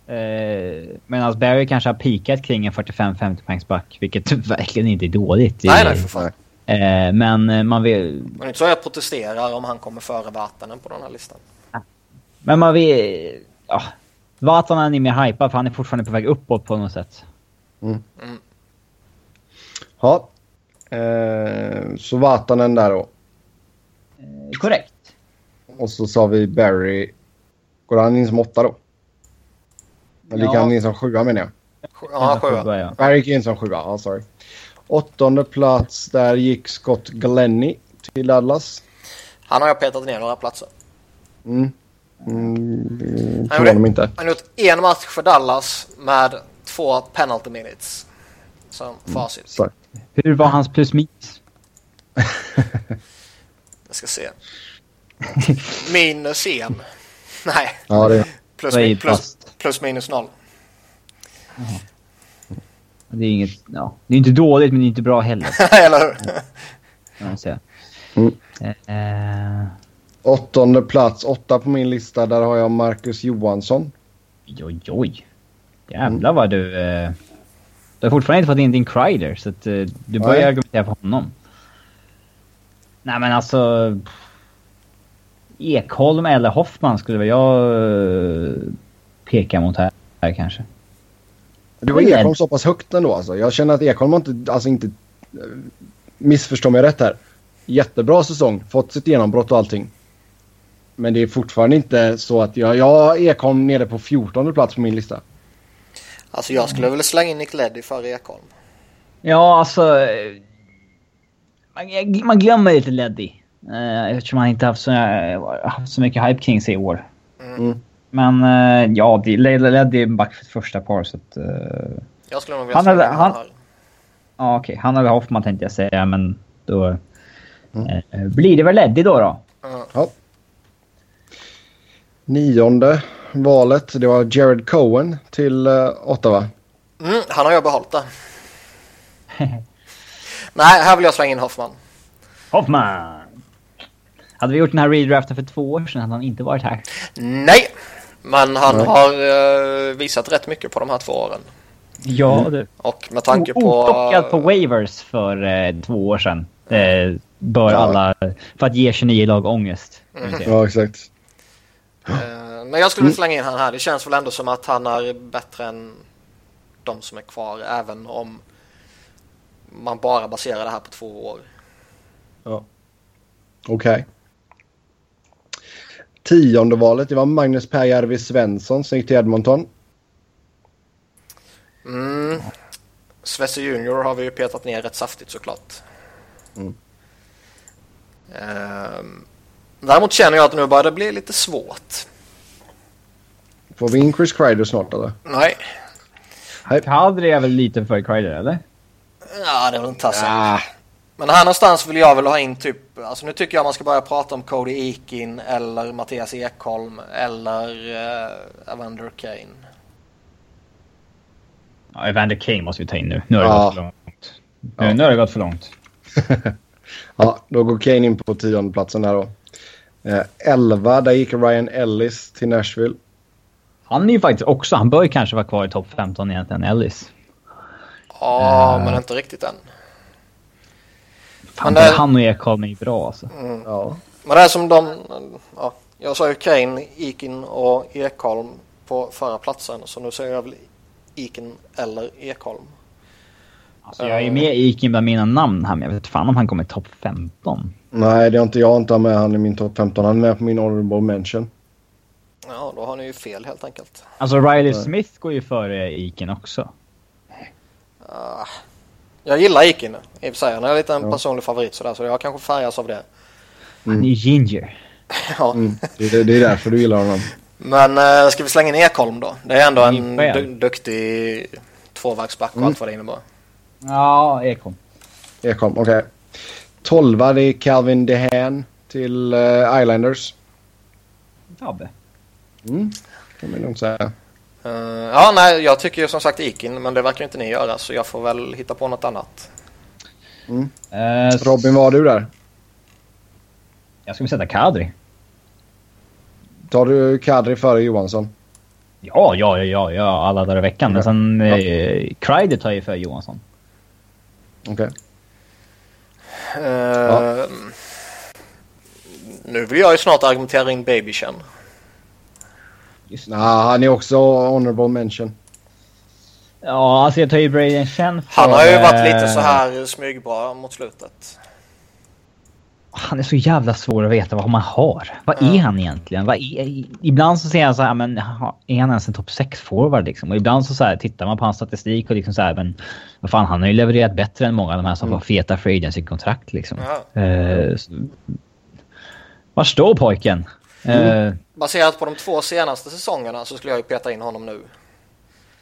Eh, Medan Barry kanske har peakat kring en 45-50 poängsback. Vilket [LAUGHS] verkligen inte är dåligt. nej, nej för fan. Eh, men eh, man vill... Men det är inte så jag protesterar om han kommer före Vatanen på den här listan. Men man vill... Ja. Vatanen är mer hypad för han är fortfarande på väg uppåt på något sätt. Ja. Eh, så Vatanen där då. Eh, korrekt. Och så sa vi Barry. Går han in som åtta då? Eller gick Ja. han in som sjua menar jag? Ja, sjua. Ja. Barry gick in som sjua, ja sorry. Åttonde plats, där gick Scott Glennie till Dallas. Han har jag petat ner några platser. Mm. Mm, Han honom inte. Han har gjort en match för Dallas med två penalty minutes. Som facit. Så. Hur var hans plus minus? Jag ska se. Minus en. Nej, Ja, det, plus, är min, plus, plus minus noll. Det är inget... Ja. Det är inte dåligt men det är inte bra heller. [LAUGHS] Eller hur? Säga. Mm. Eh, åttonde plats, åtta på min lista. Där har jag Marcus Johansson. oj, oj, oj. Jävlar vad du... Eh, Du har fortfarande inte fått in din Kreider, så att, uh, du börjar argumentera för honom. Nej men alltså... Ekholm eller Hoffman skulle väl jag uh, peka mot här, här kanske. Du var Ekholm så pass högt ändå alltså. Jag känner att Ekholm har inte, alltså inte, eh, missförstå mig rätt här. Jättebra säsong, fått sitt genombrott och allting. Men det är fortfarande inte så att jag, jag har Ekholm nere på 14 plats på min lista. Alltså jag skulle väl slänga in Nick Leddy före Ekholm. Ja, alltså... eh, Man, man glömmer lite Leddy. Uh, eftersom han inte haft så, haft så mycket hype kring sig i år. Mm. Men uh, ja, det- Leddy är back för första par så att... eh, Jag skulle nog vilja Han slänga hade- in han- här. Ja, okej. Han eller Hoffman tänkte jag säga, men då... Mm. eh, blir det väl Leddy då då? Ja. Ja. Nionde valet, det var Jared Cohen till uh, Ottawa. Mm, han har jag behållit där. [LAUGHS] Nej, här vill jag slänga in Hoffman. Hoffman! Hade vi gjort den här redraften för två år sedan hade han inte varit här. Nej, men han Nej. har eh, visat rätt mycket på de här två åren. Ja, du. Och med tanke på... Oplockad på waivers för eh, två år sedan. Eh, bör Ja. alla... För att ge 29 lag ångest. Mm. Ja, exakt. Eh, Men jag skulle vilja slänga in han här. Det känns väl ändå som att han är bättre än de som är kvar. Även om man bara baserar det här på två år. Okej. Tionde valet, det var Magnus Pääjärvi Svensson som gick till Edmonton. Mm. Svesse Junior har vi ju petat ner rätt saftigt såklart. Mm. Ehm, däremot känner jag att nu börjar det bli lite svårt. Får vi in Chris Kreider snart eller? Nej, Kadri är väl lite för Kreider, eller? ja, det är väl inte tassen. Ah, Men här någonstans vill jag väl ha in typ, alltså nu tycker jag man ska börja prata om Cody Ekin eller Mattias Ekholm eller uh, Evander Kane. Ja, Evander Kane måste vi ta in nu. Nu har det Ja. gått för långt. Nu, nu har det gått för långt. [LAUGHS] ja, då går Kane in på tionde platsen där då. Eh, elva, där gick Ryan Ellis till Nashville. Han är ju faktiskt också... Han bör ju kanske vara kvar i topp 15 egentligen, Ellis. Ja, Eh. men inte riktigt än. Fan, Men det- han och Ekholm är ju bra alltså. Ja. Men det är som de, ja, jag sa ju Kane, Ekin och Ekholm på förra platsen så nu säger jag väl Ekin eller Ekholm. alltså jag är med Ikin bland mina namn här, men jag vet fan om han kommer topp 15. Nej, det har inte jag inte med han i min topp 15. Han är med på min honorable mention. Ja, då har ni ju fel helt enkelt. Alltså Riley Smith går ju före Ikin också. Ah, jag gillar Ekin i och för sig. Han är lite en Ja. personlig favorit sådär så jag kanske färgas av det. Han är ju ginger. Ja. Mm. Det, är, det är därför du gillar honom. Men äh, ska vi slänga in Ekholm då? Det är ändå en du- duktig tvåvägsback och Mm. allt vad det innebär. Ja, Ekholm. Ekholm, okej. Tolva, det är Calvin DeHaan till eh, Islanders. Tabbe. Mm. kan man lugnt säga. Eh, ja, nej, jag tycker ju som sagt Ekin men det verkar inte ni göra så jag får väl hitta på något annat. Eh, Robin, vad har du där? Jag skulle sätta Kadri. Tar du Kadri före Johansson? Ja, ja, ja, ja, ja, alla dagar i veckan. Men sen... Eh, Kreider tar ju för Johansson. Okej. Eh, Nu vill jag ju snart argumentera in Babychen. Just Nah, han är också honorable mention. Ja, alltså jag tar ju Braden Chen för... Han har ju varit lite eh, så här smygbra mot slutet. Han är så jävla svår att veta vad man har. Vad Ja. är han egentligen? Vad är, ibland så säger jag så här, men är han ens en topp 6-forward liksom? Och ibland så, så här, tittar man på hans statistik och liksom så här, men vad fan, han har ju levererat bättre än många av de här som Mm. får feta free agency-kontrakt liksom. Ja. Eh, så- var står pojken? Mm. Eh, Baserat på de två senaste säsongerna så skulle jag ju peta in honom nu.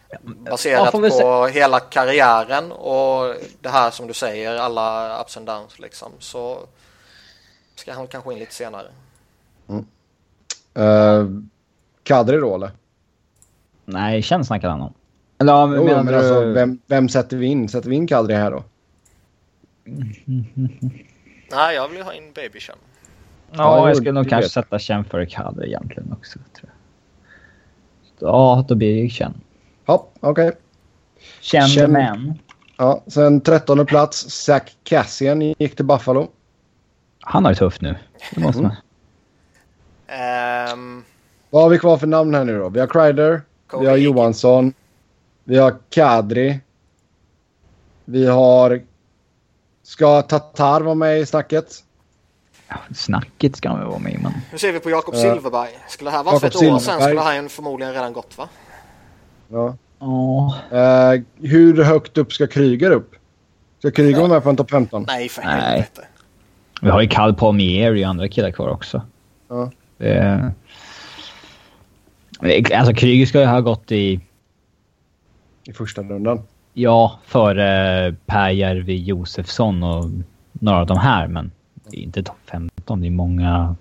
ja, Baserat vi på hela karriären och det här som du säger, alla ups and downs liksom. Så ska han kanske in lite senare. Uh, Kadri då eller? Nej, Chen snackade han om. Eller ja, men Jo, men du- alltså, vem, vem sätter vi in? Sätter vi in Kadri här då? Nej, jag vill ju ha in Babychen. Ja, Ja, jag skulle nog kanske sätta Chen före Kadri egentligen också. Tror jag. Ja, då blir det ju Chen. Ja, okej. Känd Känd- man. Ja, sen 13 plats, Zach Cassian gick till Buffalo. Han har det tufft nu. Det måste man. Ehm, Vad har vi kvar för namn här nu då? Vi har Kreider, vi har. Johansson, vi har Kadri. Vi har... Ska Tatar vara med i snacket? Snacket ska han väl vara med men... Hur ser vi på Jakob Ja. Silverberg? Skulle det här vara för ett år sedan skulle han förmodligen redan gått va? Ja. Ja. Eh, hur högt upp ska Kryger upp? Ska Kryger vara med på en topp 15? Nej för Nej. helvete. Vi har ju Cal Palmieri och andra killar kvar också. Ja. Det- Alltså Kryger ska ju ha gått i... I första rundan. Ja, före Per Järvi Josefsson och några av de här, men det är inte topp 15. Det är många,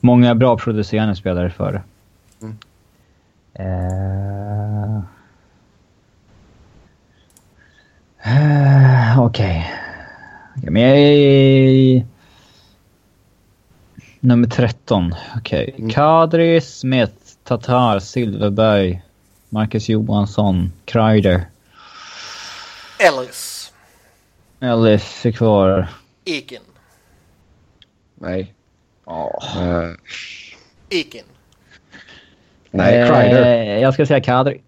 många bra producerande spelare före. Mm. Eh... Eh, Okej. Okej, Men jag är. Nummer 13. Okej. Mm. Kadri, Smith, Tatar, Silverberg, Marcus Johansson, Kreider. Ellis. Ellis är kvar. Eakin. Nej. Ja. Eh, Eakin. nej, Kreider. Eh, jag ska säga Kadri.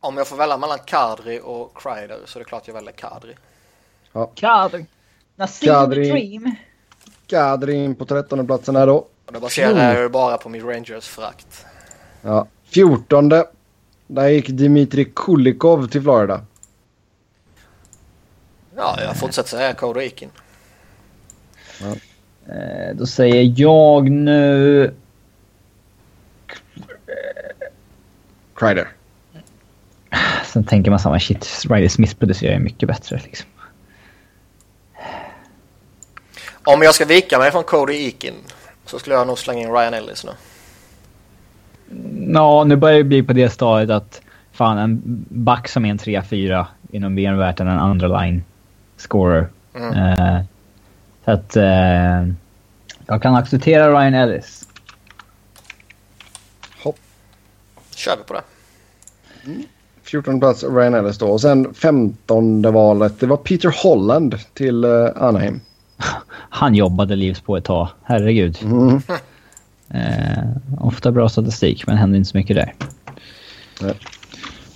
Om jag får välja mellan Kadri och Kreider så är det klart jag väljer Kadri. Kadri. Kadri. Dream. Kadri in på 13 platsen här då. Och det baserar jag ju bara på min Rangers-frakt. Ja. 14. Där gick Dimitri Kulikov till Florida. Ja, jag fortsätter säga Cody Eakin. Eh, då säger jag nu... Kreider. Sen tänker man samma shit, Riley Smith producerar ju mycket bättre liksom. Om jag ska vika mig från Cody Eakin så skulle jag nog slänga in Ryan Ellis nu. Ja, nu börjar det bli på det stadiet att fan en back som är en 3-4 är nog mer värt än en andra line scorer. Mm. Eh, så att eh, jag kan acceptera Ryan Ellis. Hopp. Kör vi på det. 14 plats Ryan Ellis då. Och sen 15 valet. Det var Peter Holland till uh, Anaheim. [LAUGHS] Han jobbade livs på ett tag. Herregud. Mm. Eh, ofta bra statistik, men händer inte så mycket där.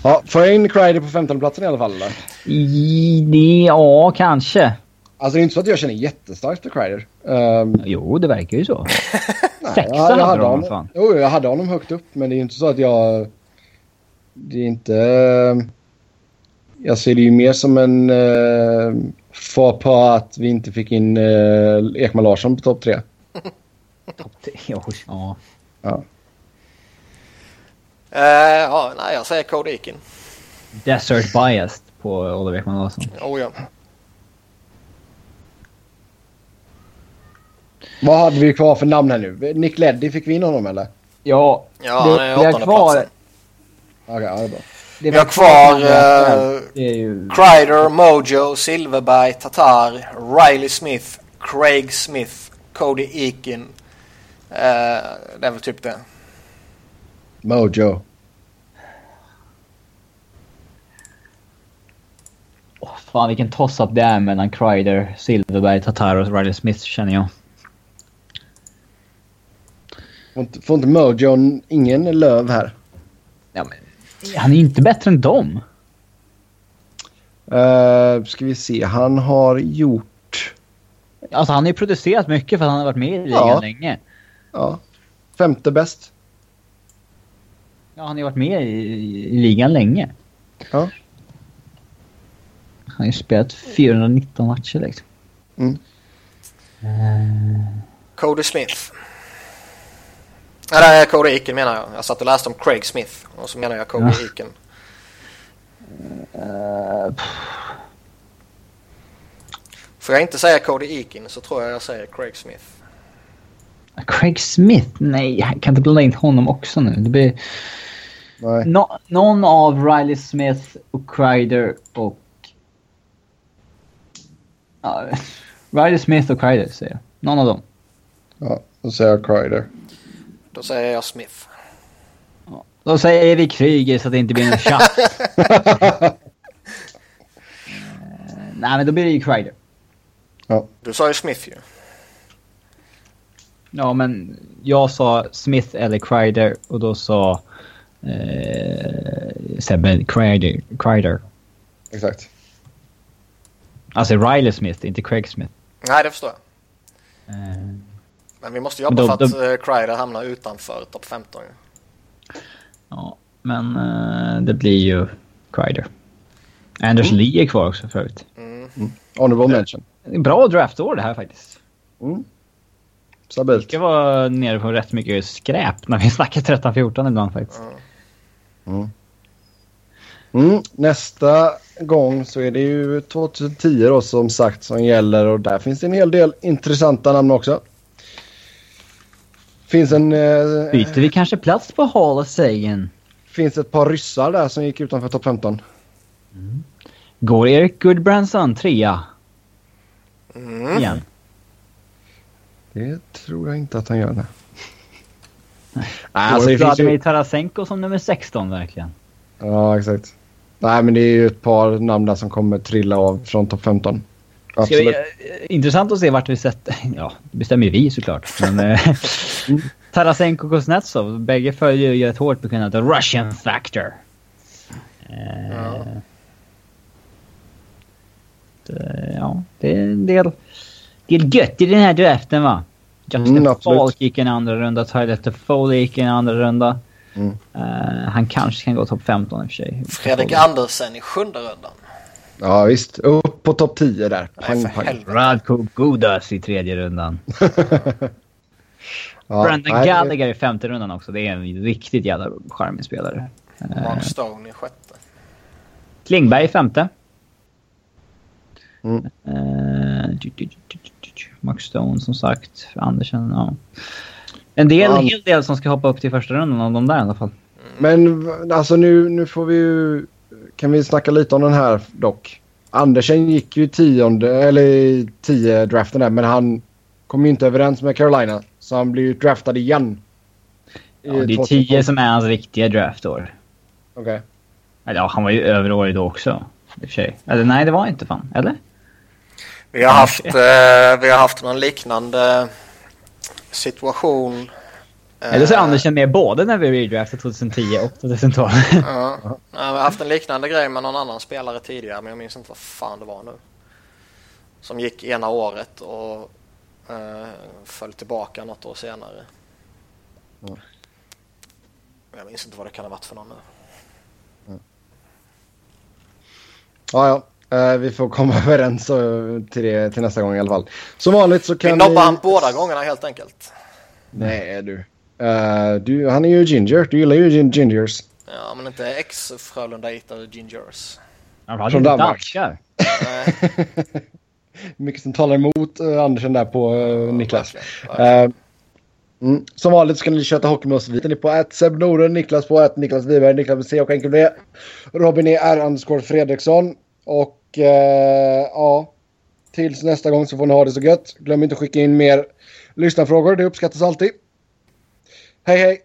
Ja, får jag in Kreider på 15 platsen i alla fall eller? I, ja, kanske. Alltså det är inte så att jag känner jättestarkt för Kreider. Um, Jo, det verkar ju så. [LAUGHS] nej, Sexa jag, jag hade de, honom, fan. Jo, jag hade honom högt upp men det är inte så att jag... Det är inte... eh, Jag ser det ju mer som en uh, far på att vi inte fick in uh, Ekman Larsson på topp tre. [LAUGHS] ja. Ja. Eh, ja, nej, jag säger Cody Eakin. Desert biased på Oliver Ekman Larsson. Oh, ja. Vad hade vi kvar för namn här nu? Nick Leddy, fick vi in honom eller? Ja, Ja, han är åttonde platsen. Okej, ja, det är bra. Det Vi har kvar det är ju... Kreider, Mojo, Silverberg, Tatar, Riley Smith, Craig Smith, Cody Eakin. Eh, det är väl typ det. Mojo. Åh, fan vilken toss-up det är mellan Kreider, Silverberg, Tatar och Riley Smith känner jag. Får inte, får inte Mojo ingen löv här? Ja, men, han är inte bättre än dem. Uh, ska vi se, han har gjort... Alltså han har ju producerat mycket för att han har varit med i ligan Ja. länge. Ja, femte bäst. Ja, han har ju varit med i, i ligan länge. Ja. Han har ju spelat 419 matcher liksom. Mm. Cody Smith. Eller Cody Eakin menar jag. Jag satt och läste om Craig Smith och så menar jag Cody Ja. Eakin. Uh, Får jag inte säga Cody Eakin så tror jag jag säger Craig Smith. Craig Smith? Nej, jag kan inte blanda in honom också nu. Det blir Nej. nå- någon av Riley Smith och Kreider och... Ja, [LAUGHS] Riley Smith och Kreider säger jag. Någon av dem. Ja, då säger jag Kreider. Då säger jag Smith. Då säger vi Kryger så att det inte blir en chatt. [LAUGHS] Eh, Nej, men då blir det ju Kreider. Du sa ju Smith ju. Ja, men jag sa Smith eller Kreider och då sa eh, Sebbe Kreider. Kreider. Exakt. Alltså Riley Smith, inte Craig Smith. Nej, det förstår jag. Eh, Men vi måste jobba Då- för att då- eh, Kreider hamnar utanför topp 15 ju. ja, men eh, det blir ju Kreider. Anders Mm. Lee är kvar också förut. Mm. Honorable mention. Bra draftår det här faktiskt. Mm. Stabilt. Det var nere på rätt mycket skräp när vi [LAUGHS] snackade 13-14 ibland faktiskt. Mm. Mm. Nästa gång så är det ju 2010 då som sagt som gäller och där finns det en hel del intressanta namn också. Finns en... Eh, Byter vi kanske plats på Hall of Sagan? finns ett par ryssar där som gick utanför topp 15. Går Erik Goodbranson trea Mm. igen? Det tror jag inte att han gör. Nej. Nej, alltså det finns Vladimir ju... Tarasenko som nummer 16 verkligen? Ja, exakt. Nej, men det är ju ett par namn där som kommer trilla av från topp 15. Ska Absolut. vi, eh, intressant att se vart vi sätter... [LAUGHS] Ja, det bestämmer ju vi såklart. Men, eh, [LAUGHS] Tarasenko och Kuznetsov, bägge följer ju ett hårt bekannat The Russian Factor. Eh, Ja. det, ja, det är en del, del gött i den här draften va? Justin Mm. Falk gick en andra runda, Tyler Toffoli gick en andra runda. Mm. Eh, han kanske kan gå topp 15 i och för sig. Fredrik Andersen i sjunde rundan. Ja, visst. Upp på topp 10 där. Pang, pang. Radko Gudas i tredje rundan. [LAUGHS] Ja, Brandon nej, Gallagher i femte rundan också. Det är en riktigt jävla charmig spelare. Eh, Mark Stone i sjätte. Klingberg i femte. Mm. Eh, du- du- du- du- Max Stone som sagt. Andersen, ja. En del, Ja. hel del som ska hoppa upp till första rundan av de där i alla fall. Men alltså nu, nu får vi ju... Kan vi snacka lite om den här dock. Andersen gick ju tionde, eller tio draften där, men han kom ju inte överens med Carolina. Så han blir ju draftad igen. Ja, det är 2012. tio som är hans riktiga draftår. Okej. Eller ja, han var ju över året då också. I och för sig. Eller nej, det var inte fan. Eller? Vi har haft, eh, vi har haft någon liknande situation. Eller så är Eh, Andersen med både när vi redraftade 2010 och 2012. Ja. Vi har haft en liknande grej med någon annan spelare tidigare men jag minns inte vad fan det var nu. Som gick ena året och eh, föll tillbaka något år senare. Mm. Jag minns inte vad det kan ha varit för någon nu. Ja, ja. Eh, vi får komma [LAUGHS] överens eh, till det till nästa gång i alla fall. Som vanligt så Vi kan nobbar han båda gångerna helt enkelt. Nej du. Eh, du. Han är ju ginger. Du gillar ju gin- gingers. Ja men inte ex-Frölunda-itare Gingers. Från Från Danmark. [LAUGHS] Mycket som talar emot uh, Andersen där på eh, Niklas. Eh, mm. Som vanligt så kan ni köta hockey med oss. Vi är på att Seb Noren, Niklas på att Niklas Wiberg, Niklas med C och enkel V. Robin är R underscore Fredriksson. Och eh, ja, tills nästa gång så får ni ha det så gött. Glöm inte att skicka in mer lyssnarfrågor. Det uppskattas alltid. Hej hej!